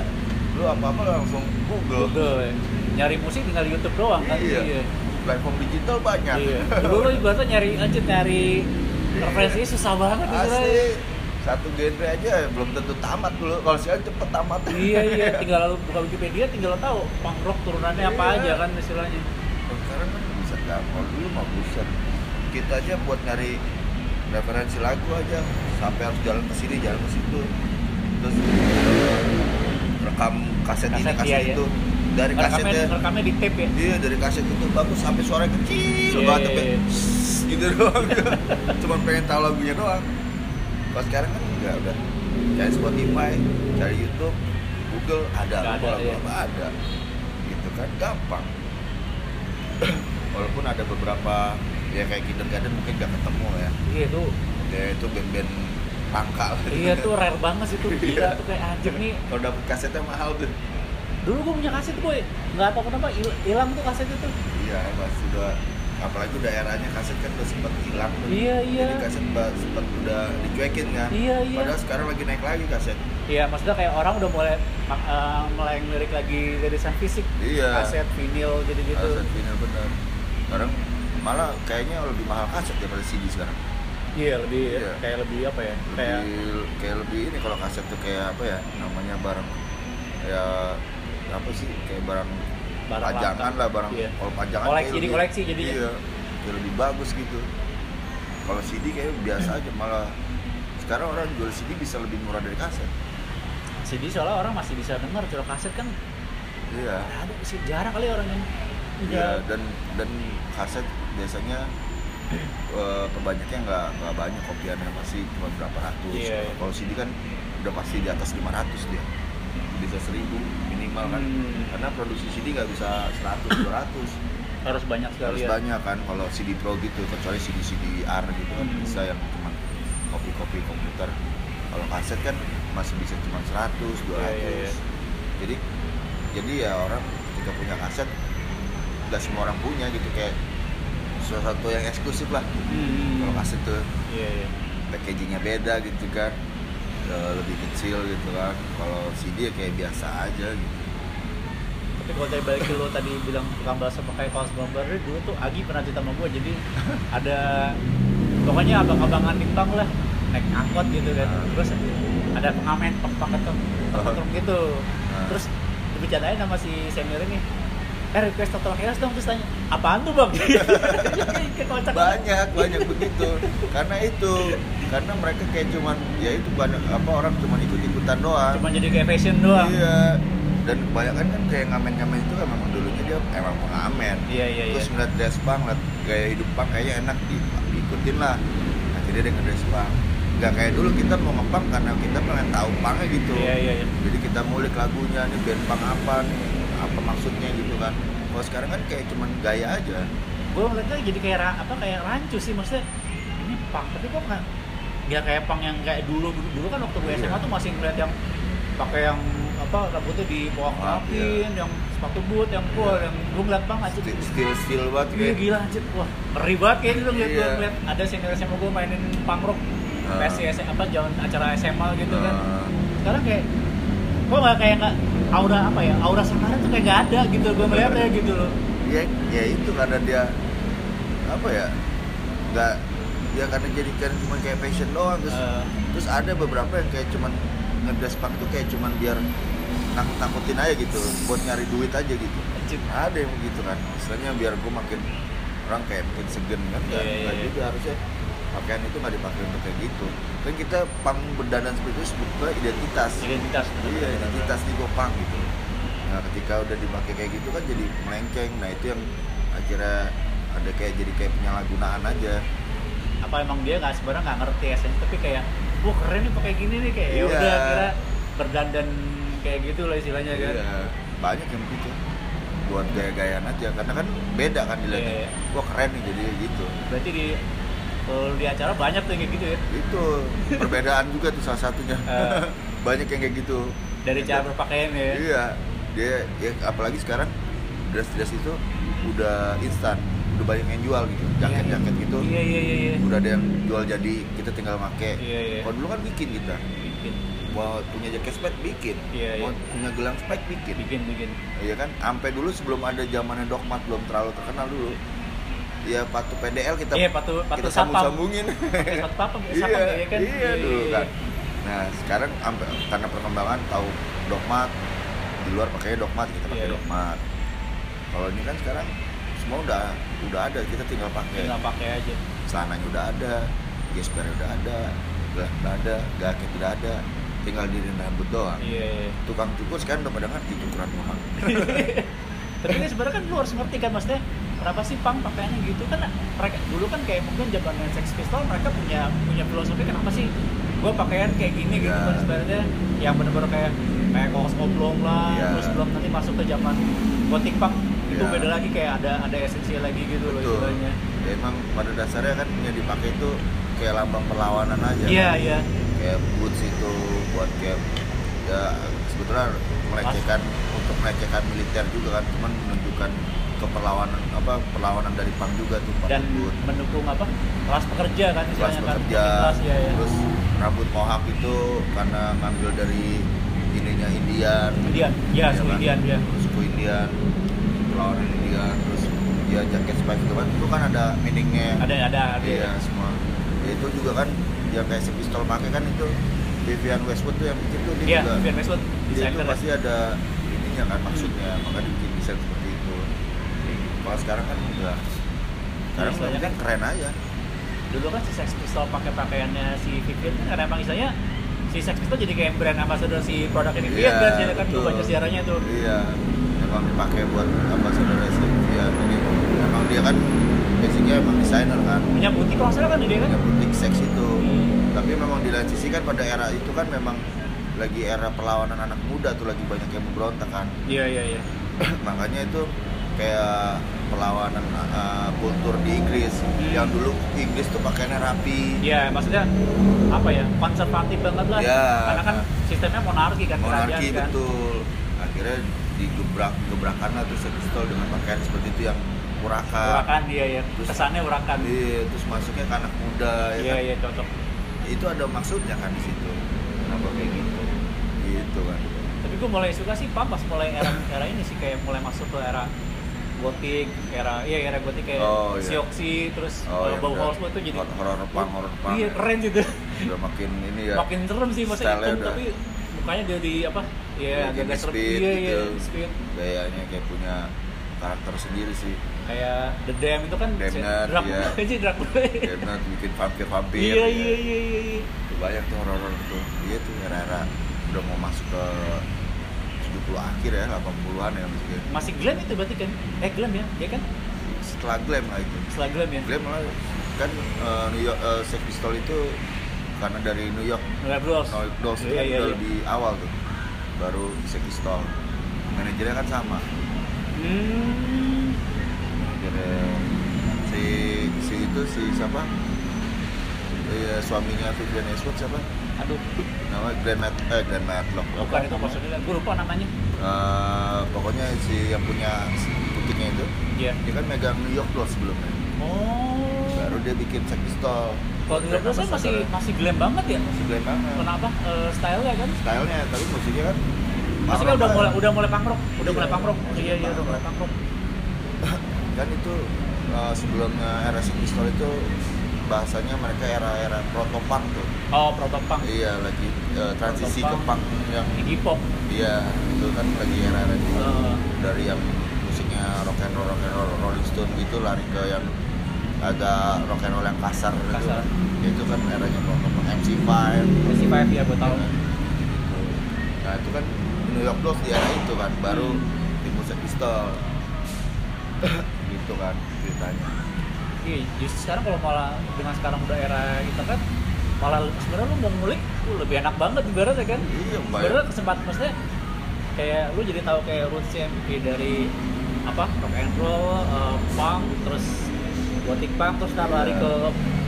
lu apa-apa lu langsung Google, Google ya. nyari musik tinggal YouTube doang kan Iya. platform digital banyak Iya. Dulu ibaratnya nyari aja nyari referensinya susah banget. Asli satu genre aja belum tentu tamat dulu kalau sekarang cepet tamat Iya iya, tinggal buka Wikipedia tinggal tahu punk rock turunannya apa Iya. aja kan istilahnya. Sekarang kan bisa gampang dulu mah buset kita aja buat nyari referensi lagu aja sampai harus jalan ke sini jalan ke situ terus eh, rekam kaset, ini Kaset, kaset iya, iya. itu dari Rekamnya, kasetnya rekamnya di tape ya. iya dari kaset itu bagus sampai suara kecil Iya, banget iya, sampai iya. Gitu doang cuma pengen tahu lagunya doang kalau sekarang kan enggak udah cari Spotify cari YouTube Google ada Nggak apa ada, lagu iya. apa ada gitu kan gampang walaupun ada beberapa ya kayak kindergarten mungkin gak ketemu ya Iya tuh, ya itu band-band langka lah iya tuh rare banget sih tuh gila Iya. tuh kayak anjir nih. kalau dapet kasetnya mahal tuh Dulu gue punya kaset gue, nggak tahu kenapa hil- hilang tuh kaset itu. iya pas sudah apalagi daerahnya kaset kan udah sempet hilang tuh Iya iya. jadi kaset sempet udah dicuekin kan Iya iya. padahal sekarang lagi naik lagi kaset Iya, maksudnya kayak orang udah mulai eh, mulai ngelirik lagi rilisan fisik, iya kaset, vinil, jadi gitu. kaset vinyl bener sekarang malah kayaknya lebih mahal kaset daripada CD sekarang iya lebih Iya. kayak lebih apa ya kayak lebih kayak lebih ini kalau kaset tuh kayak apa ya namanya barang ya apa sih kayak barang, Barang pajangan langka. lah barang Iya. kalau pajangan Koleksi, kayak jadi lebih- koleksi jadinya. iya kayak lebih bagus gitu kalau CD kayak biasa aja malah sekarang orang jual CD bisa lebih murah dari kaset CD soalnya orang masih bisa denger kalau kaset kan iya ada sih jarang kali orang yang Iya dan dan kaset biasanya eh, pembanyaknya nggak nggak banyak kopiannya pasti cuma berapa ratus. Iya, iya. Kalau CD kan udah pasti di atas 500 dia bisa 1000 minimal kan Hmm. karena produksi CD nggak bisa 100 200 harus banyak sekali harus ya. banyak kan kalau CD Pro gitu kecuali CD CD R gitu kan Hmm. bisa yang cuma kopi-kopi komputer kalau kaset kan masih bisa cuma 100 200 Iya, iya, iya. jadi jadi ya orang ketika punya kaset nggak semua orang punya gitu kayak sesuatu yang eksklusif lah Hmm. kalau kaset tuh Iya iya. packagingnya beda gitu kan lebih kecil gitu kan kalau CD ya kayak biasa aja gitu Tapi kalau tadi balik lo tadi bilang tukang bakso pakai kaos gambar dulu tuh Agi pernah cerita sama gue jadi ada pokoknya abang-abangan di lah naik angkot gitu kan Ah. terus ada pengamen pakai tuh truk gitu Ah. terus dibicarain sama si senior ini eh request total chaos dong terus tanya apaan tuh bang? Banyak banyak begitu. Karena itu karena mereka kayak cuman ya itu banyak apa orang cuman ikut ikutan doang. Cuma jadi kayak fashion doang. Iya. Dan kebanyakan kan kayak ngamen-ngamen itu kan memang dulunya dia emang pengamen. Iya iya iya. terus ngeliat dress punk ngeliat gaya hidup punk kayaknya enak di, diikutin lah. Akhirnya dia nge-dress punk nggak kayak dulu kita mau ngepunk karena kita pengen tahu punknya gitu. Iya iya iya. jadi kita mulik lagunya nih band punk apa nih apa maksudnya gitu kan. Kalau sekarang kan kayak cuman gaya aja. Gue ngeliatnya jadi kayak apa kayak rancu sih maksudnya ini punk tapi kok nggak nggak kayak punk yang kayak dulu dulu, kan waktu gue Iya. SMA tuh masih ngeliat yang pakai yang apa rambutnya di bawah Ah, rapin yang sepatu boot yang gue Iya. yang gue ngeliat punk aja stil, stil banget Iya kayak. gila anjir, wah ngeri banget kayak gitu ngeliat gue Iya. ngeliat. Ada senior SMA gue mainin punk rock. Ah. SMA apa jalan acara SMA gitu kan. Eh, sekarang kayak kok nggak kayak nggak aura apa ya aura sekarang tuh kayak nggak ada gitu gue ngeliatnya gitu loh. Ya ya itu karena dia apa ya nggak ya karena jadikan cuma kayak fashion doang terus Eh, terus ada beberapa yang kayak cuman ngedress punk tuh kayak cuman biar nakut nakutin aja gitu buat nyari duit aja gitu. Anjir. ada yang begitu kan istilahnya biar gue makin orang kayak makin segen kan iya, nggak iya. juga harusnya pakaian itu nggak dipakai untuk kayak gitu. Kan kita pang berdandan seperti itu sebetulnya identitas. Identitas iya identitas nih gue pang gitu. Nah ketika udah dipakai kayak gitu kan jadi melenceng. Nah itu yang akhirnya ada kayak jadi kayak penyalahgunaan aja. Apa emang dia nggak sebenarnya nggak ngerti esensi tapi kayak wah keren nih pakai gini nih kayak ya Iya. udah kira berdandan kayak gitu lah istilahnya kan. Iya, banyak yang begitu. Buat gaya-gayaan aja. Karena kan beda kan dilihatnya. Iya. wah keren nih jadi gitu. Berarti di kalau di acara banyak tuh yang kayak gitu ya. Itu perbedaan juga tuh salah satunya. Eh. banyak yang kayak gitu. Dari cara berpakaian ya. Iya dia ya, apalagi sekarang dress dress itu udah instan udah banyak yang jual gitu jaket jaket gitu. Iya iya iya iya. Udah ada yang jual jadi kita tinggal make. Iya, iya. kalau dulu kan bikin kita. Bikin. Mau punya jaket spek bikin. Iya, mau iya. punya gelang spek bikin. Bikin bikin. Iya kan, sampai dulu sebelum ada zamannya Dogmat belum terlalu terkenal dulu. Ya patu PDL kita Iya, patu- patu kita sapam. sambung-sambungin. Pakai sepatu apa iya, ya kan iya dulu kan. Nah sekarang karena perkembangan tahu Dogmat di luar pakai Dogmat kita pakai Iya, iya. Dogmat. Kalau ini kan sekarang semua udah udah ada kita tinggal pakai. tinggal pakai aja Celananya udah ada, gesper udah ada, gelang udah ada, jaket udah ada, tinggal diri rambut doang. iya iya. Tukang cukur sekarang udah pada ngerti cukuran mahal. tapi ini sebenarnya kan lu harus ngerti kan maksudnya kenapa sih pang pakaiannya gitu kan mereka dulu kan kayak mungkin zaman Sex Pistol mereka punya punya filosofi kenapa sih gue pakaian kayak gini gitu Iya. kan sebenarnya yang bener-bener kayak kayak kaos oblong lah Iya. terus belum nanti masuk ke zaman gothic punk itu Iya. beda lagi kayak ada ada esensi lagi gitu loh Betul. istilahnya Ya, emang pada dasarnya kan yang dipakai itu kayak lambang perlawanan aja. iya kan. iya Kayak boots itu buat kayak ya sebetulnya melecehkan untuk melecehkan militer juga kan, cuman menunjukkan keperlawanan apa perlawanan dari pang juga tuh pakai dan boot. mendukung apa kelas pekerja kan Kelas kan pekerja, kelas ya ya terus rambut mohawk itu karena ngambil dari ininya Indian, Indian ya kan? Indian ya suku Indian, perlawanan Indian, terus dia jaket spike itu kan itu kan ada meaningnya. Ada ada ada. Iya semua. Ya, itu juga kan yang kayak si pistol pakai kan itu Vivian Westwood tuh yang bikin tuh dia iya juga. Vivian Westwood dia itu ya. pasti ada ininya kan maksudnya makanya bikin desain seperti kalau sekarang kan enggak sekarang Iya, soalnya kan keren aja. Dulu kan si Sex Pistol pakai pakaiannya si Vivian kan karena emang istilahnya si Sex Pistol jadi kayak brand ambassador si produknya Vivian kan jadi kan betul. baca siarannya tuh. Iya emang dipakai buat ambassador si Vivian jadi emang dia kan basicnya emang desainer kan. Punya butik kalau salah kan dia kan? Punya butik seks itu. Hmm. tapi memang di lain sisi kan pada era itu kan memang lagi era perlawanan anak muda tuh lagi banyak yang memberontak kan. Iya iya iya. Makanya itu kayak perlawanan uh, kultur di Inggris yang dulu Inggris tuh pakaiannya rapi Iya, maksudnya apa ya konservatif banget lah. Iya. Karena kan sistemnya monarki kan monarki kerajaan kan. betul akhirnya digebrak gebrakan lah Sex Pistol dengan pakaian seperti itu yang urakan Urakan dia ya. Terus- Kesannya urakan. Iya, terus masuknya ke anak muda ya Iya kan? iya cocok. itu ada maksudnya kan di situ kenapa kayak gitu gitu kan Tapi gue mulai suka sih pam pas mulai era era ini sih kayak mulai masuk ke era gotik, era iya era gotik kayak Oh, iya. Sioxi, terus Oh, iya, bau udah. house itu jadi horor punk horor punk Iya ya. keren gitu. udah makin ini ya Makin serem sih masa hitam udah- tapi mukanya dia di apa? Iya Lagi agak serem. speed Iya iya gitu. speed. gayanya kayak punya karakter sendiri sih Kayak The Dam itu kan Damned, Dracula iya. aja Dracula. karena bikin vampir vampir Iya iya iya iya. iya. Tuh banyak tuh horor tuh iya tuh era-era udah mau masuk ke 70 akhir ya 80-an ya maksudnya Masih glam itu berarti kan? Eh glam ya? Ya kan? setelah glam lah itu Setelah glam ya? glam malah kan eh, New York eh, Sex Pistol itu karena dari New York. New York Dolls itu Iya, iya, udah iya. lebih awal tuh baru Sex Pistol manajernya kan sama Hmm. manajernya si si itu si siapa Iya, suaminya Vivian Westwood siapa? Aduh, Nama Grand Mat eh Grand Matlock. bukan itu maksudnya. Gue lupa namanya. Eh, pokoknya si yang punya butiknya itu, Iya. dia kan megang New York Dolls sebelumnya. Oh. Baru dia bikin Sex Pistol. Kalau di Bros kan masih masih glam banget ya. masih glam banget. Kenapa? Eh, stylenya kan? Stylenya, tapi musiknya kan Maksudnya udah mulai udah mulai punk rock, udah Iya, mulai punk rock. Iya iya udah mulai punk rock. kan itu eh, sebelumnya era Sex Pistol itu bahasanya mereka era-era proto punk tuh. Oh, proto punk. Iya, lagi eh, transisi ke Proto-punk. punk yang Iggy Pop. Iya, itu kan lagi era-era itu. Eh, dari yang musiknya rock and roll, rock and roll, Rolling Stone gitu lari ke yang agak rock and roll yang kasar, Kasar. Gitu. Itu kan eranya roll, MC5 Messi Five ya gue tahu. gitu. Nah itu kan New York Dolls di era itu kan, baru Hmm. timbul Sex Pistol gitu kan ceritanya Iya, justru sekarang kalau malah dengan sekarang udah era internet malah sebenarnya lu mau ngulik uh, lebih enak banget ibaratnya kan Iya, sebenarnya kesempatan maksudnya kayak lu jadi tahu kayak rootsnya kayak dari apa rock and roll, uh, punk, terus gothic punk, terus ntar lari Iya. ke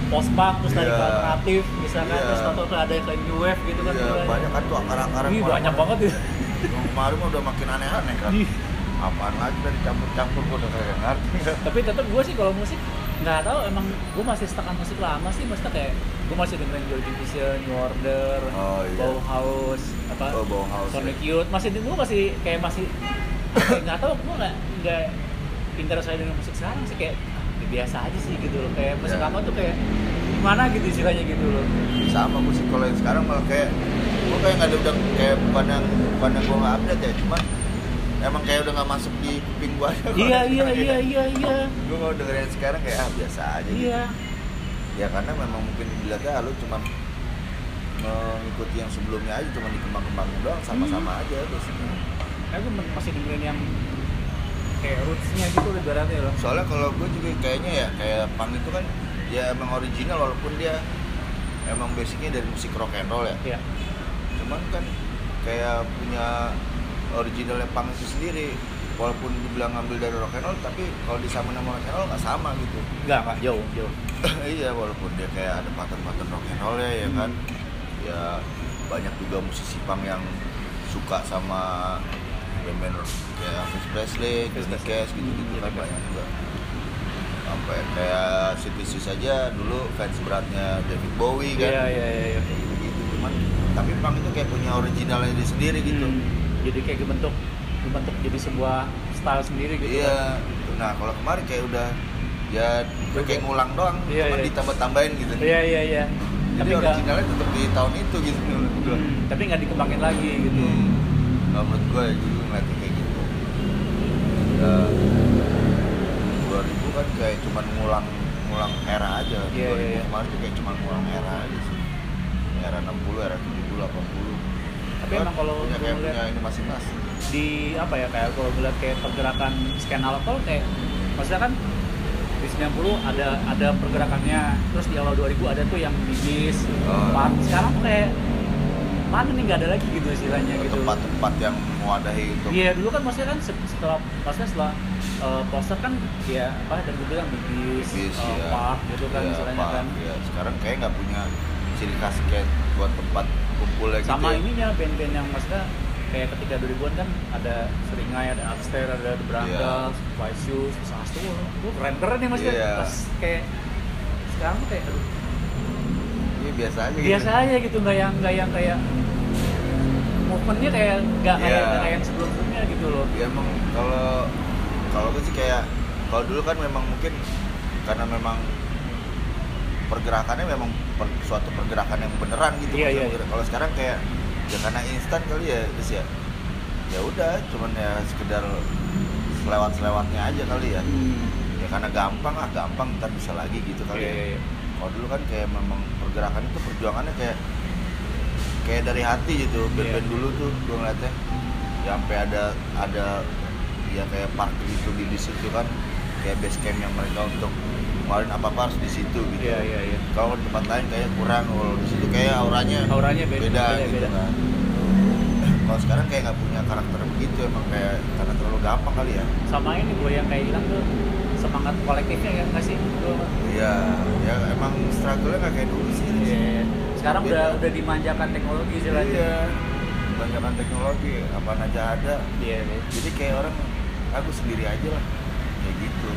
post punk, terus lari ke Iya. alternatif, misalkan Iya. terus tau tuh ada yang new wave gitu kan Iya, sebenarnya. banyak kan tuh akar-akaran Ih, banyak banget ya kemarin mah udah makin aneh-aneh kan apaan lagi dari campur-campur gua udah kayak ngerti tapi tetap gue sih kalau musik nggak tahu emang gue masih stuck musik lama sih maksudnya kayak gue masih dengerin Joy Division, New Order, Oh, iya. Bauhaus, apa Oh, Bauhaus, Sonic ya. Youth masih gue masih kayak masih ya, nggak tahu gue nggak nggak pintar saya dengan musik sekarang sih kayak ah, biasa aja sih gitu loh kayak musik Ya. lama tuh kayak gimana gitu istilahnya gitu loh sama musik kalau yang sekarang malah kayak gue kayak nggak ada udah kayak pandang pandang gue nggak update ya cuman emang kayak udah nggak masuk di kuping gue aja iya iya iya iya iya. Gue mau dengerin sekarang kayak ah biasa aja gitu. Iya. Ya karena memang mungkin dilihatnya lu cuman mengikuti yang sebelumnya aja cuma dikembang-kembangin doang sama-sama Hmm. aja terus kayak gue masih dengerin yang kayak rootsnya gitu loh ibaratnya loh. Soalnya kalau gue juga kayaknya ya kayak punk itu kan ya emang original walaupun dia emang basicnya dari musik rock and roll ya. Iya. Cuman kan kayak punya originalnya punk itu sendiri. Walaupun dibilang ngambil dari rock and roll tapi kalau disamain sama rock and roll nggak sama gitu. Nggak nggak jauh jauh. Iya walaupun dia kayak ada pattern-pattern rock and roll ya, ya kan ya banyak juga musisi punk yang suka sama band-band kayak Elvis Presley, Johnny. Cash gitu-gitu Hmm, kan iya, banyak juga. Sampai kayak Sid Vicious aja dulu fans beratnya David Bowie kan. Iya iya iya iya. gitu cuman tapi punk itu kayak punya originalnya sendiri gitu. Hmm, jadi kayak dibentuk dibentuk jadi sebuah style sendiri gitu iya. gitu. nah kalau kemarin kayak udah ya kayak ngulang doang Iya, cuma iya. ditambah-tambahin gitu. Iya iya iya. Jadi tapi originalnya tetap di tahun itu gitu menurut Hmm, tapi nggak dikembangin lagi gitu. Hmm. Kalau menurut gue ya dulu ngeliatnya kayak gitu. Ya 2000 kan kayak cuman ngulang ngulang era aja. Iya, 2000 iya, iya. kemarin tuh kayak cuman ngulang era aja sih. Era 60 era 70 80 Tapi emang kalau punya kayak punya ini masing-masing di apa ya kayak kalau ngeliat kayak pergerakan scan alkohol kayak maksudnya kan di 90 ada ada pergerakannya terus di awal 2000 ada tuh yang bigis Oh. Pan. sekarang tuh kayak mana nih nggak ada lagi gitu istilahnya gitu tempat-tempat yang mewadahi untuk Iya dulu kan maksudnya kan se- setelah maksudnya setelah uh, poster kan ya apa dan gue bilang bigis, bis, uh, ya. park gitu kan Iya, istilahnya park, kan ya. sekarang kayak nggak punya ciri khas kayak buat tempat kumpulnya gitu sama ya. ininya band-band yang maksudnya kayak ketika 2000-an kan ada Seringai, ada Upstairs, ada The Brandals, White Shoes, Sastu, itu keren-keren nih maksudnya Iya. pas kayak sekarang tuh kayak aduh, Iya, biasa aja biasa aja gitu nggak yang nggak yang kayak movementnya kayak nggak kayak Iya. kayak yang sebelum-sebelumnya gitu loh ya emang kalau kalau gue sih kayak kalau dulu kan memang mungkin karena memang pergerakannya memang per- suatu pergerakan yang beneran gitu Iya, maksudnya. iya, kalau sekarang kayak ya karena instan kali ya terus ya ya udah cuman ya sekedar selewat selewatnya aja kali ya. Ya karena gampang ah gampang ntar bisa lagi gitu kali Iya, ya. iya, iya. kalau dulu kan kayak memang pergerakan itu perjuangannya kayak kayak dari hati gitu. Band-band Iya. dulu tuh gue ngeliatnya ya sampai ada ada ya kayak park gitu di, di situ kan. Kayak base camp yang mereka untuk kemarin apa apa harus di situ gitu Iya, iya, iya. kalau di tempat lain kayak kurang kalau di situ kayak auranya Auranya beda, beda, beda, gitu beda. kan kalau sekarang kayak nggak punya karakter begitu emang kayak karena terlalu gampang kali ya sama ini gue yang kayak hilang tuh semangat kolektifnya ya nggak sih iya ya emang struggle-nya nggak kayak dulu sih Iya. sekarang Beda. udah udah dimanjakan teknologi istilahnya Iya, kebanyakan teknologi, apa aja ada. iya iya. Jadi kayak orang, aku sendiri aja lah, kayak gitu.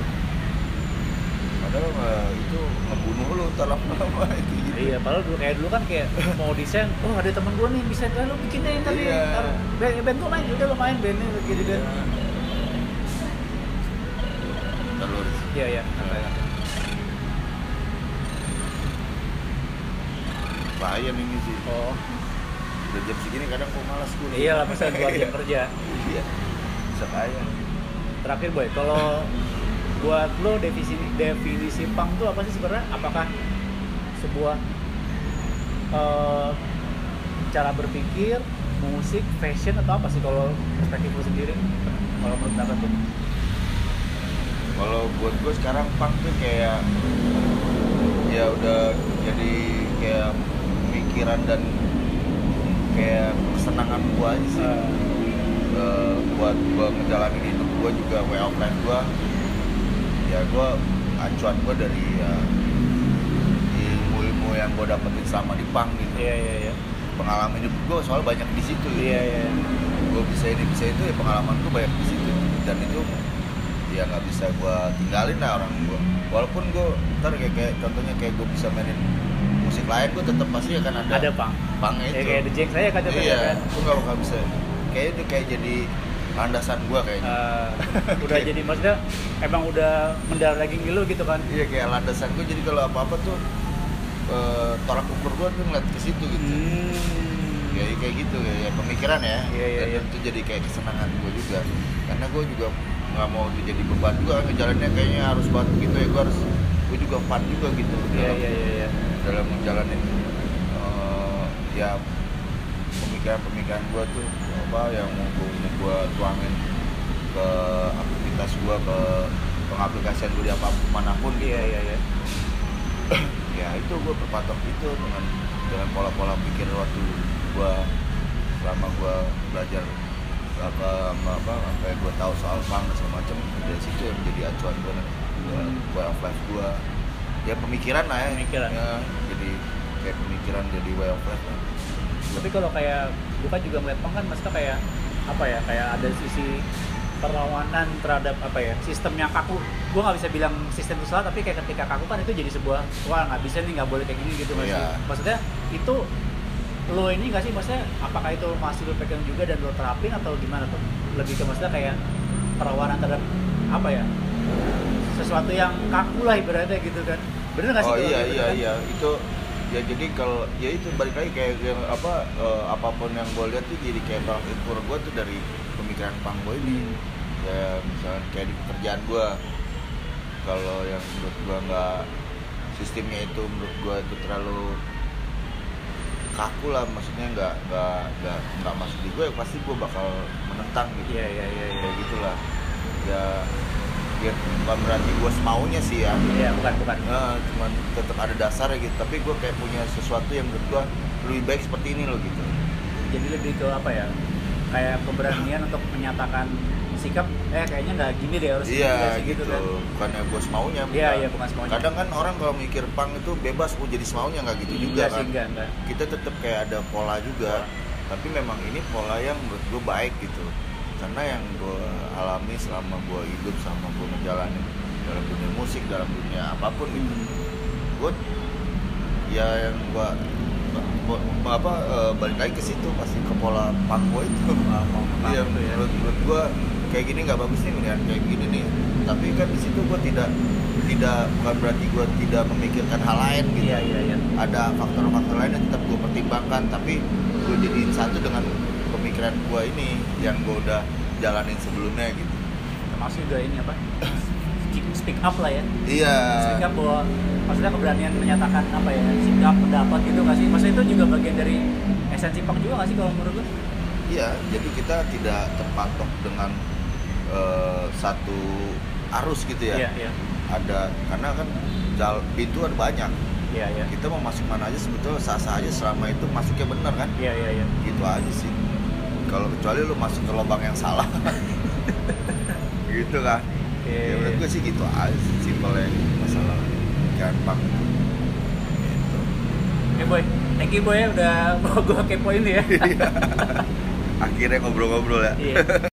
Padahal eh, itu ngebunuh lu ntar lama-lama itu gitu. Iya, padahal dulu kayak dulu kan kayak mau desain, oh ada temen gue nih bisa kan lo bikin deh ntar Iya. ntar band, band gue main, udah lo main bandnya gitu kan. Ntar lu Iya iya. bahaya nih ini sih. Oh, Udah jam segini kadang kok malas gue. iya lah masa dua jam kerja. Iya. Bisa kaya. Terakhir boy, kalau buat lo definisi definisi punk tuh apa sih sebenarnya? Apakah sebuah eh, cara berpikir, musik, fashion atau apa sih kalau perspektif lo sendiri? Kalau menurut pendapat tuh? Kalau buat gue sekarang punk tuh kayak ya udah jadi kayak pemikiran dan kayak kesenangan gue aja sih. Eh, buat gue ngejalanin hidup gue juga way of life gue ya gue acuan gue dari ya, ilmu-ilmu yang gue dapetin selama di punk gitu Iya iya iya. pengalaman hidup gue soal banyak di situ gitu. Iya iya. gue bisa ini bisa itu ya pengalaman gue banyak di situ dan itu ya nggak bisa gue tinggalin lah orang gue walaupun gue ntar kayak, kayak contohnya kayak gue bisa mainin musik lain gue tetap pasti akan ada Ada punk. pangnya Ya itu kayak The Jack saya kan contohnya iya kan. gue nggak bakal bisa kayak itu kayak jadi landasan gue kayaknya. Eh, udah jadi maksudnya emang udah mendarah daging lu gitu kan? Iya kayak landasan gue jadi kalau apa apa tuh eh, tolak ukur gue tuh ngeliat ke situ gitu. Hmm. ya kayak gitu ya, ya pemikiran ya. Iya, iya, dan iya. itu jadi kayak kesenangan gue juga. Karena gue juga nggak mau jadi beban juga ngejalannya kayaknya harus banget gitu ya. Gue harus gue juga fun juga gitu iya dalam, iya iya iya. dalam menjalanin eh, ya pemikiran-pemikiran gue tuh apa yang gue gue tuangin ke aktivitas gue ke pengaplikasian gue di apa mana pun gitu iya iya iya ya itu gue berpatok itu dengan dengan pola-pola pikir waktu gue selama gue belajar apa apa sampai gue tahu soal punk dan segala macam dari situ yang menjadi acuan gue Hmm. way of life gue ya pemikiran lah ya Pemikiran. ya, jadi kayak pemikiran jadi way of life lah. tapi kalau kayak gue kan juga melihat punk kan maksudnya kayak apa ya kayak ada sisi perlawanan terhadap apa ya sistem yang kaku. Gue nggak bisa bilang sistem itu salah tapi kayak ketika kaku kan itu jadi sebuah wah nggak bisa nih nggak boleh kayak gini gitu nggak sih? Iya. maksudnya itu lo ini nggak sih? Maksudnya apakah itu masih lo pegang juga dan lo terapin atau gimana tuh? Lebih ke maksudnya kayak perlawanan terhadap apa ya sesuatu yang kaku lah ibaratnya gitu kan. Bener nggak sih oh iya gitu iya kan? iya. Itu ya jadi kalau ya itu balik lagi kayak yang apa eh, apa pun yang gue lihat tuh jadi kayak tolak ukur gue tuh dari pemikiran pang gue ini. Ya misalnya kayak di pekerjaan gue kalau yang menurut gue nggak sistemnya itu menurut gue itu terlalu kaku lah maksudnya nggak nggak nggak nggak masuk di gue ya pasti gue bakal menentang gitu. Iya iya iya. Kayak gitulah. Ya ya bukan berarti gue semaunya sih ya. Iya bukan bukan. Nah, cuman tetap ada dasarnya gitu. Tapi gue kayak punya sesuatu yang menurut gue lebih baik seperti ini loh gitu. Jadi lebih ke apa ya? Kayak keberanian untuk menyatakan sikap eh kayaknya nggak gini deh harus gini iya deh sih, gitu, kan. Bukannya gue semaunya Iya, bukan. iya, bukan semaunya. kadang kan orang kalau mikir pang itu bebas oh jadi semaunya nggak gitu juga Enggak sih kan. enggak enggak kita tetap kayak ada pola juga. Tapi memang ini pola yang menurut gue baik gitu karena yang gue alami selama gue hidup sama gue menjalani dalam dunia musik dalam dunia apa pun gitu. Gue ya yang gue apa eh, balik lagi ke situ pasti ke pola gue itu. Iya itu ya. menurut menurut gue kayak gini nggak bagus nih mendingan kayak gini nih. Tapi kan di situ gue tidak tidak bukan berarti gue tidak memikirkan hal lain gitu. Iya iya iya. Ada faktor-faktor lain yang tetap gue pertimbangkan tapi gue jadiin satu dengan pemikiran gue ini yang gue udah jalanin sebelumnya gitu. Termasuk juga ini apa? Speak- up lah ya. Iya. Speak up bahwa maksudnya keberanian menyatakan apa ya sikap pendapat gitu nggak sih? Maksudnya itu juga bagian dari esensi punk juga nggak sih kalau menurut lu? Iya jadi kita tidak terpatok dengan eh, satu arus gitu ya. Iya iya. Ada karena kan jal pintu ada banyak. Iya iya. Kita mau masuk mana aja sebetulnya sah-sah aja selama itu masuknya bener kan? Iya iya iya. Gitu aja sih kalau kecuali lu masuk ke lubang yang salah. Gitu kan. Ya menurut gue sih gitu aja sih, simpelnya masalah. Gampang. Gitu. Oke boy, thank you boy ya. Udah mau gue kepoin ya. akhirnya ngobrol-ngobrol ya. Iya.